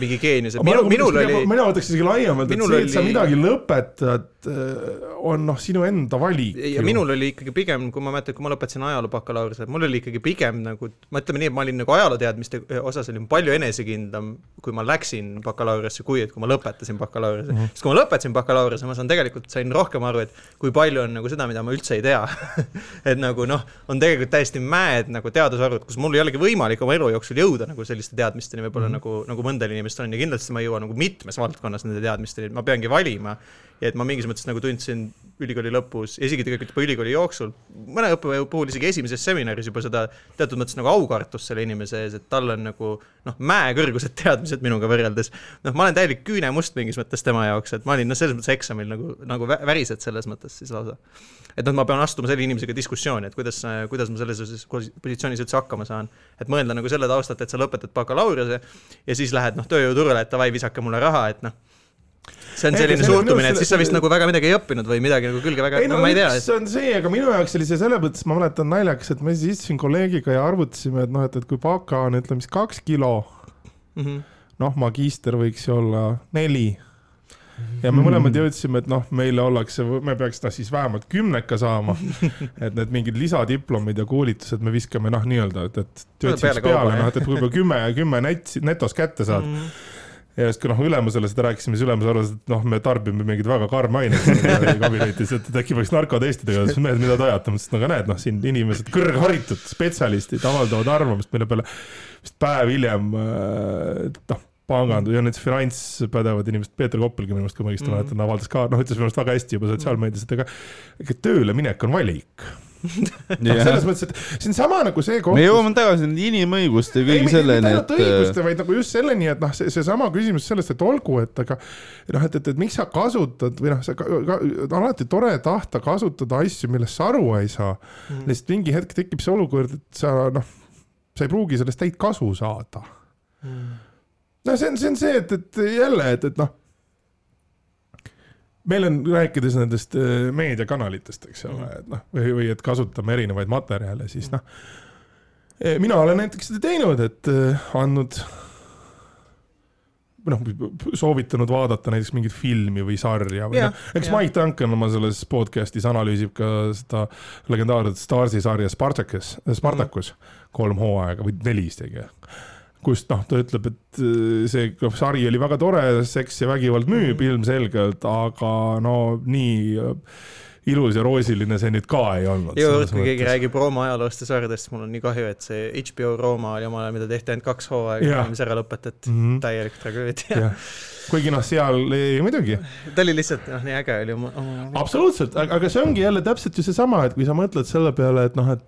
mingi geenius, et minu, minul oli. mina võtaks isegi laiemalt, et see, et sa midagi lõpetad, äh, on noh, sinu enda valik. ja ju. minul oli ikkagi pigem, kui ma mäletan, kui ma lõpetasin ajaloo bakalaureuse, mul oli ikkagi pigem nagu, ma ütleme nii, et ma olin nagu ajalooteadmiste osas olin palju enesekindlam, kui ma läksin bakalaureusesse, kui et kui ma lõpetasin bakalaureuse mm. -hmm. sest kui ma lõpetasin bakalaureuse, ma saan tegelikult, sain rohkem aru, et kui palju on nagu seda, mida ma üldse ei tea et nagu noh, on tegelikult täiesti mäed nagu teadusarvud, kus mul ei olegi võimalik oma elu jooksul jõuda nagu selliste teadmisteni võib-olla mm -hmm. nagu, nagu mõndal inimestel on ja kindlasti ma ei jõua nagu mitmes valdkonnas nende teadmisteni, ma peangi valima. Ja et ma mingis mõttes nagu tundsin ülikooli lõpus, isegi tegelikult juba ülikooli jooksul, mõne õppejõu puhul isegi esimeses seminaris juba seda teatud mõttes nagu aukartust selle inimese ees, et tal on nagu noh, mäekõrgused teadmised minuga võrreldes. noh, ma olen täielik küünemust mingis mõttes tema jaoks, et ma olin noh, selles mõttes eksamil nagu, nagu värised selles mõttes siis lausa. et noh, ma pean astuma selle inimesega diskussiooni, et kuidas, kuidas ma selles positsioonis üldse hakkama saan. et mõelda nagu selle taustalt, et sa lõpetad bakalaureuse ja siis lähed noh, tööjõuturule, et davai, visake mulle raha, et noh see on selline suhtumine, et siis sa vist nagu väga midagi ei õppinud või midagi nagu külge väga, no, no ma ei tea. see on see, aga minu jaoks oli see selles mõttes, ma mäletan naljakas, et me siis istusin kolleegiga ja arvutasime, et noh, et, et kui baka on ütleme siis kaks kilo mm, -hmm. noh, magister võiks ju olla neli ja me mõlemad mm. jõudsime, et noh, meile ollakse, me peaks ta siis vähemalt kümneka saama. et need mingid lisadiplomid ja koolitused me viskame noh, nii-öelda, et, et töötsiks peale, noh, et, et võib-olla kümme, kümme net, netos kätte saad mm ja siis, kui noh, ülemusele seda rääkisime, siis ülemus arvas, et noh, me tarbime mingeid väga karme aineid kabinetis, et, äkki peaks narkotestidega, siis mehed, mida te ajate, ma ütlesin, aga näed, noh, siin inimesed, kõrgharitud spetsialistid avaldavad arvamust, mille peale vist päev hiljem noh pangandus ja need finantspädevad inimesed, Peeter Koppelgi minu meelest, kui ma õigesti mm. mäletan, avaldas ka, noh, ütles minu arust väga hästi juba sotsiaalmeedias, et ega, ega tööle minek on valik no, selles mõttes, et see on sama nagu see koht. me jõuame tagasi nende inimõiguste kõigi selleni, et. õiguste, vaid nagu just selleni, et noh, see, seesama küsimus sellest, et olgu, et aga noh, et, et, et miks sa kasutad või noh, see on alati tore tahta kasutada asju, millest sa aru ei saa mm.. lihtsalt mingi hetk tekib see olukord, et sa noh, sa ei pruugi sellest täit kasu saada mm no see on, see on see, et, et jälle, et, et noh, meil on rääkides nendest äh, meediakanalitest, eks ole, et noh, või, või et kasutame erinevaid materjale, siis noh, eh, mina olen näiteks seda teinud, et äh, andnud noh, soovitanud vaadata näiteks mingit filmi või sarja või noh, eks Mike Duncan oma selles podcast'is analüüsib ka seda legendaarset Starsi sarja Spartacus, Spartacus mm kolm hooaega või neli isegi kust noh, ta ütleb, et äh, see sari oli väga tore, seks ja vägivald müüb mm. ilmselgelt, aga no nii äh, ilus ja roosiline see nüüd ka ei olnud. jõuõrd, kui keegi räägib Rooma ajaloost ja sarjadest, mul on nii kahju, et see HBO Rooma oli omal ajal, mida tehti ainult kaks hooaega, mis ära lõpetati mm, -hmm. täielik tragöödia kuigi noh, seal ei, muidugi. ta oli lihtsalt noh, nii äge oli oma, oma.... absoluutselt, aga see ongi jälle täpselt ju seesama, et kui sa mõtled selle peale, et noh, et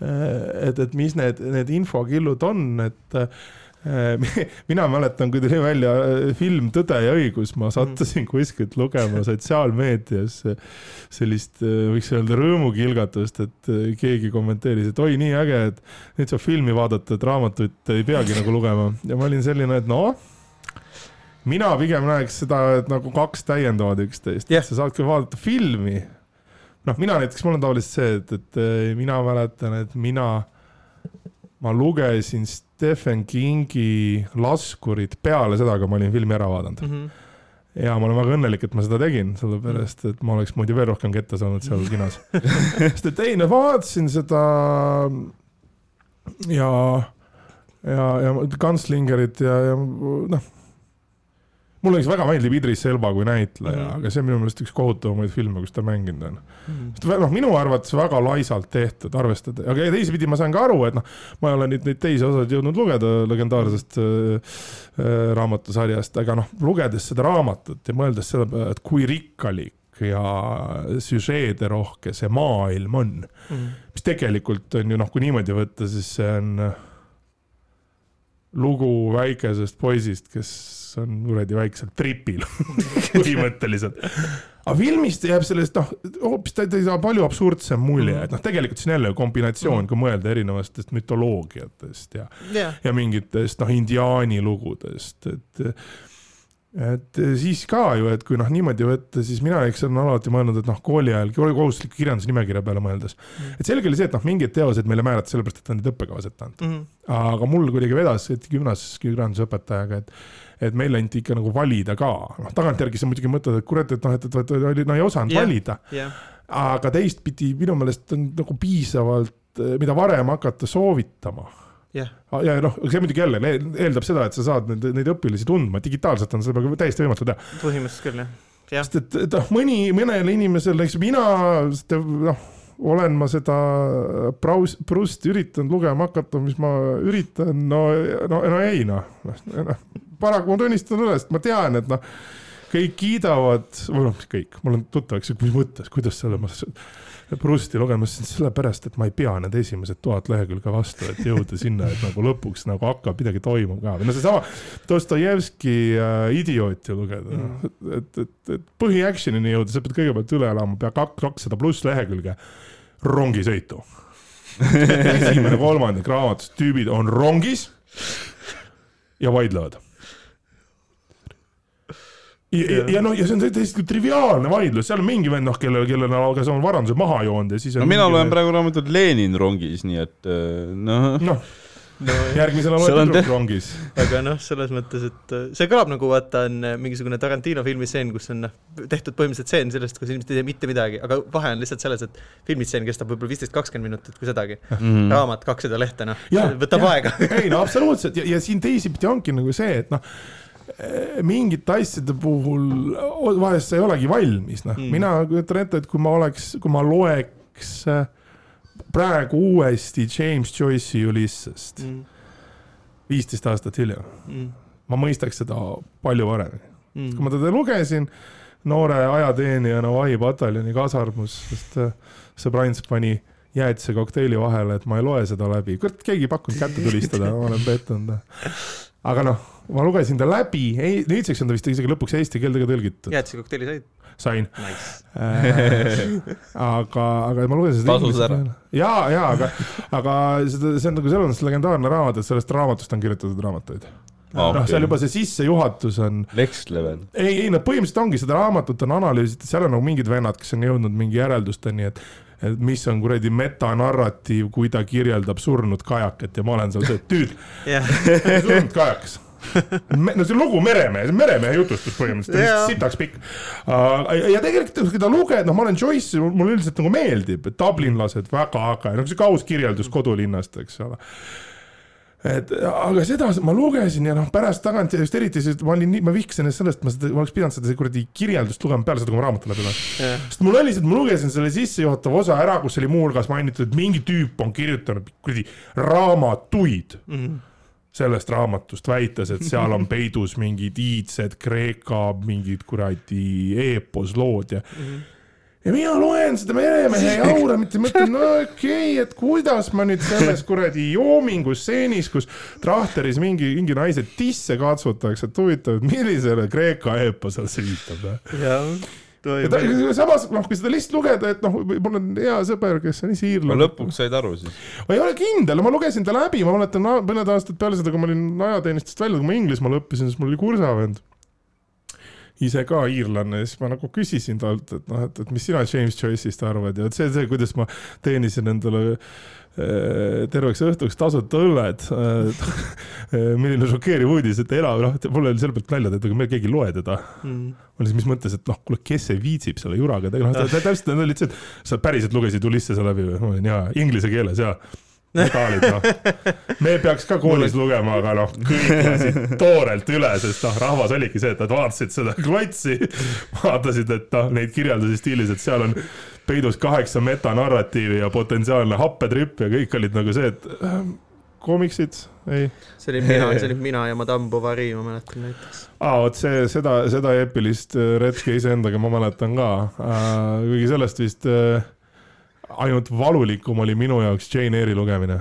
et, et mis need, need infokillud on, et mina mäletan, kui tuli välja äh, film Tõde ja õigus, ma sattusin kuskilt lugema sotsiaalmeedias sellist, äh, võiks öelda rõõmukilgatust, et äh, keegi kommenteeris, et oi, nii äge, et nüüd saab filmi vaadata, et raamatut ei peagi nagu lugema ja ma olin selline, et noh mina pigem näeks seda, et nagu kaks täiendavad üksteist yeah., sa saad küll vaadata filmi. Noh, mina näiteks, mul on tavaliselt see, et, et mina mäletan, et mina, ma lugesin Stephen Kingi Laskurit peale seda, kui ma olin filmi ära vaadanud. Mm. -hmm ja ma olen väga õnnelik, et ma seda tegin, sellepärast et ma oleks muidu veel rohkem kette saanud seal kinos. Sest et ei, no vaatasin seda ja, ja, ja Gunslingerit ja, ja noh mulle näiteks väga meeldib Idris Elba kui näitleja mm, -hmm. aga see on minu meelest üks kohutavamaid filme, kus ta mänginud on mm. -hmm. noh, minu arvates väga laisalt tehtud, arvestada, aga teisipidi ma saan ka aru, et noh, ma ei ole nüüd neid teisi osasid jõudnud lugeda legendaarsest äh, äh, raamatusarjast, aga noh, lugedes seda raamatut ja mõeldes selle peale, et kui rikkalik ja süžeede rohke see maailm on mm, -hmm. mis tegelikult on ju noh, kui niimoodi võtta, siis see on lugu väikesest poisist, kes on kuradi väiksel tripil põhimõtteliselt. aga filmist jääb sellest noh, hoopis ta, ta ei saa palju absurdsem mulje, et noh, tegelikult see on jälle kombinatsioon kui mõelda erinevatest mütoloogiatest ja yeah., ja mingitest noh, indiaani lugudest, et et siis ka ju, et kui noh, niimoodi võtta, siis mina eks olen alati mõelnud, et noh, kooli ajal kohustusliku kirjandusnimekirja peale mõeldes. Mm.. et selge oli see, et noh, mingid teosed meile määrati sellepärast, et on need õppekavas ette antud mm. -hmm. aga mul kuidagi vedas, et gümnaasiumis kirjandusõpetajaga, et et meil anti ikka nagu valida ka, noh tagantjärgi sa muidugi mõtled, et kurat, et noh, et, et, et, et no ei osanud yeah, valida. yeah.. aga teistpidi minu meelest on nagu piisavalt, mida varem hakata soovitama yeah.. ja noh, see muidugi jälle eeldab seda, et sa saad neid, neid õpilasi tundma, digitaalselt on seda täiesti võimatu teha. põhimõtteliselt küll jah. Ja.. sest et, et noh, mõni, mõnele inimesele, eks mina noh, olen ma seda Braus-, Prusti üritanud lugema hakata, mis ma üritan, no, no, no ei noh, noh, paraku ma tunnistan üles, ma tean, et noh, kõik kiidavad, või noh, kõik, mul on tuttav, eks ju, mis mõttes, kuidas selle ma Prusti lugemas sellepärast, et ma ei pea need esimesed tuhat lehekülge vastu, et jõuda sinna, et nagu lõpuks nagu hakkab midagi toimuma ka. Või no seesama Dostojevski äh, Idioot ju lugeda. Mm., et, et, et põhiaction'ini jõuda, sa pead kõigepealt üle elama pea kakssada pluss lehekülge rongisõitu. Esimene kolmandik raamatust, tüübid on rongis ja vaidlevad ja, ja noh, ja see on täiesti triviaalne vaidlus, seal on mingi vend, noh, kellel, kellel on kas on varandused maha joonud ja siis no mina loen praegu raamatut Lenin rongis, nii et äh, noh no. no, järgmisena loed tüdruk rongis. aga noh, selles mõttes, et äh, see kõlab nagu vaata on äh, mingisugune Tarantino filmistseen, kus on noh, tehtud põhimõtteliselt stseen sellest, kus inimesed ei tee mitte midagi, aga vahe on lihtsalt selles, et filmistseen kestab võib-olla viisteist, kakskümmend minutit, kui sedagi mm. -hmm. raamat kakssada lehte, noh, võtab ja, aega ei no absoluutselt ja, ja siin teisipidi ongi nagu see, et noh mingite asjade puhul vahest sa ei olegi valmis, noh mm., mina kujutan ette, et kui ma oleks, kui ma loeks äh, praegu uuesti James Joyce'i Ulyssest mm., viisteist aastat hiljem mm., ma mõistaks seda palju paremini mm.. kui ma teda lugesin noore ajateenijana vahipataljoni kasarmus, sest äh, sõber Ants pani jäätise kokteili vahele, et ma ei loe seda läbi, kurat, keegi ei pakkunud kätte tulistada, ma olen pettunud. aga noh, ma lugesin ta läbi, ei, nüüdseks on ta vist isegi lõpuks eesti keelde ka tõlgitud. jäätise kokteili said? sain nice. Äh, aga, aga ma lugesin seda tasus ära. ja, ja aga, aga seda, see on nagu selles mõttes legendaarne raamat, et sellest raamatust on kirjutatud raamatuid Ah, noh okay., seal juba see sissejuhatus on. Next level. ei, ei no põhimõtteliselt ongi seda raamatut on analüüsitud, seal on nagu mingid vennad, kes on jõudnud mingi järeldusteni, et et mis on kuradi metanarratiiv, kui ta kirjeldab surnud kajakat ja ma olen seal see, tüüd surnud kajakas no see lugu Meremehe, Meremehe jutustus põhimõtteliselt yeah., sitaks pikk. Ja tegelikult, kui ta luged, noh, ma olen Joyce'i, mulle üldiselt nagu meeldib, dublinlased väga äge, noh, sihuke aus kirjeldus kodulinnast, eks ole et aga seda ma lugesin ja noh, pärast tagant just eriti, sest ma olin nii, ma vihkasin ennast sellest, ma seda, ma oleks pidanud seda kuradi kirjeldust lugema peale seda, kui ma raamatu läbi loen yeah.. sest mul oli lihtsalt, ma lugesin selle sissejuhatava osa ära, kus oli muuhulgas mainitud, et mingi tüüp on kirjutanud kuradi raamatuid mm. -hmm sellest raamatust, väites, et seal on peidus mingid iidsed Kreeka mingid kuradi eeposlood ja mm. -hmm ja mina loen seda meremehe jauramit ja mõtlen, no okei okay,, et kuidas ma nüüd selles kuradi joomingusstseenis, kus trahteris mingi, mingi naise tisse katsutakse, et huvitav, millisele Kreeka eeposele see viitab. ja ta, samas noh, kui seda lihtsalt lugeda, et noh, mul on hea sõber, kes on ise iirlane. lõpuks said aru siis? ma ei ole kindel, ma lugesin ta läbi, ma mäletan mõned aastad peale seda, kui ma olin ajateenistusest välja, kui ma Inglismaal õppisin, siis mul oli kursavend ise ka iirlane, siis ma nagu küsisin talt, et noh, et, et mis sina James Joyce'ist arvad ja et see, see, kuidas ma teenisin endale äh, terveks õhtuks tasuta õlled äh, milline šokeeriv uudis, et elav, noh, mul oli selle pealt nalja tehtud, aga meil keegi ei loe teda mm.. ma olin siis, mis mõttes, et noh, kuule, kes see viitsib selle juraga tegeleda, noh, täpselt, need olid see, et sa päriselt lugesid Ulissese läbi või? ma olin jaa, inglise keeles jaa medalid, noh. me peaks ka koolis lugema, aga noh, kõik lasid toorelt üle, sest noh, rahvas oligi see, et nad vaatasid seda klotsi, vaatasid, et noh, neid kirjeldusi stiilis, et seal on peidus kaheksa metanarratiivi ja potentsiaalne happetripp ja kõik olid nagu see, et äh, koomiksid, ei. see olin mina, see olin mina ja Madame Bovary, ma mäletan näiteks. aa, vot see, seda, seda eepilist äh, retke iseendaga ma mäletan ka äh,, kuigi sellest vist äh, ainult valulikum oli minu jaoks Jane Eyre'i lugemine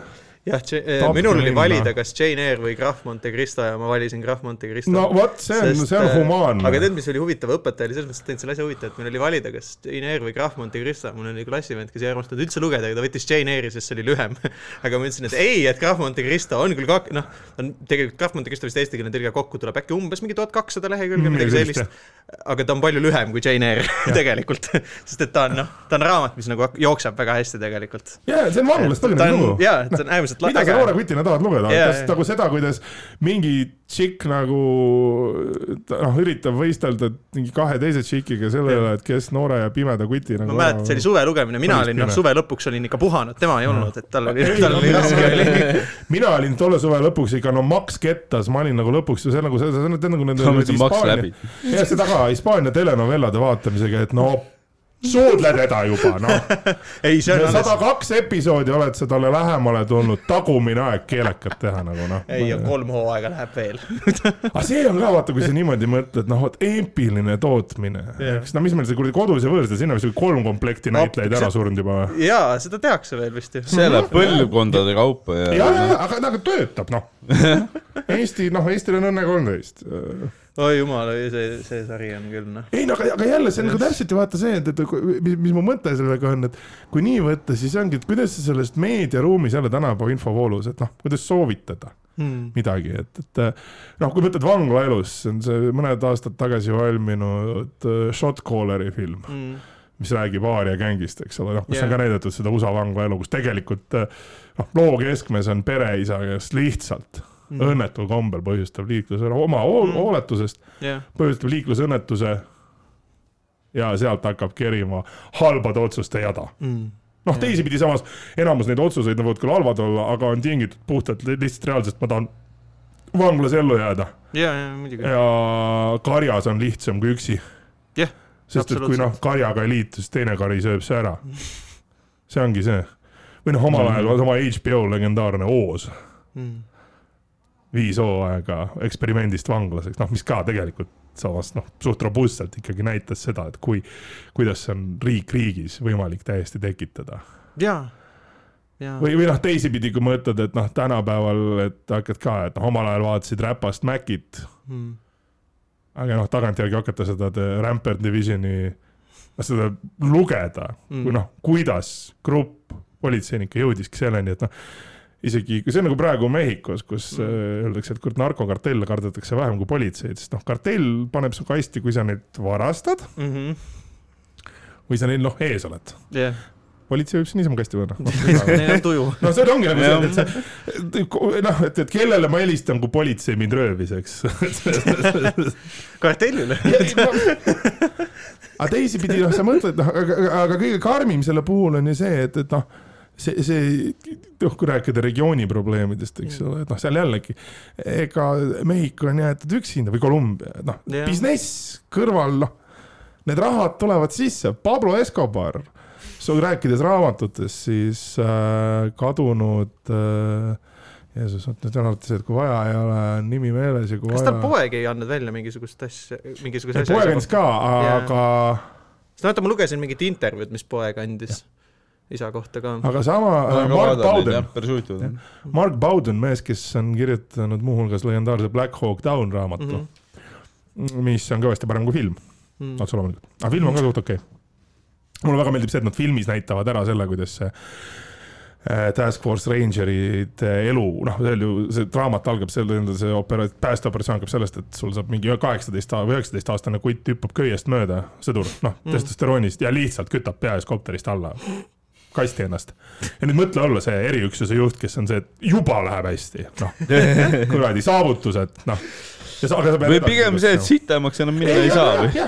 jah, eh, minul oli valida, kas Jane Eyre või Graf Monte Cristo ja ma valisin Graf Monte Cristo. no vot, see on, see on äh, humaanne. aga tead, mis oli huvitav, õpetaja oli selles mõttes teinud selle asja huvitav, et meil oli valida, kas Jane Eyre või Graf Monte Cristo, mul oli klassivend, kes ei armastanud üldse lugeda, aga ta võttis Jane Eyre'i, sest see oli lühem aga ma ütlesin, et ei, et Graf Monte Cristo on küll kak-, noh, on tegelikult Graf Monte Cristo vist eestikeelne tõlge kokku tuleb äkki umbes mingi tuhat kakssada lehekülge mm,, midagi sellist. aga ta on palju lühem kui Jane Eyre tegelikult sest et ta on, noh, ta on raamat, mis nagu jookseb väga hästi tegelikult. jaa, see on vanglastõline lugu. jaa, see on äärmiselt äge Briti nad tahavad lugeda yeah,, kas nagu seda, kuidas mingi tšikk nagu noh, üritab võistelda mingi kahe teise tšikiga selle üle, et kes noore ja pimeda kuti nagu. ma mäletan, see oli suve lugemine, mina olin noh, suve lõpuks olin ikka puhanud, tema ei olnud, et tal oli, tal oli raske oli. mina olin tolle suve lõpuks ikka no Max Kettas, ma olin nagu lõpuks ju see nagu see, see nagu nende. jah, seda ka Hispaania telenovellade vaatamisega, et no suudle teda juba, noh. sada kaks episoodi oled sa talle lähemale tulnud, tagumine aeg keelekat teha nagu noh. ei, kolm hooaega läheb veel aga see on ka vaata, kui sa niimoodi mõtled, noh, vot eepiline tootmine yeah.. eks no mis meil see kuradi kodus ja võõrsil, sinna vist kolm komplekti näitlejaid ära surnud juba. jaa, seda tehakse veel vist ju. see läheb põlvkondade kaupa ja. ja, ja, aga, aga töötab, noh. Eesti, noh, Eestil on õnne kolmteist oi jumal, see, see sari on küll noh. ei no aga, aga jälle see on nagu täpselt ju vaata see, et, et mis, mis mu mõte sellega on, et kui nii võtta, siis ongi, et kuidas sa sellest meediaruumis jälle tänapäeva infovoolus, et noh, kuidas soovitada hmm. midagi, et, et noh, kui mõtled vanglaelus, see on see mõned aastad tagasi valminud uh, Shot Calleri film hmm mis räägib Aaria gängist, eks ole, noh, kus yeah. on ka näidatud seda USA vangla elu, kus tegelikult noh, loo keskmes on pereisa, kes lihtsalt mm. õnnetul kombel põhjustab liikluse, oma mm. hooletusest yeah. põhjustab liiklusõnnetuse ja sealt hakkab kerima halbade otsuste jada mm noh, teisipidi samas enamus neid otsuseid võivad küll halvad olla, aga on tingitud puhtalt lihtsalt reaalsest, ma tahan vanglas ellu jääda. ja, ja muidugi. ja karjas on lihtsam kui üksi. jah. sest et kui noh, karjaga ei liitu, siis teine kari sööb see ära. see ongi see. või noh, omal ajal mm. oma HBO legendaarne Oos mm.. Viis hooaega eksperimendist vanglaseks, noh, mis ka tegelikult samas noh, suht robustselt ikkagi näitas seda, et kui, kuidas on riik riigis võimalik täiesti tekitada. jaa Ja. või, või noh, teisipidi, kui mõtled, et noh, tänapäeval, et hakkad ka, et noh, omal ajal vaatasid Räpast Macit hmm.. aga noh, tagantjärgi hakata seda Rampart Divisioni, seda lugeda hmm., kui noh, kuidas grupp politseinikke jõudiski selleni, et noh, isegi, see on nagu praegu Mehhikos, kus mm. Äh, öeldakse, et kurat, narkokartelle kardetakse vähem kui politseid, sest noh, kartell paneb su kasti, kui sa neid varastad mm. -hmm. või sa neil noh, ees oled yeah politsei võib siin niisama kasti panna Neil on tuju. no see ongi nagu see, et see, noh, et, et kellele ma helistan, kui politsei mind röövis, eks kartellile aga teisipidi, noh, sa mõtled, noh, aga, aga kõige karmim selle puhul on ju see, et, et noh see, see, noh, kui rääkida regiooni probleemidest, eks ole, et noh, seal jällegi, ega Mehhiko on jäetud üksinda või Kolumbia, noh yeah., business kõrval, noh, need rahad tulevad sisse, Pablo Escobar, rääkides raamatutest, siis äh, kadunud äh, Jeesus, vot nüüd on alati see, et kui vaja ei ole nimi meeles ja kui kas vaja. tal poeg ei andnud välja mingisugust asja, mingisuguse asja? poeg andis ka, aga sest vaata, ma lugesin mingit intervjuud, mis poeg andis yeah isa kohta ka. aga sama äh, Mark Bowden, Mark Bowden, mees, kes on kirjutanud muuhulgas legendaarse Black Hawk Down raamatu mm, -hmm. mis on kõvasti parem kui film mm otse loomulikult, aga film on ka suht okei okay. mulle väga meeldib see, et nad filmis näitavad ära selle, kuidas see äh, Task Force Rangerite elu, noh, see on ju, see raamat algab selle, see opera-, päästeoperatsioon algab sellest, et sul saab mingi kaheksateist või üheksateist aastane kutt hüppab köiest mööda, sõdur, noh, mm. testosteroonist ja lihtsalt kütab pea ees kopterist alla kasti ennast. ja nüüd mõtle olla see eriüksuse juht, kes on see, et juba läheb hästi, noh, kuradi saavutused, noh. või pigem see, et sitemaks enam minna ei, ei saa või?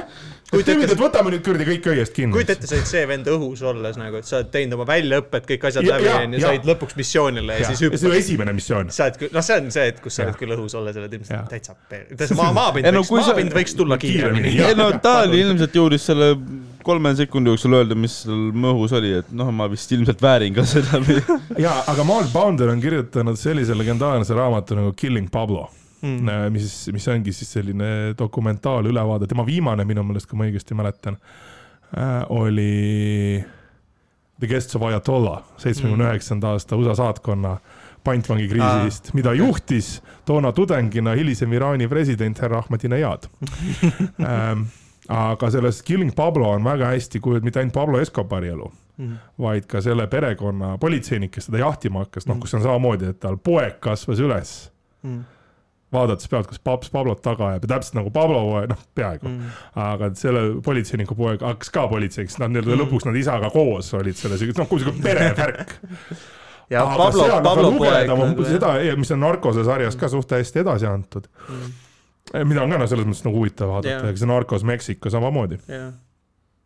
kujuta ette, et võtame nüüd kuradi kõik õiest kinni. kujuta ette, sa oled see vend õhus olles nagu, et sa oled teinud oma väljaõpet, kõik asjad ja, läbi onju, said lõpuks missioonile ja, ja siis hüppad. see on esimene missioon. sa oled noh, see on see, et kus sa oled küll õhus olles, oled ilmselt täitsa täitsa maa, maapind võiks, maapind võiks tulla kiiremini. ei no ta oli ilmselt jõudis selle kolme sekundi jooksul öelda, mis seal mõhus oli, et noh, ma vist ilmselt väärin ka seda jaa, aga Mark Bounder on kirjutanud sellise legendaarse raamatu nagu Killing Pablo mm., mis, mis ongi siis selline dokumentaalülevaade, tema viimane minu meelest, kui ma õigesti mäletan äh,, oli The Guests of Ayatollah, seitsmekümne üheksanda aasta USA saatkonna pantvangikriisist ah,, mida juhtis toona tudengina hilisem Iraani president härra Ahmadinejad. Ähm, aga selles Killing Pablo on väga hästi kujutatud mitte ainult Pablo Escobari elu mm, -hmm. vaid ka selle perekonna politseinik, kes teda jahtima hakkas, noh, kus on samamoodi, et tal poeg kasvas üles mm. -hmm vaadates pealt, kas paps Pablot taga ajab ja täpselt nagu Pablo poeg, noh, peaaegu. Mm.. aga selle politseiniku poeg hakkas ka politseiks, nad nii-öelda mm. lõpuks nad isaga koos olid selles, noh, kui sihuke perevärk ja aga Pablo, Pablo poeg. Nagu seda, mis on Narcose sarjas ka suht hästi edasi antud. Mm.. Mida on ka noh, selles mõttes nagu huvitav vaadata ega see Narcos Mexico samamoodi.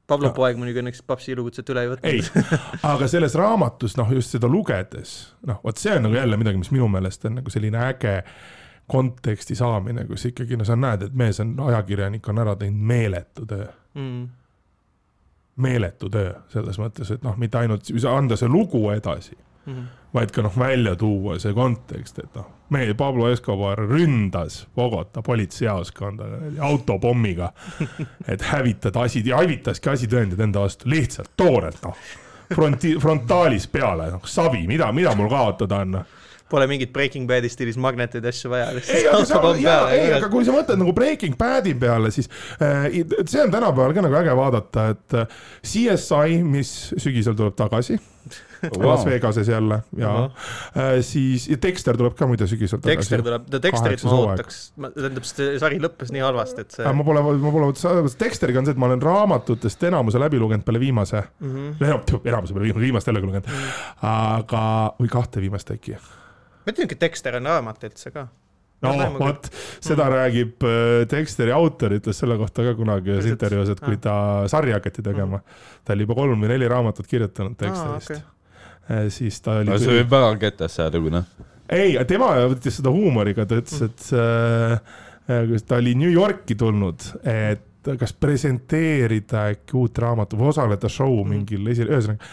Pablo poeg muidugi õnneks papsi elukutset üle ei võtnud. ei, aga selles raamatus noh, just seda lugedes, noh, vot see on nagu jälle midagi, mis minu meelest on nagu selline äge konteksti saamine, kus ikkagi no sa näed, et mees on, ajakirjanik on ära teinud meeletu töö mm.. meeletu töö selles mõttes, et noh, mitte ainult anda see lugu edasi mm, -hmm. vaid ka noh, välja tuua see kontekst, et noh, meie Pablo Escobar ründas Bogota politseijaoskonda autopommiga, et hävitada asi, hävitaski asitõendid enda vastu lihtsalt toorelt noh, fronti, frontaalis peale, noh savi, mida, mida mul kaotada on noh Pole mingit Breaking Badi stiilis magneteid asju vaja. ei, aga ei, kui sa mõtled nagu Breaking Badi peale, siis äh, see on tänapäeval ka nagu äge vaadata, et äh, CSI, mis sügisel tuleb tagasi wow. Las Vegases jälle ja uh -huh. äh, siis ja Dexter tuleb ka muide sügisel tagasi. Dexter tuleb, Dexterit ma ootaks, tähendab, see sari lõppes nii halvasti, et see. ma pole, ma pole, Dexteriga on see, et ma olen raamatutest enamuse läbi lugenud peale viimase mm. -hmm. enam, enamuse peale viimase, viimast jällegi lugenud mm, -hmm. aga, või kahte viimast äkki. ma ütlen, et Dexter on raamat üldse ka no vot, seda mm. räägib äh, Dexteri autor, ütles selle kohta ka kunagi ühes intervjuus, et kui ta sarja hakati tegema mm., ta oli juba kolm või neli raamatut kirjutanud Dexterist ah,. Okay Äh, siis ta oli. see võib väga ketas saada, kui noh. ei, tema võttis seda huumoriga, ta ütles, et äh, äh ta oli New Yorki tulnud, et kas presenteerida äkki uut raamatut või osaleda show mm. mingil esi-, ühesõnaga.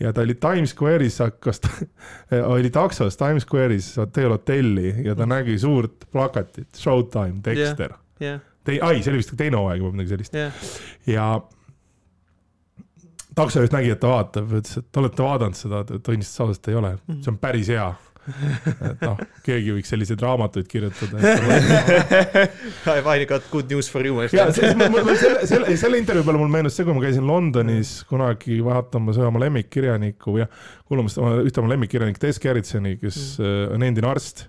ja ta oli Times Square'is, hakkas oli taksos Times Square'is teel hotelli ja ta mm. nägi suurt plakatit, Showtime, Dexter yeah.. Yeah. Te-, ai, see oli vist teine hooaeg või midagi sellist yeah.. ja taksojuht nägi, et ta vaatab, ütles, et olete vaadanud seda, tunnistas ausalt, ei ole, see on päris hea. et noh, keegi võiks selliseid raamatuid kirjutada. I have got good news for you. ja selle, selle, selle intervjuu peale mul meenus see, kui ma käisin Londonis kunagi vaatamas ühe oma lemmikkirjanikku ja kuulamas ühte oma lemmikkirjanikku, Tess Gerritsoni, kes mm. on endine arst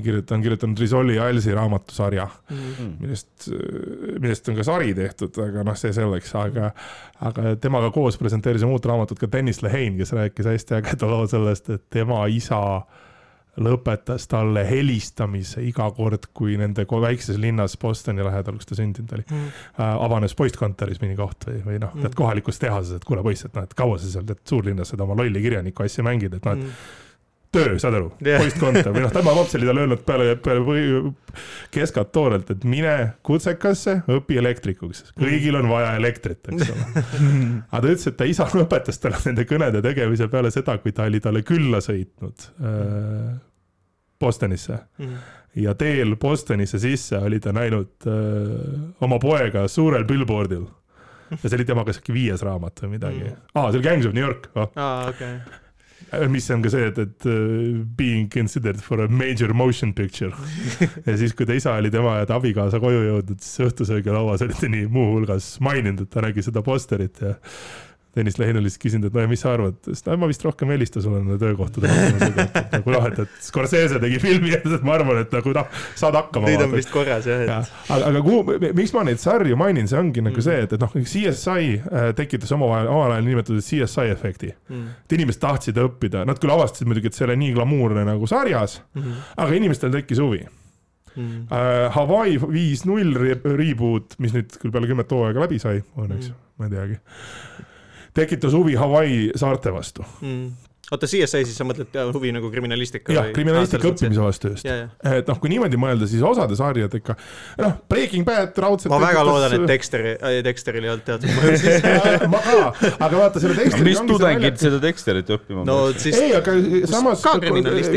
kirjutan, kirjutanud Risoli ja Alsi raamatusarja mm, -hmm. millest, millest on ka sari tehtud, aga noh, see selleks, aga, aga temaga koos presenteerisime uut raamatut ka Dennis Lehane, kes rääkis hästi ägeda loo sellest, et tema isa lõpetas talle helistamise iga kord, kui nende väikses linnas Bostoni lähedal, kus ta sündinud oli mm., avanes postkontoris mõni koht või, või noh mm., tead kohalikus tehases, et kuule poiss, et noh, et kaua sa seal tead suurlinnas seda oma lolli kirjaniku asja mängid, et noh, et mm töö, saad aru? Yeah., postkontor või noh, tema paps oli talle öelnud peale, peale keskat toorelt, et mine kutsekasse, õpi elektrikuks, kõigil on vaja elektrit, eks ole. aga ta ütles, et ta isa õpetas talle nende kõnede tegemise peale seda, kui ta oli talle külla sõitnud äh, Bostonisse. Mm. ja teel Bostonisse sisse oli ta näinud äh, oma poega suurel billboardil. Ja see oli tema kas äkki viies raamat või midagi. Mm.. aa, see oli Gangs of New York oh.. aa, okei. okay mis on ka see, et, et uh, being considered for a major motion picture. Ja siis, kui ta isa oli tema ja ta abikaasa koju jõudnud, siis õhtusöögilauas oli ta nii muuhulgas maininud, et ta nägi seda posterit ja Tõnis Lehine lihtsalt küsinud, et no ja mis sa arvad, sest no ma vist rohkem ei helista sulle nende töökohtade pakkumisega, et nagu noh, et, et Scorsese tegi filmi, et ma arvan, et nagu noh, saad hakkama. Neid on vist korras jah, et ja.. aga, aga kuhu, miks ma neid sarju mainin, see ongi nagu mm. see, et, et noh, CSI äh, tekitas omavahel, omal ajal niinimetatud CSI efekti mm.. et inimesed tahtsid õppida, nad küll avastasid muidugi, et see ei ole nii glamuurne nagu sarjas mm, -hmm. aga inimestel tekkis huvi Mm. Uh, Hawaii viis null reboot, mis nüüd küll peale kümmet hooaega läbi sai, õnneks mm., ma ei teagi tekitas huvi Hawaii saarte vastu. Mm oota, CSI siis sa mõtled huvi nagu kriminalistika? jah, kriminalistika õppimise vastu just. et noh, kui niimoodi mõelda, siis osade sarjad ikka, noh, Breaking Bad raudselt. ma väga loodan, et Dexteri, Dexteril ei olnud teatud mõju siis ma ka, aga vaata selle Dexteri. mis tudengid seda Dexterit õppima no, siis... ei, aga samas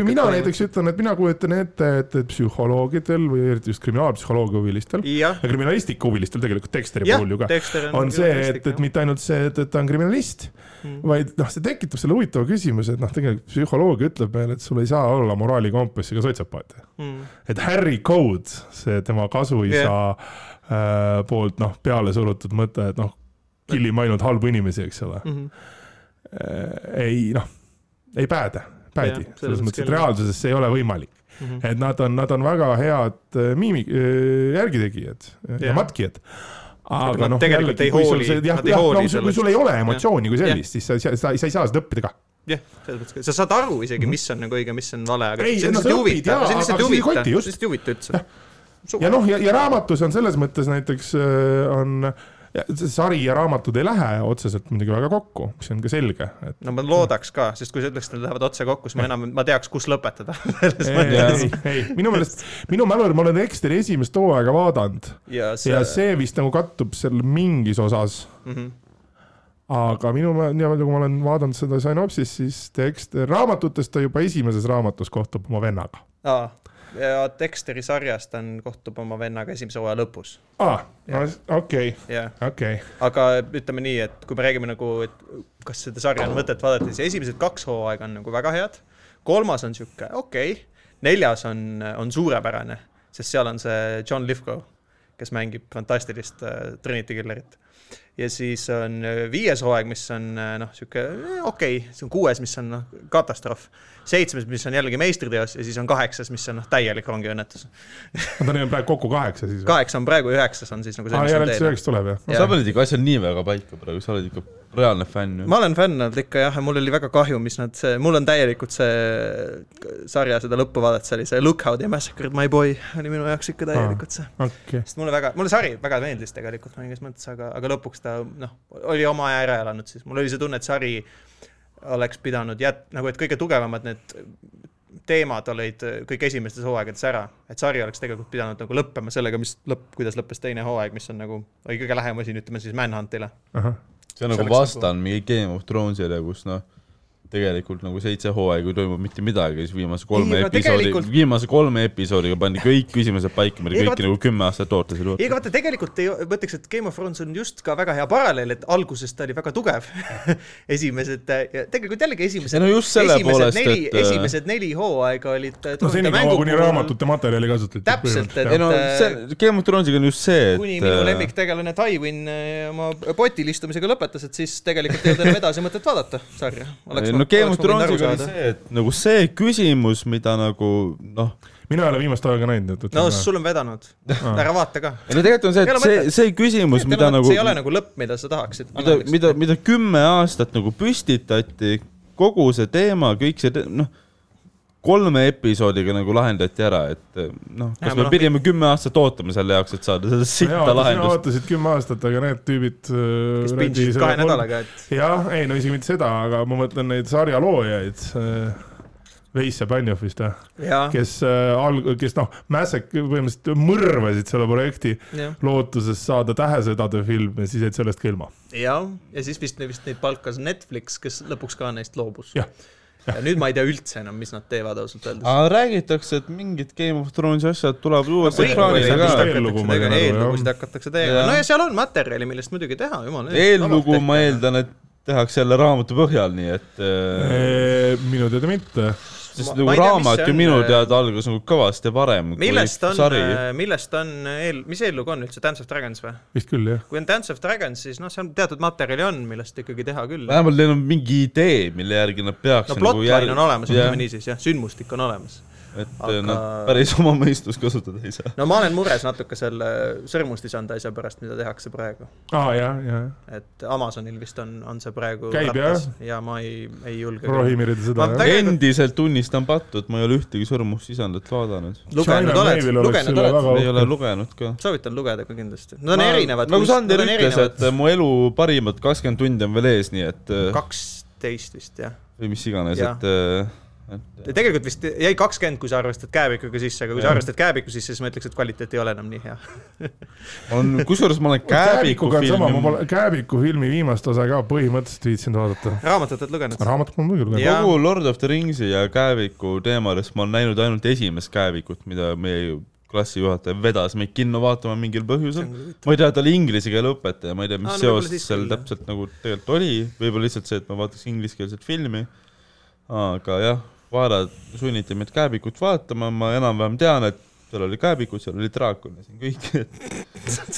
mina näiteks ütlen, et mina kujutan ette, et psühholoogidel või eriti just kriminaalpsühholoogia huvilistel ja kriminalistika huvilistel tegelikult Dexteri puhul ju ka on see, et, et mitte ainult see, et, et ta on kriminalist, mm. vaid noh, see tekitab selle huvitava küsimuse et noh, tegelikult psühholoogia ütleb meile, et sul ei saa olla moraalikompassiga sotsiopaat mm.. et Harry Code, see tema kasuisa yeah. äh, poolt noh, peale surutud mõte, et noh, killime ainult halbu inimesi, eks ole mm. -hmm. äh, ei noh, ei pääde, päädi yeah,, selles mõttes, et reaalsuses see ei ole võimalik mm. -hmm. et nad on, nad on väga head äh, miimi- äh,, järgitegijad yeah. ja matkijad aga noh, jällegi, kui sul see, jah, jah, no kui sul ei ole emotsiooni kui sellist, siis sa, sa, sa, sa ei saa seda õppida ka jah, selles mõttes, sa saad aru isegi, mis on nagu õige, mis on vale, aga ei, see on lihtsalt no, huvitav, see on lihtsalt huvitav, lihtsalt ei huvita üldse. ja noh, ja, ja raamatus on selles mõttes näiteks äh, on see sari ja raamatud ei lähe otseselt muidugi väga kokku, mis on ka selge et.... no ma loodaks ka, sest kui sa ütleks, et nad lähevad otse kokku, siis ma enam, ma teaks, kus lõpetada ei, ei, ei, minu meelest, minu mälul ma olen Dexteri esimest hooaega vaadanud. Ja see, ja see vist nagu kattub seal mingis osas mm. -hmm aga minu, nii palju kui ma olen vaadanud seda Synopsis, siis tekst, raamatutest ta juba esimeses raamatus kohtub oma vennaga. aa, ja Dexteri sarjas ta on, kohtub oma vennaga esimese hooaja lõpus. aa, okei, okei. aga ütleme nii, et kui me räägime nagu, et kas seda sarja on mõtet vaadata, siis esimesed kaks hooaega on nagu väga head kolmas on sihuke okei okay., neljas on, on suurepärane, sest seal on see John Lithgow, kes mängib fantastilist uh, Trinity Killerit. Ja siis on viies hooaeg, mis on noh, sihuke okei okay,, see on kuues, mis on noh, katastroof seitsmes, mis on jällegi meistriteos ja siis on kaheksas, mis on noh, täielik rongiõnnetus no ta on praegu kokku kaheksa siis? kaheksa on praegu, üheksas on siis nagu see, mis on teine. üheksa tuleb jah no,? sa panid ikka asjad nii väga paika praegu, sa oled ikka reaalne fänn ma olen fänn olnud ikka jah, ja mul oli väga kahju, mis nad, see, mul on täielikult see sarja seda lõppu vaadata, see oli see Look how they massacred my boy oli minu jaoks ikka täielikult see ah,. Okay. sest mulle väga, mulle sari väga meeldis tegelikult mingis mõttes, aga, aga lõpuks ta noh, oli oma aja ära elanud siis, mul oli see tunne, et sari oleks pidanud jät-, nagu et kõige tugevamad need teemad olid kõik esimestes hooaegades ära, et sari oleks tegelikult pidanud nagu lõppema sellega, mis lõpp, kuidas lõppes teine hooaeg, mis on nagu, oli kõige lähem asi, ütleme siis Manhuntile. see on nagu vastan nagu... mingi Game of Thronesile, kus noh tegelikult nagu seitse hooaega ei toimu mitte midagi, siis viimase kolme ei, episoodi tegelikult..., viimase kolme episoodiga pandi kõik küsimused paika, mida kõiki vaata... nagu kümme aastat ootasid. ei, aga vaata, tegelikult ei, ma ütleks, et Game of Thrones on just ka väga hea paralleel, et alguses ta oli väga tugev esimesed, tegelikult jällegi esimesed no just selle poolest, et äh, esimesed neli hooaega olid no senikaua, kuni raamatute materjali kasutati. täpselt, et ei no see, Game of Thronesiga on just see, et kuni minu äh, lemmiktegelane Tywin äh, oma potil istumisega lõpetas, et siis tegelikult ei olnud enam edasi mõtet vaadata sarja. oleks no Game of Thronesiga oli see, et nagu see küsimus, mida nagu noh mina ei ole viimast aega näinud. no sul on vedanud ah., ära vaata ka. ei no tegelikult on see, et see, see küsimus, mida nagu. see ei ole nagu lõpp, mida sa tahaksid. mida, mida, mida kümme aastat nagu püstitati, kogu see teema, kõik see, noh kolme episoodiga nagu lahendati ära, et noh, kas ja, me no, pidime kümme aastat ootama selle jaoks, et saada seda sitta lahendust? sina ootasid kümme aastat, aga need tüübid. Äh, kes pintsisid kahe nädalaga, et. jah, ei no isegi mitte seda, aga ma mõtlen neid sarja loojaid äh, Veis ja Banjov vist või? kes äh, alg-, kes noh, Mäsek põhimõtteliselt mõrvasid selle projekti ja. lootuses saada Tähesõdade film ja siis jäid sellest ka ilma. jah, ja siis vist, vist neid palkas Netflix, kes lõpuks ka neist loobus. jah ja nüüd ma ei tea üldse enam, mis nad teevad ausalt öeldes. aga räägitakse, et mingid Game of Thrones'i asjad tulevad uuesti ekraanile ka. eellugusid hakatakse tegema, no ja seal on materjali, millest muidugi teha, jumal. eellugu ma eeldan, et tehakse jälle raamatu põhjal, nii et äh.... minu teada mitte sest nagu raamat ju minu äh, teada algas nagu kõvasti varem millest on, äh, millest on eel, mis eellugu on üldse, Dance of Dragons või? vist küll, jah. kui on Dance of Dragons, siis noh, seal teatud materjali on, millest ikkagi teha küll. vähemalt neil on mingi idee, mille järgi nad peaks no plotline nagu järg... on olemas, ütleme niisiis, jah, sündmustik on olemas et aga... nad päris oma mõistust kasutada ei saa. no ma olen mures natuke selle sõrmustisanda asja pärast, mida tehakse praegu. aa, jah, jah. et Amazonil vist on, on see praegu käib jah? ja ma ei, ei julge. rohimirida seda, jah. Tegelikult... endiselt tunnistan pattu, et ma ei ole ühtegi sõrmustisandat vaadanud. lugenud oled, lugenud oled? ei ole lugenud ka. soovitan lugeda ka kindlasti. Nad on erinevad. nagu Sander ütles, et mu elu parimad kakskümmend tundi on veel ees, nii et kaksteist vist, jah. või mis iganes, et et tegelikult vist jäi kakskümmend, kui sa arvestad kääbikuga sisse, aga kui ja. sa arvestad kääbiku sisse, siis ma ütleks, et kvaliteet ei ole enam nii hea on, kusjuures ma olen Kääbiku filmi. ma pole Kääbiku filmi viimast osa ka põhimõtteliselt viitsinud vaadata. raamatut oled lugenud? raamatut ma olen muidugi lugenud. kogu Lord of the Ringsi ja Kääbiku teemadest ma olen näinud ainult esimest Kääbikut, mida meie klassijuhataja vedas meid kinno vaatama mingil põhjusel. ma ei tea, ta oli inglise keele õpetaja, ma ei tea, mis Aa, seos seal täpselt nagu tegelikult oli, võib-olla lihtsalt see, et ma vaataks ingliskeelset filmi. aga jah vaarad sunniti meid Kääbikut vaatama, ma enam-vähem tean, et seal oli Kääbikud, seal oli draakon ja siin kõik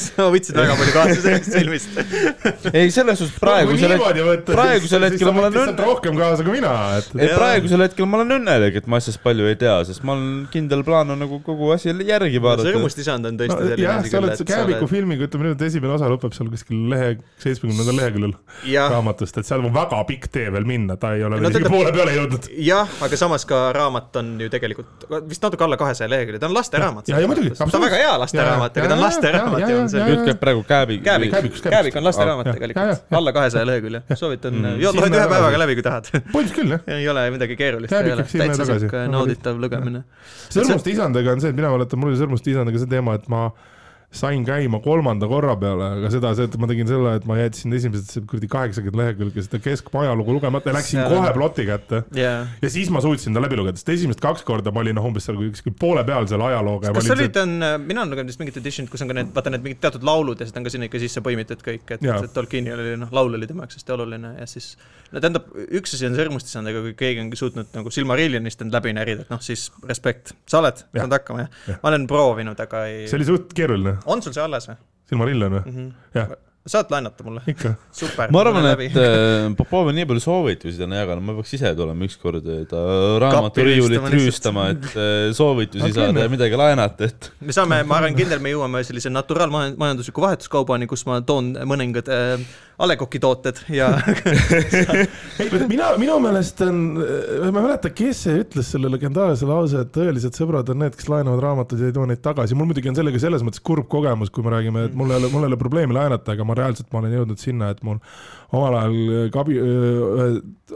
sa võtsid väga palju kaasa sellest filmist ei, selles suhtes praegusel hetkel, praegusel hetkel ma olen õnnelik. rohkem kaasa kui mina, et. ei, praegusel hetkel ma olen õnnelik, et ma asjast palju ei tea, sest ma olen, kindel plaan on nagu kogu asi järgi vaadata. sõrmustisand on tõesti no, selline jah, sa oled Kääbiku filmiga, ütleme nüüd, esimene osa lõpeb seal kuskil lehe, seitsmekümnendal leheküljel raamatust, et seal on väga pikk tee veel minna, ta ei ole veel isegi poole peale jõudnud. jah, aga samas ka raamat on ju tegelikult vist natuke alla kahesaja lehekülje, ta on lasteraamat. ja, ja muidugi. ta on väga hea lasteraamat, aga ta on lasteraamat raamat ja on see. jutt käib praegu Kääbi. Kääbik, Kääbik on lasteraamat tegelikult, alla kahesaja lehekülje, soovitan mm., loed ühe päevaga läbi, kui tahad. põhimõtteliselt küll, jah. ei ole midagi keerulist, ei ole, täitsa sihuke nauditav lugemine. sõrmuste isandaga on see, et mina mäletan, mul oli sõrmuste isandaga see teema, et ma sain käima kolmanda korra peale, aga seda, seda ma tegin selle, et ma jätsin esimesed kuradi kaheksakümmend lehekülge seda keskmajalugu lugemata ja läksin kohe ploti kätte yeah.. ja siis ma suutsin ta läbi lugeda, sest esimesed kaks korda ma olin noh, umbes seal kuskil poole peal selle ajalooga. kas sa olid, on, mina olen lugenud vist mingit edition'it, kus on ka need, vaata need mingid teatud laulud ja siis ta on ka sinna ikka sisse põimitud kõik, et, et Tolkienil oli noh, laul oli tema jaoks hästi oluline ja siis no tähendab, üks asi on sõrmusti saanud, aga kui keegi on suutnud nagu Silmarillionist end läbi närida, et noh, siis respekt, sa oled saanud hakkama jah ja.? ma olen proovinud, aga ei. see oli suht keeruline on sul see alles või? Silmarillion või mm? -hmm. jah saad laenata mulle? ikka. ma arvan, et äh, Popov on nii palju soovitusi täna jaganud, ma peaks ise tulema ükskord ta raamaturiiulit rüüstama, et äh, soovitusi okay, saada ja midagi laenata, et. me saame, ma arvan kindel, me jõuame sellise naturaalmajandusliku vahetuskaubani, kus ma toon mõningad äh, A Le Coq'i tooted ja mina, minu meelest on, ma ei mäleta, kes see ütles selle legendaarse lause, et tõelised sõbrad on need, kes laenavad raamatuid ja ei too neid tagasi. mul muidugi on sellega selles mõttes kurb kogemus, kui me räägime, et mul ei ole, mul ei ole probleemi laenata, aga ma reaalselt, ma olen jõudnud sinna, et mul omal ajal kabi,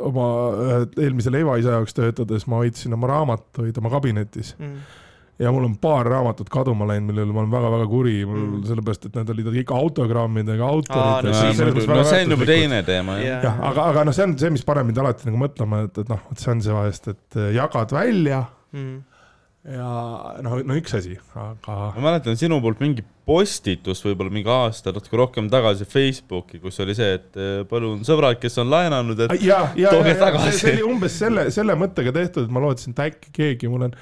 oma eelmise leivaisa jaoks töötades ma hoidsin oma raamatuid oma kabinetis mm ja mul on paar raamatut kaduma läinud, mille üle ma olen väga-väga kuri, mul mm. sellepärast, et need olid kõik autogrammidega autorid. No, no see on juba teine teema jah. jah, aga, aga noh, see on see, mis paneb mind alati nagu mõtlema, et, et noh, vot see on see vahest, et jagad välja mm. Ja noh, no üks asi, aga. ma mäletan sinu poolt mingi postitus võib-olla mingi aasta natuke rohkem tagasi Facebooki, kus oli see, et eh, palun sõbrad, kes on laenanud, et ja, ja, tooge ja, tagasi. see oli umbes selle, selle mõttega tehtud, et ma lootsin, et äkki keegi, mul on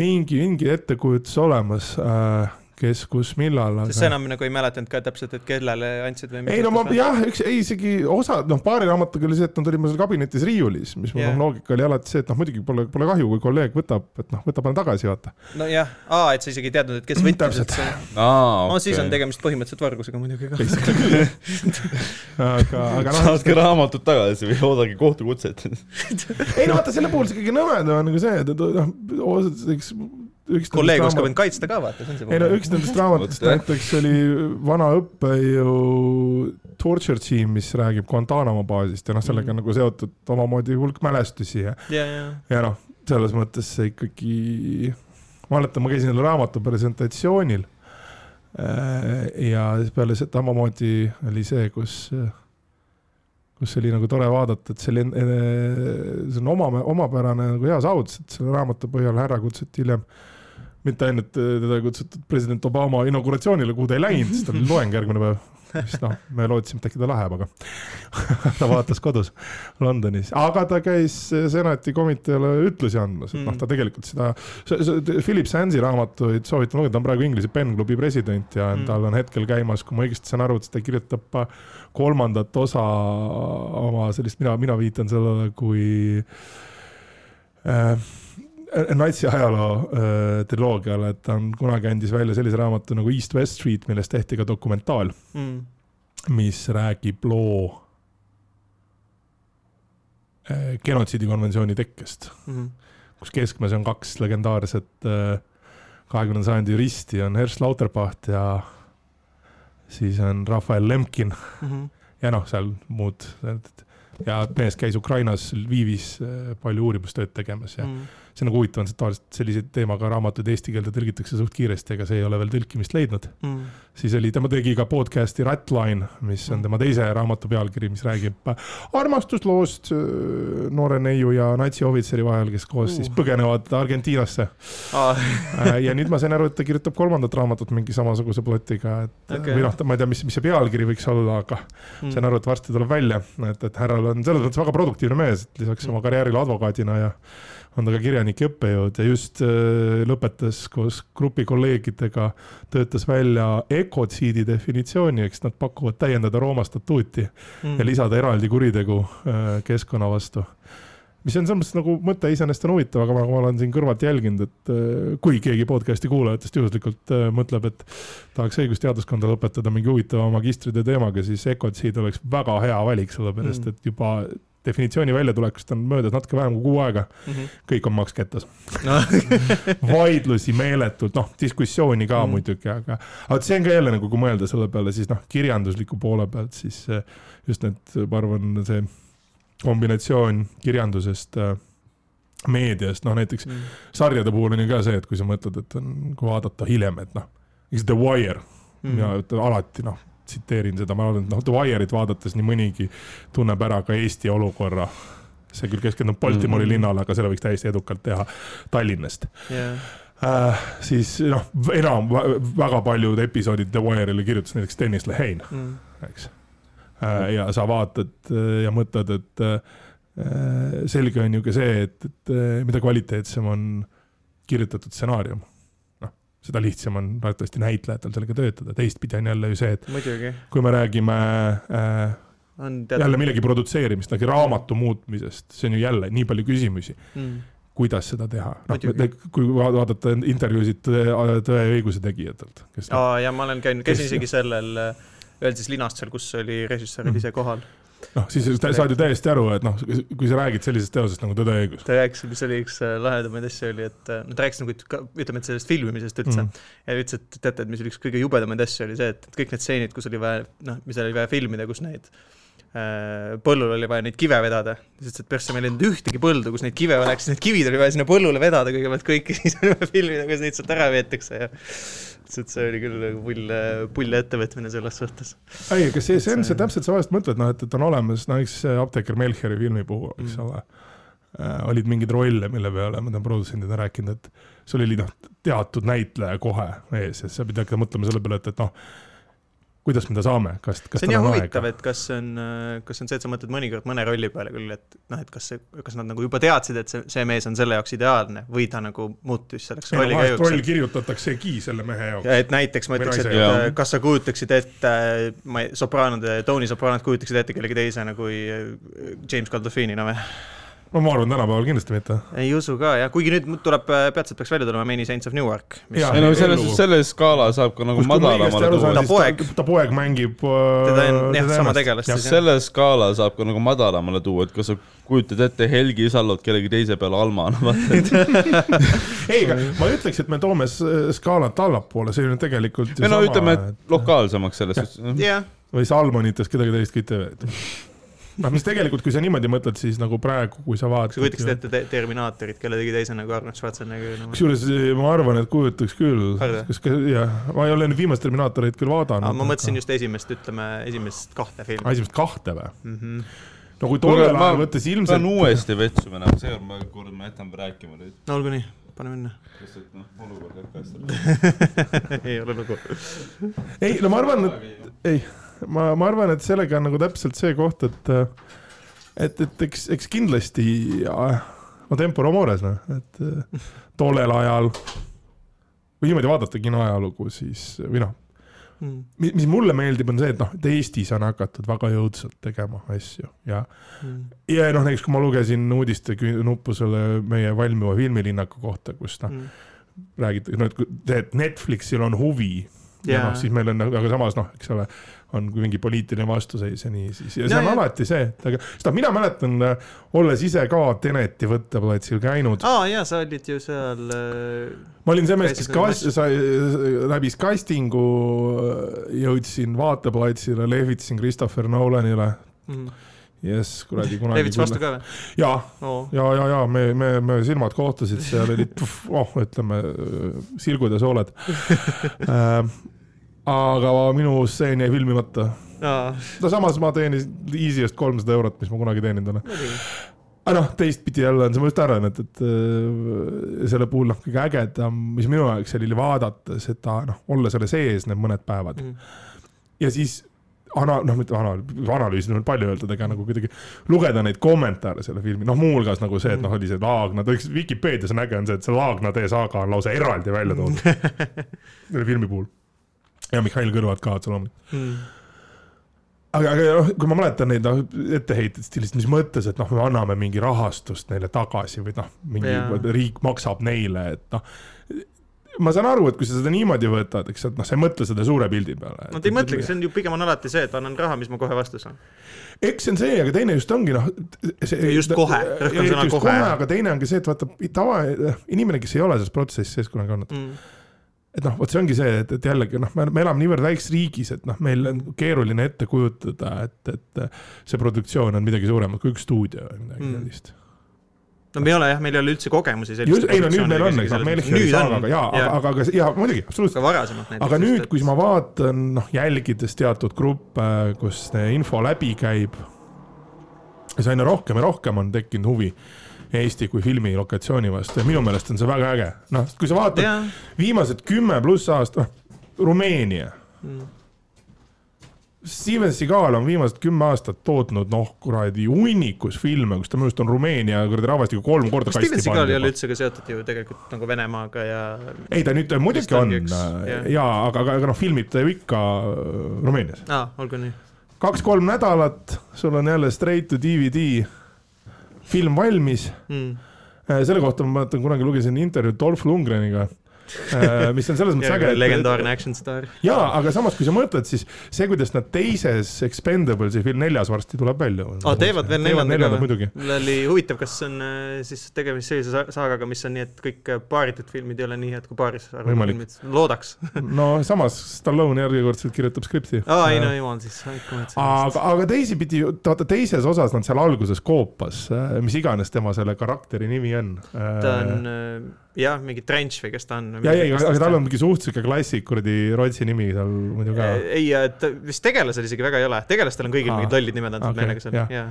mingi, mingi ettekujutus olemas äh, kes, kus, millal. sest sa enam nagu ei mäletanud ka täpselt, et kellele andsid või? ei no ma jah, üks, ei isegi osa, noh, paari raamatuga oli see, et nad olid mul seal kabinetis riiulis, mis mul yeah. noh, loogika oli alati see, et noh, muidugi pole, pole kahju, kui kolleeg võtab, et noh, võta pane tagasi, vaata. nojah, aa, et sa isegi ei teadnud, et kes võttis, see. aa, okei. no siis on tegemist põhimõtteliselt vargusega muidugi ka. aga, aga noh. saatke raamatud tagasi või oodake kohtukutset ei no vaata, selle puhul see kõige nõmedam on nagu see, et noh, eks kolleeg oskab end kaitsta ka, vaata, see on see ei no üks nendest raamatutest näiteks oli vana õppejõu Torture Team, mis räägib Guantanamo baasist ja noh, sellega mm. on nagu seotud omamoodi hulk mälestusi ja yeah, yeah. ja noh, selles mõttes see ikkagi, ma mäletan, ma käisin selle raamatu presentatsioonil äh, ja siis peale seda samamoodi oli see, kus kus oli nagu tore vaadata, et see oli, see on oma, omapärane nagu hea saavutus, et selle raamatu põhjal härra kutsuti hiljem äh, mitte ainult äh, teda ei kutsutud president Obama inauguratsioonile, kuhu ta ei läinud, sest tal oli loeng järgmine päev. siis noh, me lootsime, et äkki ta läheb, aga ta vaatas kodus Londonis, aga ta käis senati komiteele ütlusi andmas, et noh, mm. ta tegelikult seda, Philip Sansi raamatuid soovitan lugeda, ta on praegu Inglise Pen Klubi president ja mm. tal on hetkel käimas, kui ma õigesti saan aru, et ta kirjutab kolmandat osa oma sellist, mina, mina viitan sellele kui äh, natsi ajaloo äh, triloogiale, et ta on kunagi andis välja sellise raamatu nagu East West Street, millest tehti ka dokumentaal mm., mis räägib loo äh, genotsiidikonventsiooni tekkest mm, kus keskmes on kaks legendaarset äh, kahekümnenda sajandi juristi, on Hersch Lauterpacht ja siis on Rafael Lemkin mm. -hmm. ja noh, seal muud, ja mees käis Ukrainas Lvivis äh, palju uurimustööd tegemas ja mm see on nagu huvitav, on see tavaliselt sellise teemaga raamatuid eesti keelde tõlgitakse suht kiiresti, aga see ei ole veel tõlkimist leidnud. Mm.. Siis oli, tema tegi ka podcast'i Ratline, mis on tema teise raamatu pealkiri, mis räägib armastusloost äh, noore neiu ja natsiohvitseri vahel, kes koos uh. siis põgenevad Argentiinasse ah. Ja nüüd ma sain aru, et ta kirjutab kolmandat raamatut mingi samasuguse plotiga, et okay. või noh, ma ei tea, mis, mis see pealkiri võiks olla, aga mm. sain aru, et varsti tuleb välja, et, et härral on selles mõttes väga produktiivne mees, et lisaks mm. oma karjäärile advokaadina ja on ta ka kirjanik ja õppejõud ja just äh, lõpetas koos grupi kolleegidega, töötas välja ökotsiidi definitsiooni, eks nad pakuvad täiendada Rooma statuuti mm. ja lisada eraldi kuritegu äh, keskkonna vastu mis on selles mõttes nagu mõte iseenesest on huvitav, aga ma, ma olen siin kõrvalt jälginud, et äh, kui keegi podcast'i kuulajatest juhuslikult mõtleb, et tahaks õigusteaduskonda lõpetada mingi huvitava magistritöö teemaga, siis Ecotsiid oleks väga hea valik, sellepärast mm. et juba definitsiooni väljatulekust on möödas natuke vähem kui kuu aega mm. -hmm. kõik on maks kettas no. vaidlusi meeletult, noh, diskussiooni ka mm. muidugi, aga, aga see on ka jälle nagu, kui mõelda selle peale, siis noh, kirjandusliku poole pealt, siis just need, ma arvan, see kombinatsioon kirjandusest äh, meediast, noh näiteks mm. sarjade puhul on ju ka see, et kui sa mõtled, et on, kui vaadata hiljem, et noh, eks The Wire mm., mina ütlen alati noh, tsiteerin seda, ma arvan, et noh, The Wire'it vaadates nii mõnigi tunneb ära ka Eesti olukorra. see küll keskendub Baltimoori mm. linnale, aga selle võiks täiesti edukalt teha Tallinnast yeah. Äh, siis noh, enam väga paljud episoodid The Wire'ile kirjutas näiteks Dennis Lehane mm., eks äh,. ja sa vaatad äh, ja mõtled, et äh, selge on ju ka see, et, et äh, mida kvaliteetsem on kirjutatud stsenaarium seda lihtsam on arvatavasti näitlejatel sellega töötada, teistpidi on jälle ju see, et Muidugi. kui me räägime äh, jälle millegi produtseerimist, nagu raamatu muutmisest, see on ju jälle nii palju küsimusi mm. kuidas seda teha, noh, kui vaadata intervjuusid Tõe, ja õiguse tegijatelt. aa, ja ma olen käinud, käisin isegi sellel, siis linastusel, kus oli režissöör mm. ise kohal noh, siis saad ju täiesti aru, et noh, kui sa räägid sellisest teosest nagu Tõde ja õigus. ta rääkis, mis oli üks äh, lahedamaid asju oli, et äh, no ta rääkis nagu, ütleme, et sellest filmimisest üldse mm. ja ütles, et teate, et mis oli üks kõige jubedamaid asju, oli see, et kõik need stseenid, kus oli vaja, noh, mis oli vaja filmida, kus neid põllul oli vaja neid kive vedada, ütles, et persse meil ei olnud ühtegi põldu, kus neid kive oleks, need kivid oli vaja sinna põllule vedada kõigepealt kõiki, siis oli vaja filmida, kuidas neid sealt ära veetakse ja et see oli küll nagu pull, pull ettevõtmine selles suhtes. ei, aga see, see on see täpselt, sa vahest mõtled, noh, et, et on olemas näiteks no, apteeker Melchiori filmi puhul, eks mm. ole äh,. olid mingeid rolle, mille peale ma tean, produtsendid rääkinud, et sul oli noh, teatud näitleja kohe ees ja sa pidid hakkama mõtlema selle peale, et, et noh kuidas me ta saame, kas, kas see on jah huvitav, et kas see on, kas see on see, et sa mõtled mõnikord mõne rolli peale küll, et noh, et kas see, kas nad nagu juba teadsid, et see, see mees on selle jaoks ideaalne või ta nagu muutus selleks rolli käigus. roll kirjutataksegi selle mehe jaoks. et näiteks ma ütleks, et jah. kas sa kujutaksid ette, ma ei, sopraanode, Tony Sopranot kujutaksid ette kellegi teisena kui James Gandolfinina või? No ma arvan, tänapäeval kindlasti mitte. ei usu ka jah, kuigi nüüd tuleb, äh, peatselt peaks välja tulema Many Saints of Newark. ei no selles, selle skaala saab ka nagu madalamale tuua. ta poeg. ta poeg mängib äh,. teda on jah, sama tegelast siis jah. selle skaala saab ka nagu madalamale tuua, et kas sa kujutad ette Helgi Sallot kellegi teise peale Almana, vaata. ei, aga ma ei ütleks, et me toome skaalat allapoole, see on tegelikult. ei no ütleme, et lokaalsemaks selles suhtes. või Salmonitest kedagi teist ka ei tee noh, mis tegelikult, kui sa niimoodi mõtled, siis nagu praegu, kui sa vaatad. sa kujutaksid ette te Terminaatorit kellegi teise nagu Arnold Schwarzenegger no.? kusjuures ma arvan, et kujutaks küll. kas ka, jah, ma ei ole nüüd viimast Terminaatorit küll vaadanud. ma mõtlesin just esimest, ütleme, esimest kahte filmi. esimest kahte või mm? -hmm no kui tollel ajal võttes ilmselt. pean uuesti vetsu minema, seekord ma, kord ma jätan rääkima nüüd. no olgu nii, pane minna. lihtsalt noh, olukord kaastada ei ole lugu. ei, no ma arvan, et ei ma, ma arvan, et sellega on nagu täpselt see koht, et, et, et eks, eks kindlasti no tempora mores noh, et tollel ajal kui niimoodi vaadata kino ajalugu, siis või noh mm., mis, mulle meeldib, on see, et noh, et Eestis on hakatud väga jõudsalt tegema asju ja mm., ja noh, näiteks kui ma lugesin uudiste nuppu selle meie valmiva filmilinnaku kohta, kus noh mm., räägitakse, noh, et, et Netflixil on huvi yeah. ja noh, siis meil on, aga samas noh, eks ole on mingi poliitiline vastuseis ja nii, siis ja see on ja, alati see, et aga seda mina mäletan, äh, olles ise ka Teneti võtteplatsil käinud. aa jaa, sa olid ju seal äh,. ma olin see mees, kes kas-, sai, läbis casting'u, jõudsin vaateplatsile, lehvitasin Christopher Nolanile mm. jess, kuradi kunagi. lehvitasid vastu ka või? ja oh., ja, ja, ja me, me, me silmad kohtasid, seal olid, oh, ütleme, silgud ja sooled äh, aga minu stseen jäi filmimata. no samas ma teenisin Easy'st kolmsada eurot, mis ma kunagi teeninud olen. aga noh, teistpidi jälle on see, ma just arvan, et, et äh, selle puhul noh, kõige ägedam, mis minu jaoks oli vaadata seda, noh, olla selle sees need mõned päevad. Mm. ja siis ana-, noh, mitte ana-, analüüsida on palju öeldud, aga nagu kuidagi lugeda neid kommentaare selle filmi, noh, muuhulgas nagu see, et noh, oli see Laagna, ta üks Vikipeedias on äge, on see, et see Laagna tee saaga on lausa eraldi välja toodud. Selle filmi puhul ja Mihhail Kõlvart ka otse loomulikult mm. aga, aga noh, kui ma mäletan neid noh, etteheiteid stiilist, mis mõttes, et noh, me anname mingi rahastust neile tagasi või noh, mingi yeah. riik maksab neile, et noh ma saan aru, et kui sa seda niimoodi võtad, eks, et noh, sa ei mõtle seda suure pildi peale. no ta ei mõtlegi, see on ju pigem on alati see, et annan raha, mis ma kohe vastu saan. eks see on see, aga teine just ongi noh. just kohe, rõhkan sõna kohe. aga teine ongi see, et vaata tava, inimene, kes ei ole selles protsessis sees kunagi olnud mm et noh, vot see ongi see, et, et jällegi noh, me, me elame niivõrd väikses riigis, et noh, meil on keeruline ette kujutada, et, et see produktsioon on midagi suuremat kui üks stuudio või midagi mm. sellist no me ei ole jah, meil ei ole üldse kogemusi selliste ei no nüüd meil on, ega Melchiori saagaga jaa, aga, aga, aga jaa, muidugi, absoluutselt. aga nüüd, kui ma vaatan, noh, jälgides teatud gruppe, kus info läbi käib, siis aina rohkem ja rohkem on tekkinud huvi Eesti kui filmi lokatsiooni vastu ja minu meelest on see väga äge. noh, kui sa vaatad ja. viimased kümme pluss aastat, noh, Rumeenia mm Steven Seagal on viimased kümme aastat tootnud noh, kuradi hunnikus filme, kus ta minu arust on Rumeenia kuradi rahvastiku kolm korda kasti pannud. Steven Seagal ei ole üldse ka seotud ju tegelikult nagu Venemaaga ja. ei, ta nüüd muidugi on üks, äh, ja, aga, aga, aga noh, filmib ta ju ikka äh, Rumeenias. aa, olgu nii. kaks-kolm nädalat, sul on jälle straight to DVD film valmis mm. Äh, selle kohta ma mäletan, kunagi lugesin intervjuud Dolph Lundgreniga Äh, mis on selles mõttes äge. legendaarne action staar. jaa, aga samas, kui sa mõtled, siis see, kuidas nad teises Expendables'i film neljas varsti tuleb välja. aa, teevad veel neljanda ka või? mul oli huvitav, kas on äh, siis tegemist sellise saagaga, mis on nii, et kõik äh, paaritud filmid ei ole nii head kui paaris filmid, loodaks no samas, Stallone järjekordselt kirjutab skripti. aa, ei no jumal siis. aga, aga teisipidi, vaata teises osas nad seal alguses koopas, mis iganes tema selle karakteri nimi on. ta on jah, mingi Trench või kes ta on. ja, ei, aga tal on mingi suht sihuke klassik kuradi Rootsi nimi tal muidu ka. ei, et vist tegelasel isegi väga ei ole, tegelastel on kõigil Aa, mingid lollid nimed antud okay, meelega seal, jaa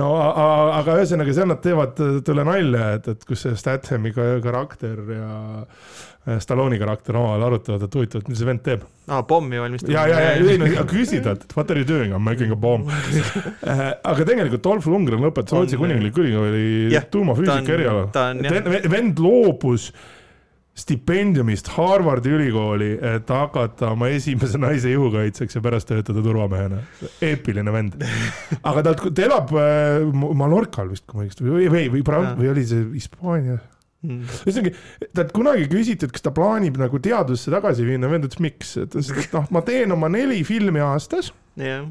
no aga ühesõnaga seal nad teevad tõele nalja, et, et kus see Stathami karakter ja Äh, Stallone'i karakter omavahel arutavad, et huvitav, et mis see vend teeb. aa, pommi valmistab. ja, ja, ja ei no küsi talt, et what are you doing, I m making a bomb äh, aga tegelikult Dolph Lundgren lõpetas Rootsi kuningliku ülikooli tuumafüüsika erialal. vend loobus stipendiumist Harvardi ülikooli, et hakata oma esimese naise juhukaitseks ja pärast töötada turvamehena. eepiline vend. aga ta, ta elab äh, Mallorcal vist, kui ma õigesti, või, või, või, või, oli see Hispaanias mm.. ühesõnaga, talt kunagi küsiti, et kas ta plaanib nagu teadusesse tagasi minna, vend ütles miks, ta ütles, et noh, ma teen oma neli filmi aastas yeah.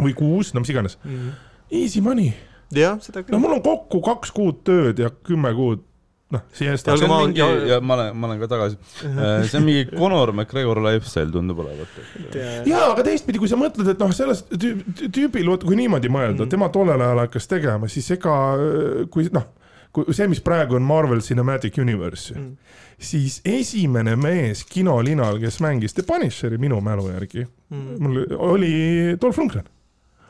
või kuus, no mis iganes mm.. Easy money. jah, seda küll. no mul on kokku kaks kuud tööd ja kümme kuud noh, siesta. see on mingi, ja ma olen, ma olen ka tagasi. Äh, see on mingi Conor McGregor lifestyle tundub olevat. ja, aga teistpidi, kui sa mõtled, et noh, sellest tüübil, kui niimoodi mõelda mm., tema tollel ajal hakkas tegema, siis ega kui noh kui see, mis praegu on Marvel Cinematic Universe mm., siis esimene mees kinolinal, kes mängis The Punisheri minu mälu järgi mm., mul oli Dolph Lundgren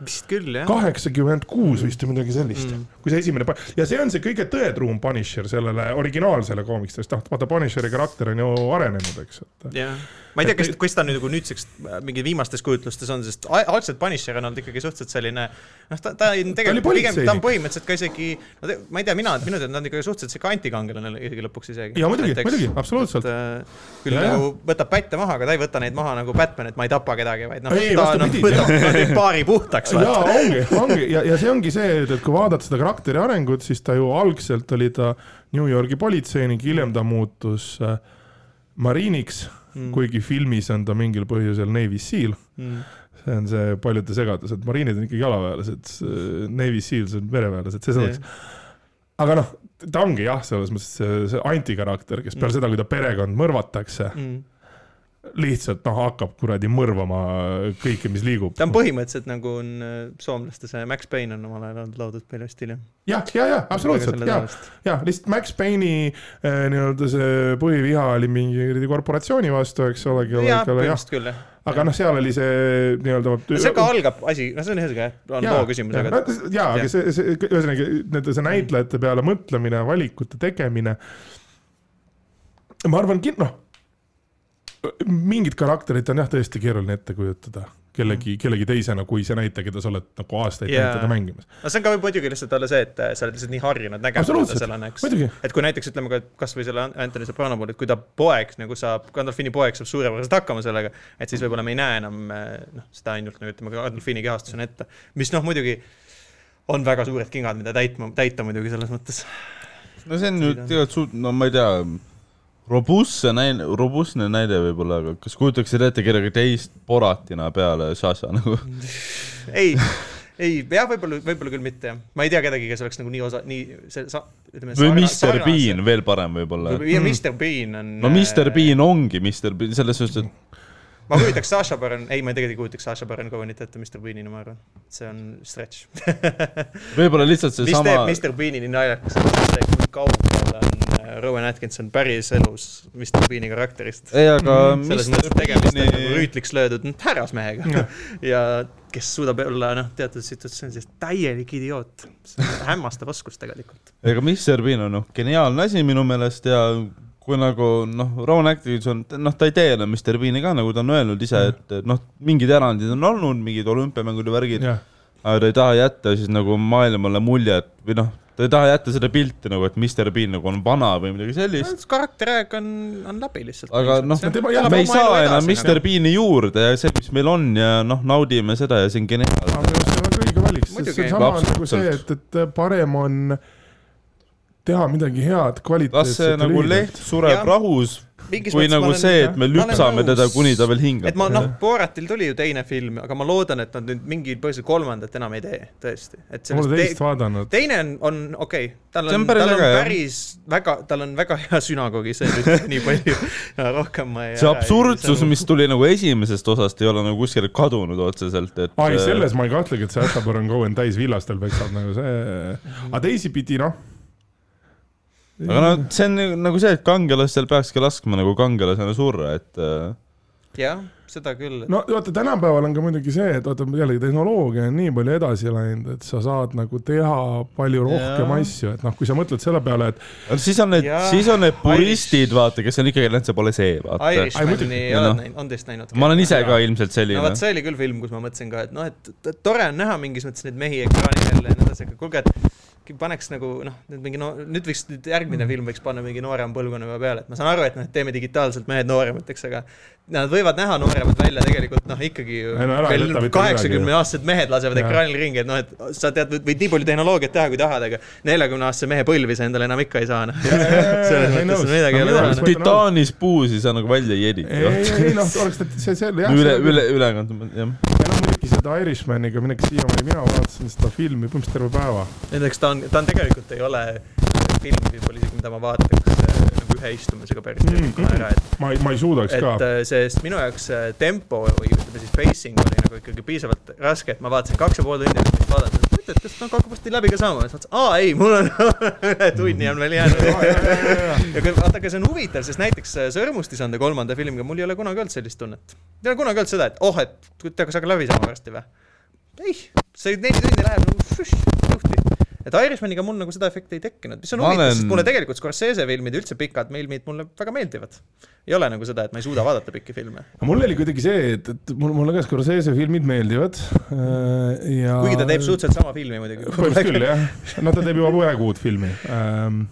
vist küll, jah. kaheksakümmend kuus vist või midagi sellist mm., kui see esimene ja see on see kõige tõetruum Punisher sellele originaalsele koomikstest, noh, vaata Punisheri karakter on ju arenenud, eks, et. jah ma ei tea, kas, kas ta nüüd nagu nüüdseks äh, mingi viimastes kujutlustes on, sest algselt Punisher on olnud ikkagi suhteliselt selline noh, ta, ta on tegelikult pigem, ta on põhimõtteliselt ka isegi, ma ei tea, mina, minu teada ta on ikkagi suhteliselt sihuke antikangelane isegi lõpuks isegi. ja muidugi, muidugi, absoluutselt. Äh, küll nagu võtab pätte maha, aga ta ei võta neid maha nagu Batman, et ma ei tapa kedagi, vaid noh, ta noh, võtab paari puhtaks. jaa, ongi, ongi ja, ja see ongi see, et kui vaadata seda karakteri arengut, siis ta ju algselt oli ta New Yorgi politseinik, hiljem ta muutus äh, mariiniks mm., kuigi filmis on ta mingil põhjusel Navy Seal mm. see on see paljude segadus, et mariinid on ikkagi jalaväelased, Navy Seals on mereväelased, see selleks yeah.. aga noh, ta ongi jah, selles mõttes see, see antikarakter, kes peale mm. seda, kui ta perekond mõrvatakse mm lihtsalt noh, hakkab kuradi mõrvama kõike, mis liigub. ta on põhimõtteliselt nagu on äh, soomlaste see Max Payne on omal ajal loodud palju stiili. jah, ja, ja absoluutselt ja, ja lihtsalt Max Payne'i äh, nii-öelda see põhiviha oli mingi korporatsiooni vastu, eks ole. jah, põhimõtteliselt küll jah aga noh, seal oli see nii-öelda see ka algab asi, no see on ühesõnaga on loo küsimus, aga. ja, aga see, see ühesõnaga nende see näitlejate peale mõtlemine, valikute tegemine. ma arvan, noh mingit karakterit on jah tõesti keeruline ette kujutada kellegi, mm. kellegi teisena, kui see näitleja, keda sa oled nagu aastaid yeah. teda mängimas. no see on ka muidugi lihtsalt olla see, et sa oled lihtsalt nii harjunud nägema teda sellena, eks. et kui näiteks ütleme ka kasvõi selle Anthony Soprano puhul, et kui ta poeg nagu saab, Gandalfini poeg saab suurepäraselt hakkama sellega, et siis võib-olla me ei näe enam noh, seda ainult nagu ütleme, Gandalfini kehastusena ette, mis noh, muidugi on väga suured kingad, mida täitma, täita muidugi selles mõttes. no see on ju tegelikult suht-, no ma ei tea robustse näide, robustne näide võib-olla, aga kas kujutaksid ette kedagi teist Boratina peale Sasha nagu? ei, ei jah, võib-olla, võib-olla küll mitte jah. ma ei tea kedagi, kes oleks nagu nii osa, nii see sa-, või Mr Bean veel parem võib-olla. ja Mr Bean on. no Mr Bean ongi Mr Bean selles suhtes, et ma kujutaks Sasha Baron, ei, ma tegelikult ei kujutaks Sasha Baron Cohenit ette Mr Beanina, ma arvan. see on stretch võib-olla lihtsalt see mis teeb Mr Beani nii naljakas, see, kui kaugel on äh, Rowan Atkinson päris elus Mr Beani karakterist. ei, aga mm, selles mõttes tegemist on nagu rüütliks löödud härrasmehega ja kes suudab olla noh, teatud situatsioonides täielik idioot. see on hämmastav oskus tegelikult. ega Mr Bean on noh, geniaalne asi minu meelest ja kui nagu noh, Rowan Atkinson, noh, ta ei tee enam Mr Bean'i ka, nagu ta on öelnud ise, et noh, mingid erandid on olnud, mingid olümpiamängud ja värgid, aga ta ei taha jätta siis nagu maailmale muljet või noh, ta ei taha jätta seda pilti nagu, et Mr Bean nagu on vana või midagi sellist. karakteraeg on, on läbi lihtsalt. aga noh, me ei saa enam Mr nagu. Bean'i juurde ja see, mis meil on ja noh, naudime seda ja see on geniaalne. aga see on õige valik, sest see on sama nagu see, et, et parem on teha midagi head, kvaliteetset. las see nagu leht sureb ja. rahus kui nagu olen, see, et me lüpsame teda, kuni ta veel hingab. et ma noh, Boratil tuli ju teine film, aga ma loodan, et nad nüüd mingil põhjusel kolmandat enam ei tee, tõesti. et ma pole teist te vaadanud. teine on, on okei okay., tal on, on, tal on päris väga, tal on väga hea sünagoogi see nüüd nii palju rohkem ma ei. see absurdsus, mis tuli nagu esimesest osast, ei ole nagu kuskile kadunud otseselt, et. ai, selles ma ei kahtlegi, et see Sacha Baron Cohen täis villastel peksab nagu see, aga teisipidi noh aga no see on nagu see, et kangelastel peakski laskma nagu kangelasena surra, et äh, jah, seda küll. no vaata, tänapäeval on ka muidugi see, et vaata jällegi tehnoloogia on nii palju edasi läinud, et sa saad nagu teha palju rohkem ja. asju, et noh, kui sa mõtled selle peale, et. siis on need, siis on need puristid, vaata, kes on ikkagi, et see pole see, vaata. Irishmani ei ole näinud, on teist näinud? ma olen ise ka ilmselt selline. no vot, see oli küll film, kus ma mõtlesin ka, et noh, et tore on näha mingis mõttes neid mehi ekraani peal ja nii edasi, aga kuulge, et paneks nagu noh, nüüd mingi no nüüd võiks, nüüd järgmine mm. film võiks panna mingi noorema põlvkonna peale, et ma saan aru, et noh, teeme digitaalselt mehed nooremateks, aga nad võivad näha nooremad välja tegelikult noh, ikkagi veel kaheksakümne aastased mehed lasevad ekraanil ringi, et noh, et sa tead, võid nii palju tehnoloogiat teha, kui tahad, aga neljakümne aastase mehe põlvi sa endale enam ikka ei saa noh. selles mõttes midagi ei ole teha. Noh. titaanis puusi sa nagu välja ei edita. ei, ei noh, oleks see, see jah. üle, üle, ülekant, jah. Muidugi seda Irishmaniga, milleks siiamaani mina vaatasin seda filmi põhimõtteliselt terve päeva. näiteks ta on, ta on tegelikult ei ole film võib-olla isegi, mida ma vaataks äh, nagu ühe istumisega päris mm, ära, et. ma ei, ma ei suudaks et, ka. Äh, sest minu jaoks äh, tempo või ütleme siis pacing oli nagu ikkagi piisavalt raske, et ma vaatasin kaks ja pool tundi et mõtled, kas ma hakkab varsti läbi ka saama, siis mõtlesin, aa ei, mul on üle tunni on veel jäänud ja kui vaata, aga see on huvitav, sest näiteks Sõrmustisande kolmanda filmiga mul ei ole kunagi olnud sellist tunnet. ei ole kunagi olnud seda, et oh, et tead, kas hakkab läbi saama varsti või? ei, see neli tundi läheb nagu õhti et Irishmaniga mul nagu seda efekti ei tekkinud, mis on huvitav olen..., sest mulle tegelikult Scorsese filmid ja üldse pikad filmid mulle väga meeldivad. ei ole nagu seda, et ma ei suuda vaadata pikki filme. mul oli kuidagi see, et, et mul, mulle ka Scorsese filmid meeldivad äh, ja. kuigi ta teeb suhteliselt sama filmi muidugi. põhimõtteliselt küll jah, no ta teeb juba peaaegu uut filmi ähm,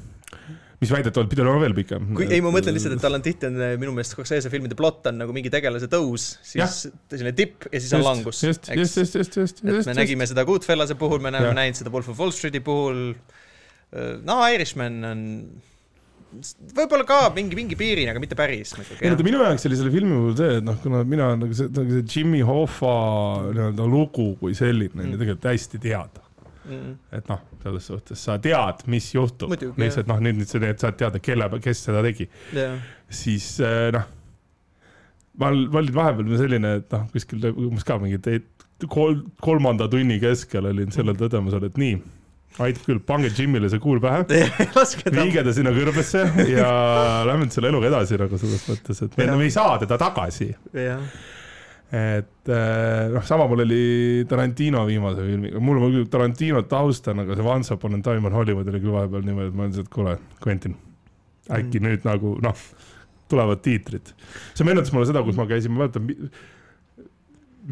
mis väidetavalt pidi olema veel pikem. kui, ei, ma mõtlen lihtsalt, et tal on tihti on eh, minu meelest Scorsese filmide plott on nagu mingi tegelase tõus, siis selline tipp ja siis just, on langus. just, just, just, just, just. et me just, nägime just. seda Goodfellase puhul, me oleme näinud seda Wolf of Wall Street'i puhul. no Irishman on võib-olla ka mingi, mingi piirini, aga mitte päris muidugi. ei no minu jaoks oli selle filmi puhul see, et noh, kuna mina nagu see, nagu see Jimmy Hoffa nii-öelda lugu kui selline mm. oli tegelikult hästi teada mm.. et noh, selles suhtes sa tead, mis juhtub, lihtsalt noh, nüüd, nüüd sa teed, saad teada, kelle, kes seda tegi. Yeah.. siis äh, noh, ma olin vahepeal selline, et noh, kuskil umbes ka mingi kolm, kolmanda tunni keskel olin sellel tõdemusel, et nii aitab küll, pange Jimile see kuul pähe. Viige ta sinna kõrbesse ja lähme nüüd selle eluga edasi nagu selles mõttes, et me, me ei saa teda tagasi et eh, noh, sama mul oli Tarantino viimase filmiga, mul ma küll Tarantinot austan, aga see Once Upon a Time in Hollywood oli küll vahepeal niimoodi, et ma ütlesin, et kuule, Quentin, äkki mm. nüüd nagu noh, tulevad tiitrid. see meenutas mulle seda, kus ma käisin, ma mäletan,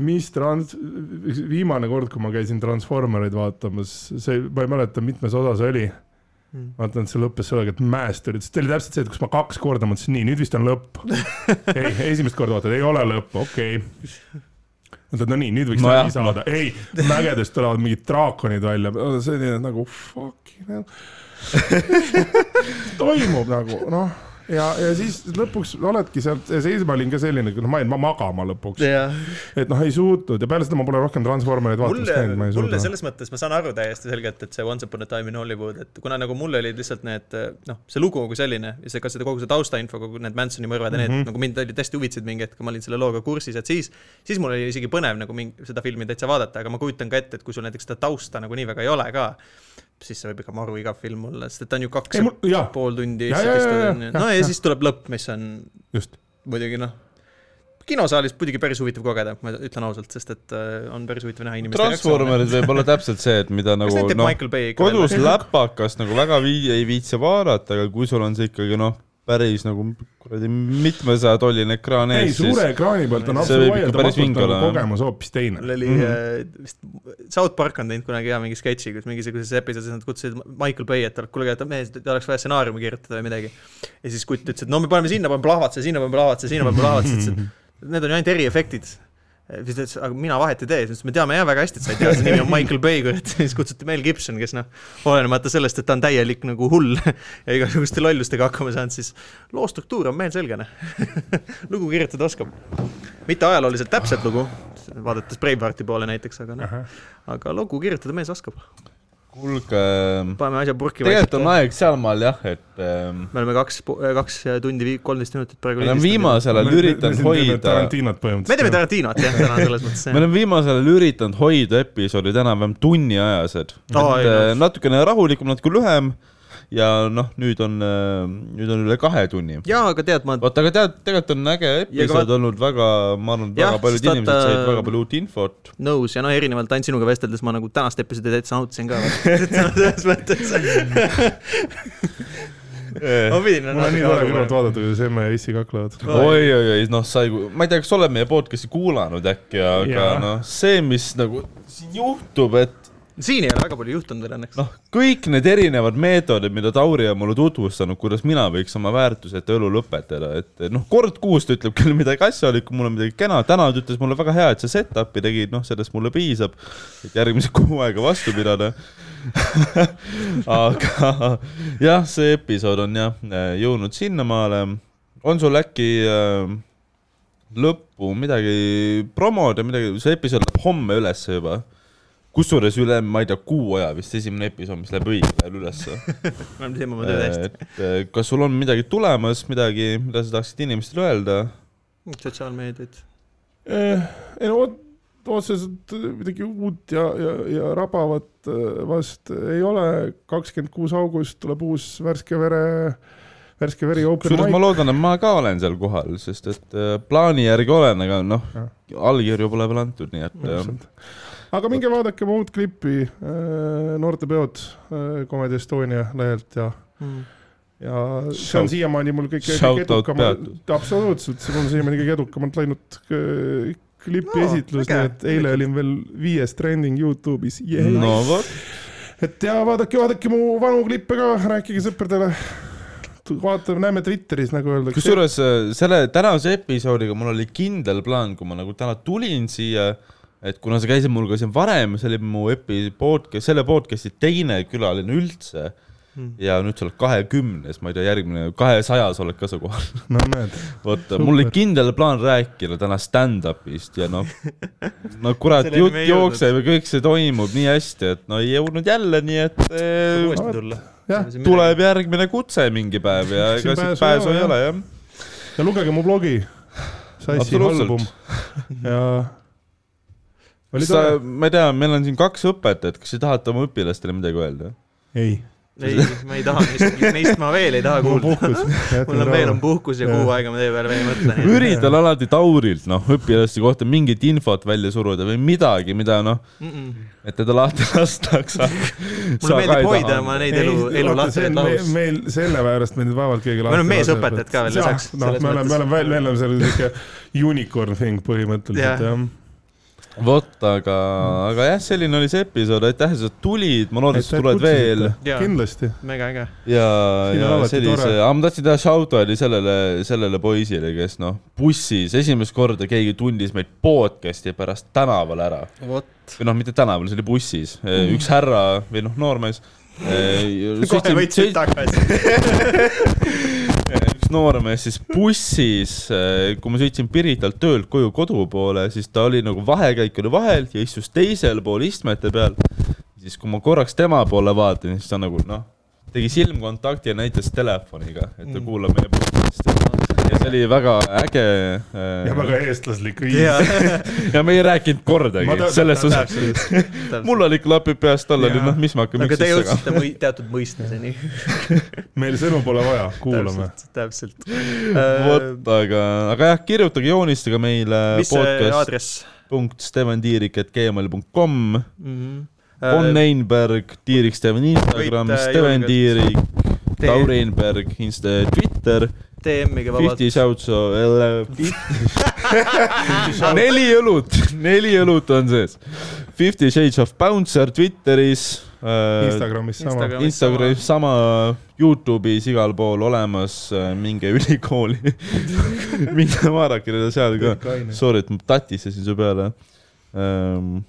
mis trans-, viimane kord, kui ma käisin Transformereid vaatamas, see, ma ei mäleta, mitmes osa see oli mm.. vaatan, et see lõppes sellega, et mäest olid, see oli täpselt see, et kus ma kaks korda mõtlesin, nii, nüüd vist on lõpp. Ei, esimest korda vaatad, ei ole lõpp, okei. Okay. mõtled, no nii, nüüd võiks no läbi saada, ei, mägedest tulevad mingid draakonid välja, see oli nagu fucking hell. Toimub nagu noh, ja, ja siis lõpuks oledki sealt sees, ma olin ka selline, noh, ma jäin magama lõpuks yeah.. et noh, ei suutnud ja peale seda ma pole rohkem Transformereid vaatamas käinud, ma ei suuda. mulle selles mõttes ma saan aru täiesti selgelt, et see Once upon a time in Hollywood, et kuna nagu mul olid lihtsalt need noh, see lugu kui selline ja see ka seda kogu see taustainfo, kogu need Mansoni mõrvad ja mm -hmm. need nagu mind olid hästi huvitasid mingi hetk, kui ma olin selle looga kursis, et siis, siis mul oli isegi põnev nagu mingi seda filmi täitsa vaadata, aga ma kujutan ka ette, et kui sul näiteks seda tausta nagu nii väga ei ole ka, siis see võib ikka maru igav film olla, sest et ta on ju kaks ei, mul, ja pool tundi. no ja, ja siis tuleb lõpp, mis on Just. muidugi noh, kinosaalis muidugi päris huvitav kogeda, ma ütlen ausalt, sest et äh, on päris huvitav näha inimeste Transformerid võib olla täpselt see, et mida nagu noh, kodus läpakas nagu väga vii-, ei viitsi vaadata, aga kui sul on see ikkagi noh päris nagu kuradi mitmesaja tolline ekraan ees. ei, suure ekraani pealt on absoluutselt kogemus hoopis teine. mul oli mm -hmm. vist, South Park on teinud kunagi hea mingi sketši, kus mingisuguses episoodis nad kutsusid Michael Bay, et kuulge, et mees, oleks vaja stsenaariumi kirjutada või midagi. ja siis kutt ütles, et no me paneme sinna, paneme plahvatuse, sinna paneme plahvatuse, sinna paneme plahvatuse, ütles, et need on ju ainult eriefektid siis ta ütles, aga mina vahet ei tee, siis me teame jah väga hästi, et sa ei tea, see nimi on Michael Bay, siis kutsuti Mel Gibson, kes noh, olenemata sellest, et ta on täielik nagu hull ja igasuguste lollustega hakkama saanud, siis loo struktuur on meelselgene lugu kirjutada oskab. mitte ajalooliselt täpset lugu, vaadates Bravehearti poole näiteks, aga noh, aga lugu kirjutada mees oskab kuulge. paneme asja purki. tegelikult on aeg sealmaal jah, et ähm.... me oleme kaks, kaks tundi, kolmteist minutit praegu. me oleme viimasel ajal üritanud hoida. Tarantinot põhimõtteliselt. me teeme Tarantinot jah, täna selles mõttes. me oleme viimasel ajal üritanud hoida episoodid enam-vähem tunniajased oh,. et äh, natukene rahulikum, natuke lühem ja noh, nüüd on, äh, nüüd on üle kahe tunni. jaa, aga tead, ma. oota, aga tead, tegelikult on äge episood ka... olnud väga, ma arvan, väga paljud inimesed said äh, väga palju uut infot. nõus ja noh, erinevalt ainult sinuga vesteldes ma nagu tänast episoodi täitsa nautisin ka selles mõttes ma pidin. mul on nii tore kõrvalt vaadata, kuidas emme ja issi kaklevad. oi, oi, oi, noh, sa ei, ma ei tea, kas sa oled meie podcast'i kuulanud äkki, aga noh, see, mis nagu siin juhtub, et siin ei ole väga palju juhtunud õnneks. noh, kõik need erinevad meetodid, mida Tauri on mulle tutvustanud, kuidas mina võiks oma väärtuseta elu lõpetada, et noh, kord kuus ta ütleb küll midagi asjalikku, mul on midagi kena, täna ta ütles mulle väga hea, et sa set-up'i tegid, noh, sellest mulle piisab, et järgmise kuu aega vastu pidada aga jah, see episood on jah jõudnud sinnamaale. on sul äkki äh, lõppu midagi promoda, midagi, see episood läheb homme ülesse juba kusjuures üle, ma ei tea, kuu aja vist esimene episood, mis läheb õigel ajal ülesse me oleme teeme oma tööd hästi. et eh, kas sul on midagi tulemas, midagi, mida sa tahaksid inimestele öelda? sotsiaalmeediaid eh,? ei no otseselt midagi uut ja, ja, ja rabavat eh, vast ei ole. kakskümmend kuus august tuleb uus värske vere värske veri open mic. ma loodan, et ma ka olen seal kohal, sest et eh, plaani järgi olen, aga noh, allkirju pole veel antud, nii et aga minge vaadake mu uut klippi äh, Noortepeod äh, Comedy Estonia lehelt ja mm. ja see on siiamaani mul kõige, kõige edukamalt, absoluutselt, see on siiamaani kõige edukamalt läinud äh, klipi no, esitlus, nii et eile olin veel viies trending Youtube'is yeah.. no vot. et ja vaadake, vaadake mu vanu klippe ka, rääkige sõpradele vaatame, näeme Twitteris nagu öeldakse. kusjuures selle tänase episoodiga mul oli kindel plaan, kui ma nagu täna tulin siia et kuna sa käisid mul ka siin varem, see oli mu epi podcast, selle podcast'i teine külaline üldse hmm. ja nüüd sa oled kahekümnes, ma ei tea, järgmine, kahesajas oled ka sa kohal. no näed. vot, mul oli kindel plaan rääkida täna stand-up'ist ja noh, no kurat, jutt jookseb ja kõik see toimub nii hästi, et no ei jõudnud jälle, nii et eh, uuesti tulla. tuleb järgmine kutse mingi päev ja ega siit pääsu ei ole, jah. ja lugege mu blogi, Sassi album ja sa, ma ei tea, meil on siin kaks õpetajat, kas te tahate oma õpilastele midagi öelda? ei. ei, ma ei taha, neist, neist ma veel ei taha kuulda. mul on veel on puhkus ja kuu aega ma teie peale veel ei mõtle. üritan alati Taurilt, noh, õpilaste kohta mingit infot välja suruda või midagi, mida noh mm, -mm. et teda lahti lastakse mulle meeldib hoida oma neid elu, elu lahti lahus. meil selle pärast me nüüd vaevalt keegi lahti me oleme meesõpetajad ka veel lisaks. noh, me oleme, me oleme, me oleme seal siuke unicorn thing põhimõtteliselt jah vot, aga, aga jah, selline oli see episood, aitäh, et sa tulid, ma loodan, et sa tuled veel. kindlasti. mega äge. ja, ja sellise, aga ma tahtsin teha shout-out'i sellele, sellele poisile, kes noh, bussis esimest korda. Keegi tundis meid podcast'i pärast tänaval ära. või noh, mitte tänaval, see oli bussis. Üks härra või noh, noormees kohe võtsid tagasi noormees siis bussis, kui ma sõitsin Piritalt töölt koju kodu poole, siis ta oli nagu vahekäik oli vahel ja istus teisel pool istmete peal. siis kui ma korraks tema poole vaatan, siis ta nagu noh, tegi silmkontakti ja näitas telefoniga, et ta mm. kuulab meie podcast'i ja see oli väga äge äh.... ja väga eestlaslik viis ja. ja me ei rääkinud kordagi, selles suhtes. mul oli klapid peas, tal oli noh, mis me hakkame aga te jõudsite või, teatud mõistmiseni meil sõnu pole vaja, kuulame. täpselt, täpselt.. vot, aga, aga jah, kirjutage, joonistage meile. mis see aadress? punkt stevendiirik.gmail.com mm -hmm. Von Einberg, Tiirik Steven Instagram, Steven Tiirik, Tauri Einberg, Insta, Twitter DM-iga vabalt. Fifty Shouts neli õlut, neli õlut on sees. Fifty Shades of Bouncer Twitteris äh,. Instagramis sama. Instagramis sama, Youtube'is igal pool olemas äh,, minge ülikooli minge vaadake teda seal ka. Sorry, et ma tatisesin su peale ähm,.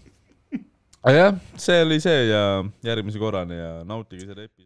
aga jah, see oli see ja järgmise korrani ja nautige seda episoodi.